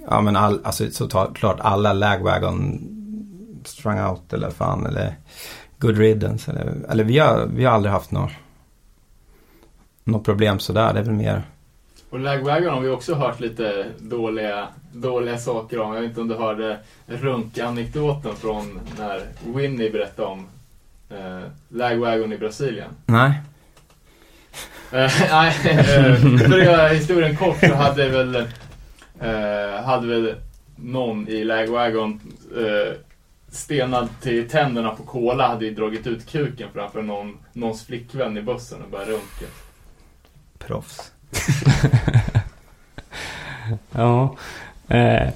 Speaker 5: Ja men all, alltså såklart alla Lagwagon Strung Out eller fan eller Good Riddance eller, eller vi har, vi har aldrig haft något något problem sådär, det är väl mer
Speaker 2: Och Lagwagon har vi också hört lite dåliga, dåliga saker om. Jag vet inte om du hörde runkanekdoten från när Winnie berättade om eh, Lagwagon i Brasilien.
Speaker 5: Nej.
Speaker 2: Eh, Nej, eh, för att göra historien kort så hade väl, eh, hade väl någon i Lagwagon stenad till tänderna på cola hade ju dragit ut kuken framför någon, någons flickvän i bussen och börjat runka.
Speaker 5: Proffs.
Speaker 1: Ja. Eh,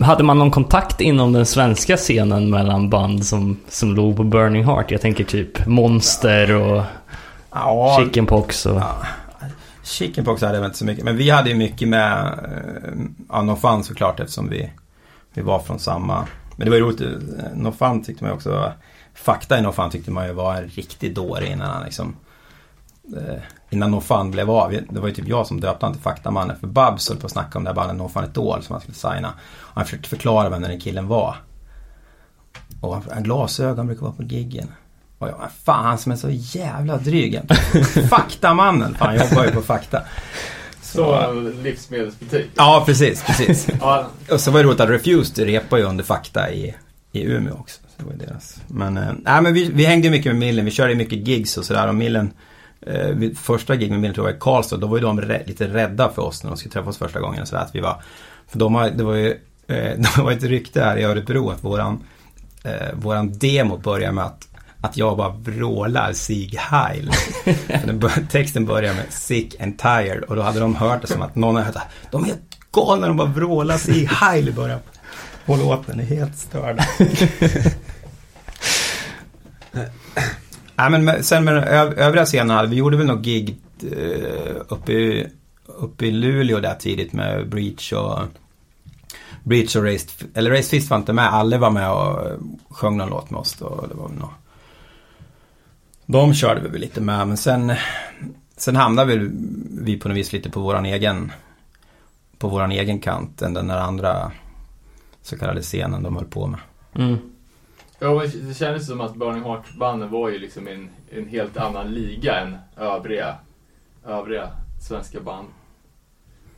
Speaker 1: hade man någon kontakt inom den svenska scenen mellan band som, som låg på Burning Heart? Jag tänker typ Monster och
Speaker 5: Ja,
Speaker 1: Chickenpox och...
Speaker 5: Ja, Chickenpox hade jag inte så mycket. Men vi hade ju mycket med eh, ja, No Fun såklart eftersom vi, vi var från samma. Men det var ju roligt. eh, No Fun tyckte man ju också. Fakta i No Fun tyckte man ju var en riktig dåre innan han liksom. Innan No Fun blev av. Det var ju typ jag som döpte han till Faktamannen. För Babs höll på att snacka om det här bandet No Fun Idol som han skulle signa. Och han försökte förklara vem den här killen var. Och han, han glasögon brukar vara på giggen. Och jag, fan han som är så jävla dryg. Faktamannen, fan jag jobbar ju på fakta.
Speaker 2: Så en livsmedelsbutik.
Speaker 5: Ja, precis, precis.
Speaker 2: Ja,
Speaker 5: Och så var det roligt att Refused repar ju under fakta i, i Umeå också. Så det var deras. Men, nej, men vi, vi hängde ju mycket med Millen, vi körde ju mycket gigs och sådär. Och Millen, vid första gig med var i Karlstad, då var ju de lite rädda för oss när de skulle träffa oss första gången. Så att vi var, för de har, det var ju, eh, det var ett rykte här i Örebro att våran, eh, våran demo börjar med att att jag bara vrålar Sieg Heil. Texten börjar med Sick and Tired och då hade de hört det som att någon hade hört att de är helt galna, de bara vrålar Sieg Heil i början. Och låten är helt störd. Nej men med, sen med den övriga scenerna, vi gjorde väl något gig eh, uppe, i, uppe i Luleå där tidigt med Breach och Breach och Raised, eller Raised Fist var inte med, alla var med och eh, sjöng någon låt med oss då. Det var väl något. De körde vi väl lite med, men sen, sen hamnade vi, vi på något vis lite på våran egen, på våran egen kant än den där andra så kallade scenen de höll på med.
Speaker 1: Mm.
Speaker 2: Ja, men det kändes som att Burning Heart-banden var ju liksom en, en helt annan liga än övriga, övriga svenska band.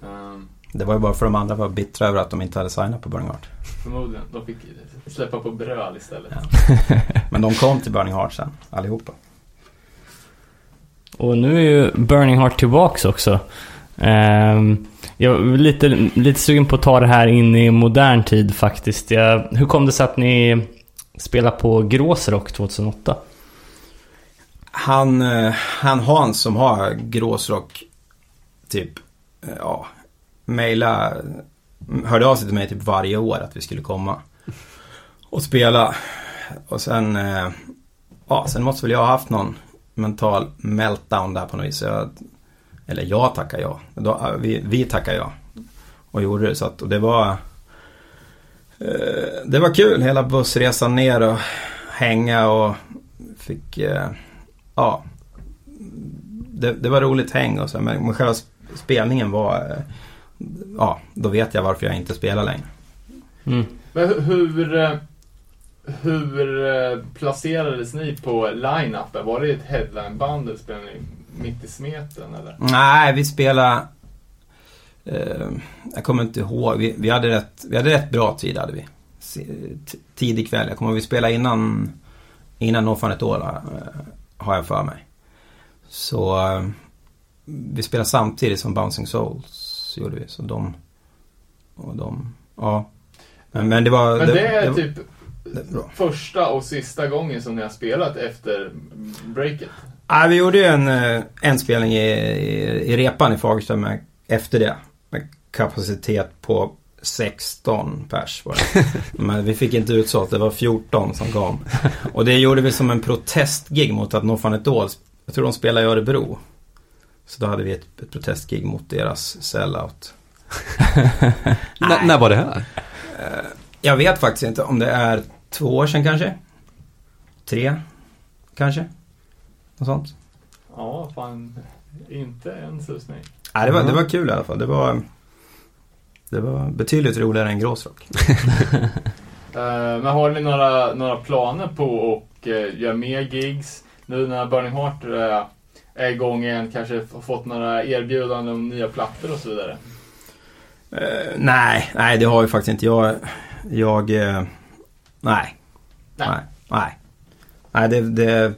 Speaker 2: Ehm,
Speaker 5: Det var ju bara för de andra var bittra över att de inte hade signat på Burning Heart.
Speaker 2: förmodligen. De fick släppa på bröd istället.
Speaker 5: Ja. Men de kom till Burning Heart sen, allihopa.
Speaker 1: Och nu är ju Burning Heart tillbaks också. Ehm, jag är lite, lite sugen på att ta det här in i modern tid faktiskt. Jag, hur kom det sig att ni spelade på Gråsrock 2008?
Speaker 5: Han, eh, han Hans som har gråsrock typ, eh, ja, mejla, hörde av sig till mig typ varje år att vi skulle komma och spela. Och sen, eh, ja, sen måste väl jag ha haft någon mental meltdown där på något vis. Så Jag, eller jag tackar ja. Vi, vi tackar ja. Och gjorde det så att, och det var det var kul hela bussresan ner och hänga och fick eh, Ja det, det var roligt häng och så men, men själva sp- spelningen var eh, Ja, då vet jag varför jag inte spelar längre.
Speaker 1: Mm.
Speaker 2: Men hu- hur... eh, hur eh, placerades ni på line-upen? Var det ett headline-band eller spelade ni mitt i smeten eller?
Speaker 5: Nej, vi spelade... Eh, jag kommer inte ihåg. Vi, vi, hade rätt, vi hade rätt bra tid hade vi. Tidig kväll. Jag kommer ihåg vi spelade innan, innan No Fun At All har jag för mig. Så eh, vi spelade samtidigt som Bouncing Souls gjorde vi. Så de... Och de... Ja. Men, men det var...
Speaker 2: Men det är
Speaker 5: var-
Speaker 2: typ
Speaker 5: det
Speaker 2: första och sista gången som ni har spelat efter breaket.
Speaker 5: Ja, vi gjorde ju en, eh, en spelning i, i, i repan i Fagersta med, efter det. Kapacitet på 16 pers var det. Men vi fick inte utsålt, det var 14 som kom. Och det gjorde vi som en protestgig mot att No Fun At All, jag tror de spelade i Örebro. Så då hade vi ett, ett protestgig mot deras sellout.
Speaker 3: När var det här?
Speaker 5: Jag vet faktiskt inte om det är två år sedan kanske. Tre, kanske. Något sånt.
Speaker 2: Ja, fan. Inte en susning.
Speaker 5: Nej, det var, det var kul i alla fall. Det var, det var betydligt roligare än Gråsrock.
Speaker 2: Eh, men har ni några, några planer på att uh, göra mer gigs? Nu när Burning Heart eh, är igång igen, kanske har fått några erbjudanden om nya plattor och så vidare?
Speaker 5: Eh, nej, nej det har vi faktiskt inte. Jag, jag eh, nej.
Speaker 2: Nej.
Speaker 5: Nej. Nej. Nej, det, det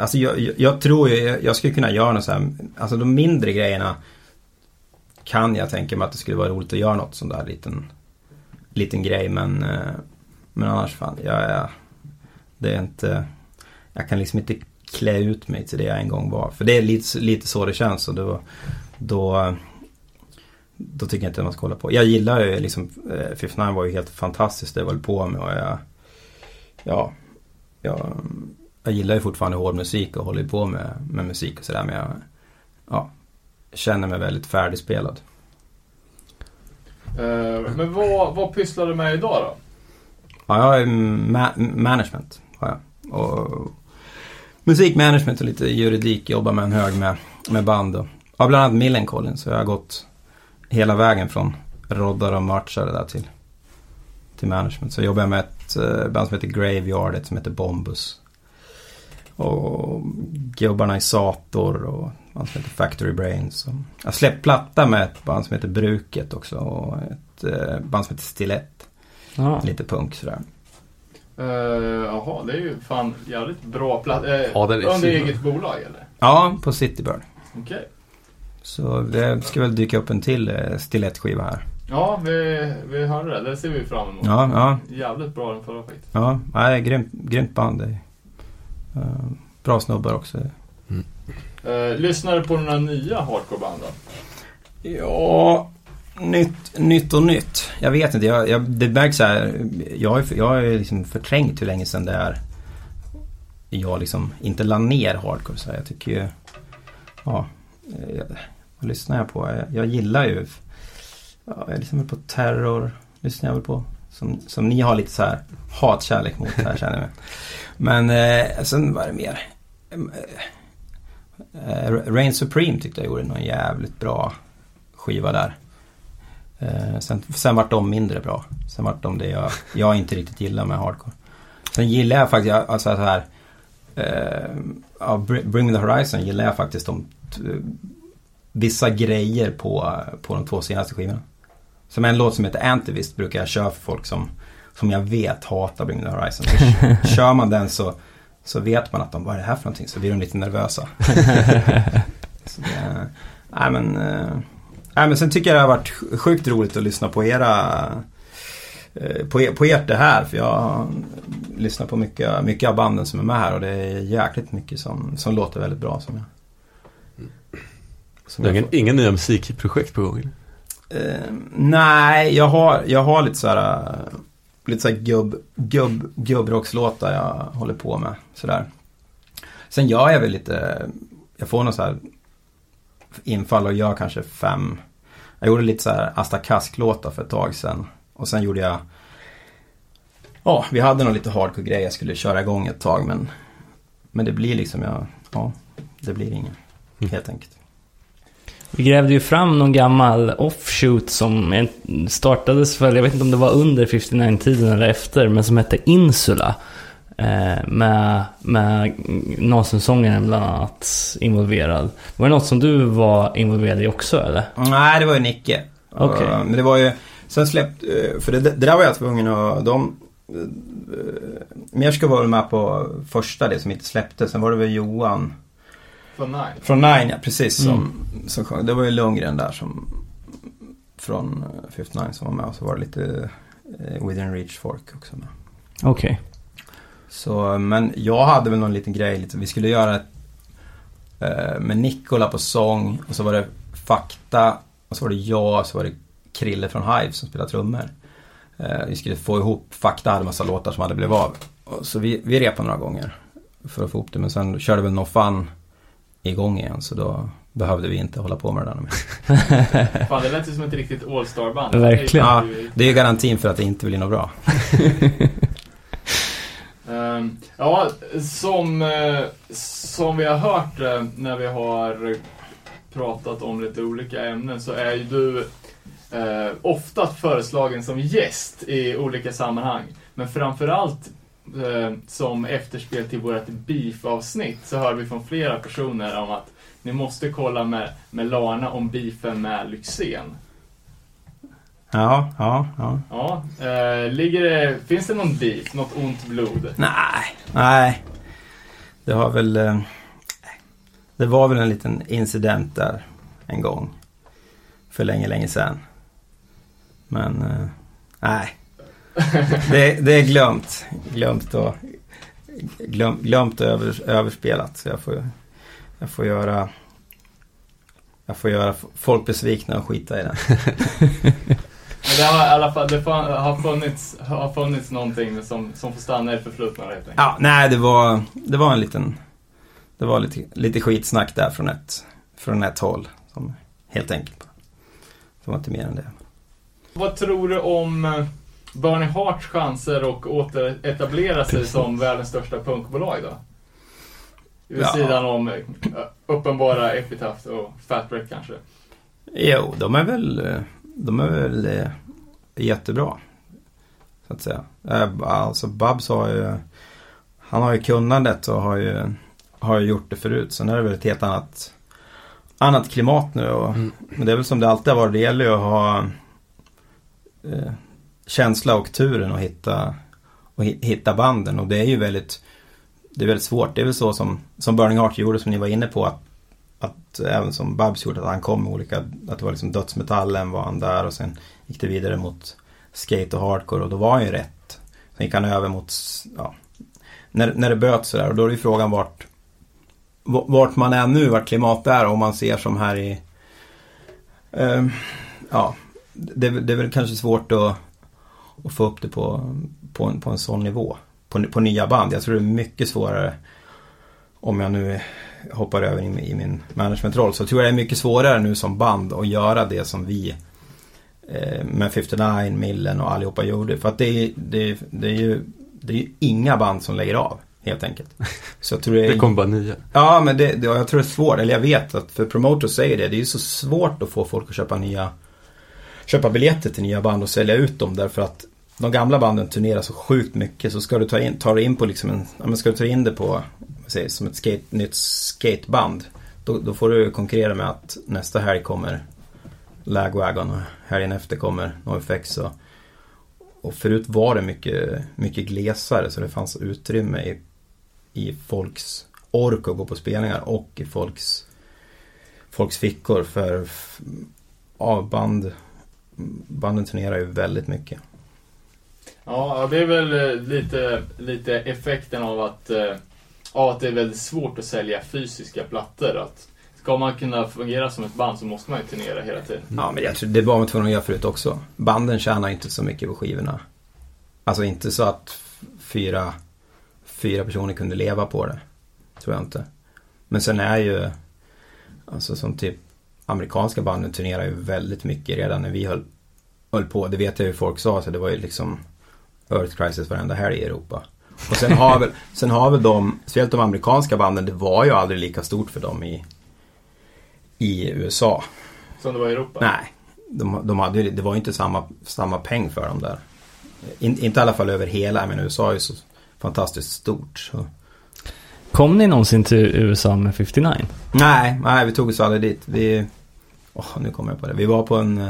Speaker 5: Alltså jag, jag, jag tror ju, jag, jag skulle kunna göra något så här, alltså de mindre grejerna kan jag tänka mig att det skulle vara roligt att göra något sån där liten, liten grej men, eh, men annars fan, jag är, det är inte, jag kan liksom inte klä ut mig till det jag en gång var. För det är lite, lite så det känns och då, då, då tycker jag inte man ska hålla på. Jag gillar ju liksom, eh, Fifth Nine var ju helt fantastiskt det jag höll på med och jag, ja, jag, jag gillar ju fortfarande hård musik och håller ju på med, med musik och sådär men jag, ja, känner mig väldigt färdigspelad.
Speaker 2: Eh, men vad, vad pysslar du med idag då?
Speaker 5: Ja, jag ju ma- management. Har jag. Och musikmanagement och lite juridik. Jobbar med en hög med, med band. Och, ja, bland annat Millencolin. Så jag har gått hela vägen från roddare och matchare där till, till management. Så jobbar jag med ett eh, band som heter Graveyard, ett som heter Bombus. Och gubbarna i Sator och band som heter Factory Brains. Jag har släppt platta med ett band som heter Bruket också. Och ett eh, band som heter Stilett.
Speaker 1: Ja.
Speaker 5: Lite punk sådär.
Speaker 2: Eh, Jaha, det är ju fan jävligt bra platta. Uh,
Speaker 3: Ja, den är
Speaker 2: under eget bolag eller?
Speaker 5: Ja, på Citybird.
Speaker 2: Okej.
Speaker 5: Så det ska väl dyka upp en till eh, Stilett-skiva här.
Speaker 2: Ja, vi, vi hörde det. Det ser vi fram emot.
Speaker 5: Ja, ja,
Speaker 2: Jävligt bra den förra faktiskt.
Speaker 5: ja. Nej, grymt, grymt band. Det är, eh, bra snubbar också.
Speaker 2: Eh, lyssnar du på några nya hardcoreband då?
Speaker 5: Ja, nytt, nytt och nytt. Jag vet inte. Jag, jag, det märks så här. Jag har ju jag har ju liksom förträngt hur länge sedan det är. Jag liksom inte la ner hardcore. Så här. jag tycker ju... Ja. Jag, vad lyssnar jag på? Jag, jag gillar ju... Ja, jag lyssnar väl på Terror. Lyssnar jag väl på. Som, som ni har lite så här hatkärlek mot här känner jag. Men eh, sen var det mer. Eh, Eh, Rain Supreme tyckte jag gjorde någon jävligt bra skiva där. Eh, sen, sen vart de mindre bra. Sen vart de det jag, jag inte riktigt gillar med hardcore. Sen gillar jag faktiskt, alltså så här. Uh, Bring Me The Horizon gillar jag faktiskt de vissa grejer på, på de två senaste skivorna. Som en låt som heter Antivist brukar jag köra för folk som, som jag vet hatar Bring Me The Horizon. Så kör man den så, så vet man att de, vad är det här för någonting? Så blir de lite nervösa. så det, nej men, eh, nej men sen tycker jag det har varit sjukt roligt att lyssna på era eh, på, er, på ert det här för jag lyssnar på mycket, mycket av banden som är med här och det är jäkligt mycket som, som låter väldigt bra som jag som
Speaker 3: Du har ingen, inga nya musikprojekt på gång?
Speaker 5: Eh, nej, jag har, jag har lite sådär eh, Lite såhär gubb, gubb, gubbrockslåtar jag håller på med. Sådär. Sen gör jag väl lite, jag får någon så här infall och gör kanske fem. Jag gjorde lite så här Asta Kask-låtar för ett tag sedan. Och sen gjorde jag, ja, vi hade nog lite hardcore-grej jag skulle köra igång ett tag men, men det blir liksom, jag, ja, det blir ingen. Helt enkelt.
Speaker 1: Vi grävde ju fram någon gammal offshoot som startades väl, jag vet inte om det var under 59-tiden eller efter, men som hette Insula. Eh, med, med Nasensångaren bland annat involverad. Var det något som du var involverad i också eller?
Speaker 5: Nej, det var ju Nicke. Uh, Men det var ju, sen släppt, uh, för det, det där var jag tvungen att, de, uh, Mierska var väl med på första, det som inte släpptes. Sen var det väl Johan
Speaker 2: Från Nine.
Speaker 5: från Nine, ja, precis. Som,
Speaker 1: Mm.
Speaker 5: som sjöng. Det var ju Lundgren där som, från uh, 59 som var med. Och så var det lite uh, Within Reach folk också med.
Speaker 1: Okej.
Speaker 5: Så, men jag hade väl någon liten grej, lite, vi skulle göra ett, eh, med Nikola på sång och så var det Fakta och så var det jag och så var det Krille från Hive som spelade trummor. Eh, vi skulle få ihop, Fakta hade en massa låtar som hade blivit av. Och så vi, vi repade några gånger för att få ihop det men sen körde väl No Fun igång igen så då behövde vi inte hålla på med det där mer.
Speaker 2: Fan, det lät ju som ett riktigt all-star-band.
Speaker 1: Verkligen.
Speaker 5: Ja, det är ju garantin för att det inte blir något bra.
Speaker 2: Ehm, ja, som, eh, som vi har hört eh, när vi har pratat om lite olika ämnen så är ju du eh, ofta föreslagen som gäst i olika sammanhang. Men framförallt som efterspel till vårt beef-avsnitt så hör vi från flera personer om att ni måste kolla med, med Larna om beefen med Lyxzén.
Speaker 5: Ja, ja, ja.
Speaker 2: Ja, eh, ligger det, finns det någon beef, något ont blod?
Speaker 5: Nej, nej. Det har väl... eh, Det var väl en liten incident där en gång. För länge, länge sedan. Men, eh, nej. Det, det är glömt. Glömt och, glöm, glömt och över, överspelat. Så jag får, jag får göra... Jag får göra folk besvikna och skita i det.
Speaker 2: Men det har i alla fall det har funnits, har funnits någonting som, som får stanna i det förflutna helt enkelt.
Speaker 5: Ja, nej det var, det var en liten... Det var lite, lite skitsnack där från ett, från ett håll. Som, helt enkelt. Det var inte mer än det.
Speaker 2: Vad tror du om eh, Bernie Harts chanser att återetablera sig
Speaker 1: Precis.
Speaker 2: som världens största punkbolag då? Vid
Speaker 5: Ja.
Speaker 2: sidan om eh, uppenbara Epitaph och Fatbreak kanske.
Speaker 5: Jo, de är väl, eh, de är väl eh, jättebra. Så att säga. Alltså Babs har ju, han har ju kunnandet och har ju, har ju gjort det förut. Sen är det väl ett helt annat, annat klimat nu. Och,
Speaker 3: Mm.
Speaker 5: Men det är väl som det alltid har varit. Det gäller ju att ha känsla och turen att hitta, och hitta banden. Och det är ju väldigt, det är väldigt svårt. Det är väl så som, som Burning Heart gjorde som ni var inne på. Att, att även som Babs gjorde, att han kom med olika, att det var liksom dödsmetallen var han där och sen gick det vidare mot skate och hardcore och då var han ju rätt. Sen gick han över mot, ja, när, när det böt sådär och då är ju frågan vart, vart man är nu, vart klimatet är om man ser som här i, eh, ja, det, det är väl kanske svårt att, att få upp det på, på, en, på en sån nivå. På, på nya band. Jag tror det är mycket svårare om jag nu hoppar över i, i min managementroll så tror jag det är mycket svårare nu som band att göra det som vi eh, med 59, Millen och allihopa gjorde. För att det är, det, är- det är ju det är ju inga band som lägger av helt enkelt. Så jag tror det är...
Speaker 3: Det kommer bara nya.
Speaker 5: Ja, men det, det, jag tror det är svårt. Eller jag vet att för promoters säger det. Det är ju så svårt att få folk att köpa nya köpa biljetter till nya band och sälja ut dem därför att de gamla banden turnerar så sjukt mycket. Så ska du ta in, ta det in på liksom en, ja, men ska du ta in det på, vad säger, som ett skate, nytt skateband då, då får du konkurrera med att nästa helg kommer Lagwagon och helgen efter kommer NoFX och, och förut var det mycket, mycket glesare så det fanns utrymme i, i folks ork att gå på spelningar och i folks, folks fickor för avband ja, band banden turnerar ju väldigt mycket.
Speaker 2: Ja, ja, det är väl eh, lite, lite effekten av att, eh, av att det är väldigt svårt att sälja fysiska plattor. Att ska man kunna fungera som ett band så måste man ju turnera hela tiden.
Speaker 5: Ja, men jag tror det var man tvungen att göra förut också. Banden tjänar inte så mycket på skivorna. Alltså inte så att fyra, fyra personer kunde leva på det. Tror jag inte. Men sen är ju, alltså som typ amerikanska banden turnerar ju väldigt mycket redan när vi höll, höll på. Det vet jag ju folk sa, så det var ju liksom Earth Crisis varenda helg i Europa. Och sen har väl, sen har väl de, speciellt de amerikanska banden, det var ju aldrig lika stort för dem i i USA.
Speaker 2: Som det var i Europa?
Speaker 5: Nej, de, de hade, det var ju inte samma, samma peng för dem där. In, inte i alla fall över hela, men USA är ju så fantastiskt stort. Så.
Speaker 1: Kom ni någonsin till USA med 59?
Speaker 5: Nej, nej, vi tog oss aldrig dit. Vi, oh, nu kommer jag på det. Vi var på en eh,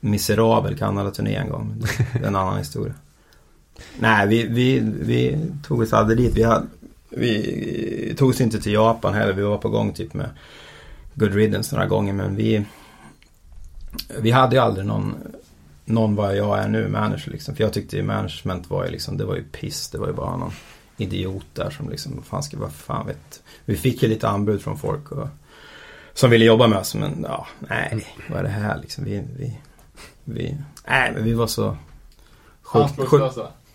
Speaker 5: miserabel Kanada-turné en gång. Det är en annan historia. Nej, vi, vi, vi tog oss aldrig dit. Vi, hade, vi tog oss inte till Japan heller. Vi var på gång typ med Good Riddance några gånger. Men vi, vi hade ju aldrig någon, någon vad jag är nu, manager liksom. För jag tyckte ju management var ju liksom, det var ju piss. Det var ju bara någon idiot där som liksom, vad fan ska, vad fan vet. Vi fick ju lite anbud från folk och, som ville jobba med oss. Men ja, nej, vad är det här liksom? Vi, vi, vi, nej men vi var så sjukt,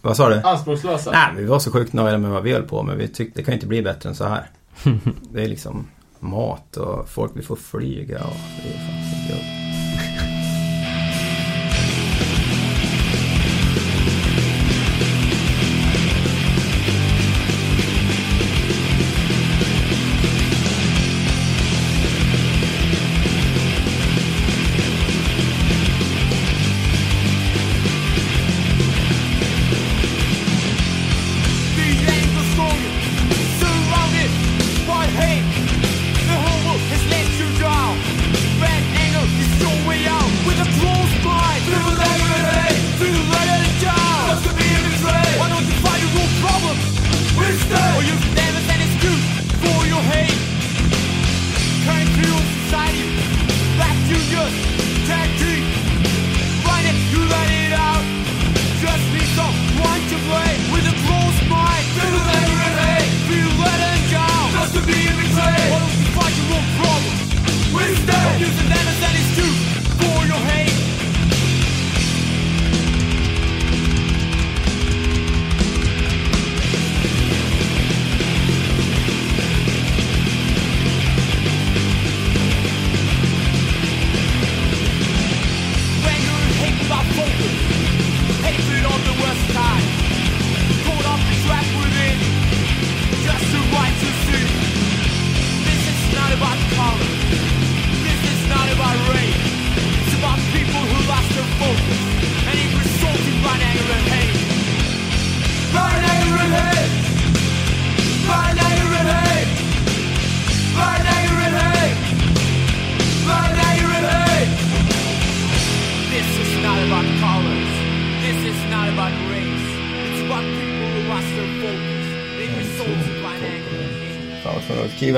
Speaker 5: vad sa du?
Speaker 2: Anspråkslösa?
Speaker 5: Nej, men vi var så sjukt nöjda med vad vi höll på med. Vi tyckte det kan ju inte bli bättre än så här. Det är liksom mat och folk vill få flyga och det är fan så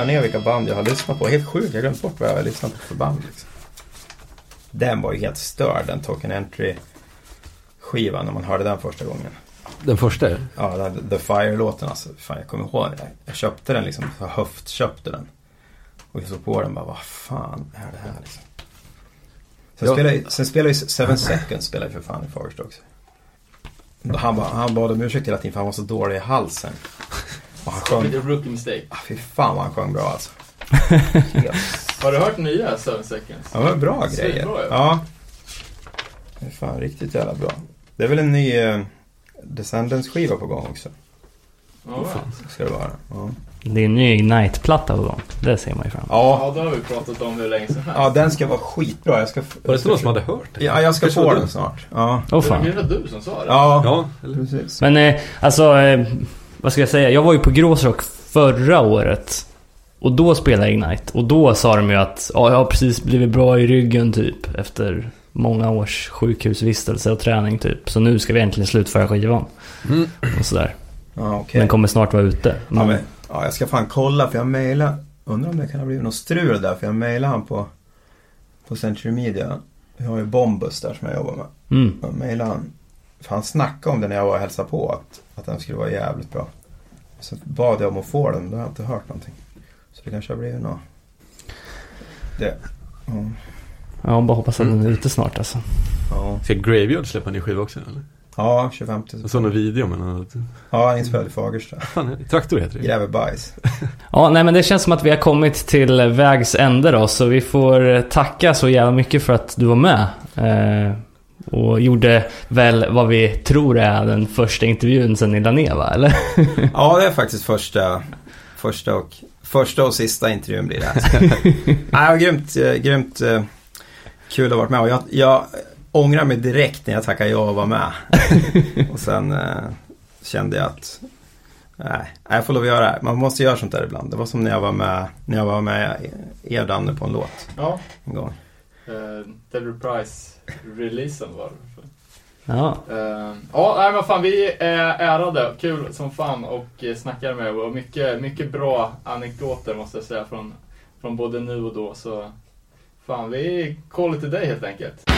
Speaker 5: skriva ner vilka band jag har lyssnat på. Helt sjukt, jag har glömt bort vad jag har lyssnat på för band. Liksom. Den var ju helt störd, den Token Entry skivan när man hörde den första gången.
Speaker 3: Den första?
Speaker 5: Ja, den, The Fire-låten alltså. Fan, jag kommer ihåg det. Jag köpte den liksom, jag höftköpte den. Och jag såg på den bara, vad fan är det här liksom? Sen,
Speaker 3: Ja.
Speaker 5: spelade, sen spelade ju Seven Seconds spelade för fan i Fagersta också. Han, ba, han bad om ursäkt hela tiden för han var så dålig i halsen. Han sjöng,
Speaker 2: Lite rookie mistake.
Speaker 5: ah, fy fan vad han sjöng bra alltså. Helt
Speaker 2: Har du hört nya Seven Seconds?
Speaker 5: Ja, men bra
Speaker 2: Svinbra,
Speaker 5: grejer.
Speaker 2: ja.
Speaker 5: Ja. Det är fan riktigt jävla bra. Det är väl en ny eh, Descendants-skiva på gång också.
Speaker 2: Ja, va?
Speaker 5: Ska det vara. Ja,
Speaker 1: Det är en ny Ignite-platta på gång. Det ser man ju fram emot.
Speaker 5: ja.
Speaker 2: ja, det har vi pratat om hur länge som helst.
Speaker 5: ja den ska vara skitbra. Jag ska...
Speaker 3: Var det inte någon som hade hört det?
Speaker 5: Ja, jag ska få
Speaker 3: var
Speaker 5: den
Speaker 3: du.
Speaker 5: snart. Ja.
Speaker 1: Åh
Speaker 2: Det
Speaker 1: fan.
Speaker 2: var du som sa det.
Speaker 5: Ja,
Speaker 3: Ja, eller?
Speaker 5: precis.
Speaker 1: Men eh, alltså, eh, vad ska jag säga? Jag var ju på Gråsrock förra året. Och då spelade Ignite. Och då sa de ju att ja, jag har precis blivit bra i ryggen typ. Efter många års sjukhusvistelse och träning typ. Så nu ska vi äntligen slutföra skivan.
Speaker 3: Mm.
Speaker 1: Och sådär.
Speaker 5: Ja, okej.
Speaker 1: Den kommer snart vara ute.
Speaker 5: Ja, men, ja, jag ska fan kolla för jag mejlade. Undrar om det kan ha blivit något strul där. För jag mejlade han på, på Century Media. Jag har ju Bombus där som jag jobbar med.
Speaker 1: Mm.
Speaker 5: Jag mejlade han. För han snackade om det när jag var och hälsade på. Att, att den skulle vara jävligt bra. Så bad jag om att få den. Då har jag inte hört någonting. Så det kanske har blivit något. Det. Ja.
Speaker 1: Ja, bara hoppas att den är ute snart alltså.
Speaker 5: Ja,
Speaker 3: Ska Graveyard släppa en ny skiva också eller?
Speaker 5: ja 25.
Speaker 3: Jag såg någon video med någon...
Speaker 5: Ja, inspelad i Fagersta.
Speaker 3: Fan, Traktor heter det
Speaker 5: Gräver bajs.
Speaker 1: Ja, nej men det känns som att vi har kommit till vägs ände då. Så vi får tacka så jävla mycket för att du var med. Eh, och gjorde väl vad vi tror är den första intervjun sen ni la ner va? Eller?
Speaker 5: Ja, det är faktiskt första, första och Första och sista intervjun blir det. Alltså. Nej, grymt, eh, grymt eh, kul att ha varit med. Och jag, jag ångrar mig direkt när jag tackade ja och var med. och sen eh, kände jag att nej, jag får lov att göra det. Man måste göra sånt där ibland. Det var som när jag var med, när jag var med er Danne på en låt
Speaker 2: Ja,
Speaker 5: en gång.
Speaker 2: Uh, Dead Reprise-releasen var det.
Speaker 1: Ja.
Speaker 2: Uh, ja, nej men fan vi är ärade. Kul som fan och eh, snackar med och mycket, mycket bra anekdoter måste jag säga från, från både nu och då. Så fan, vi kollar till dig helt enkelt.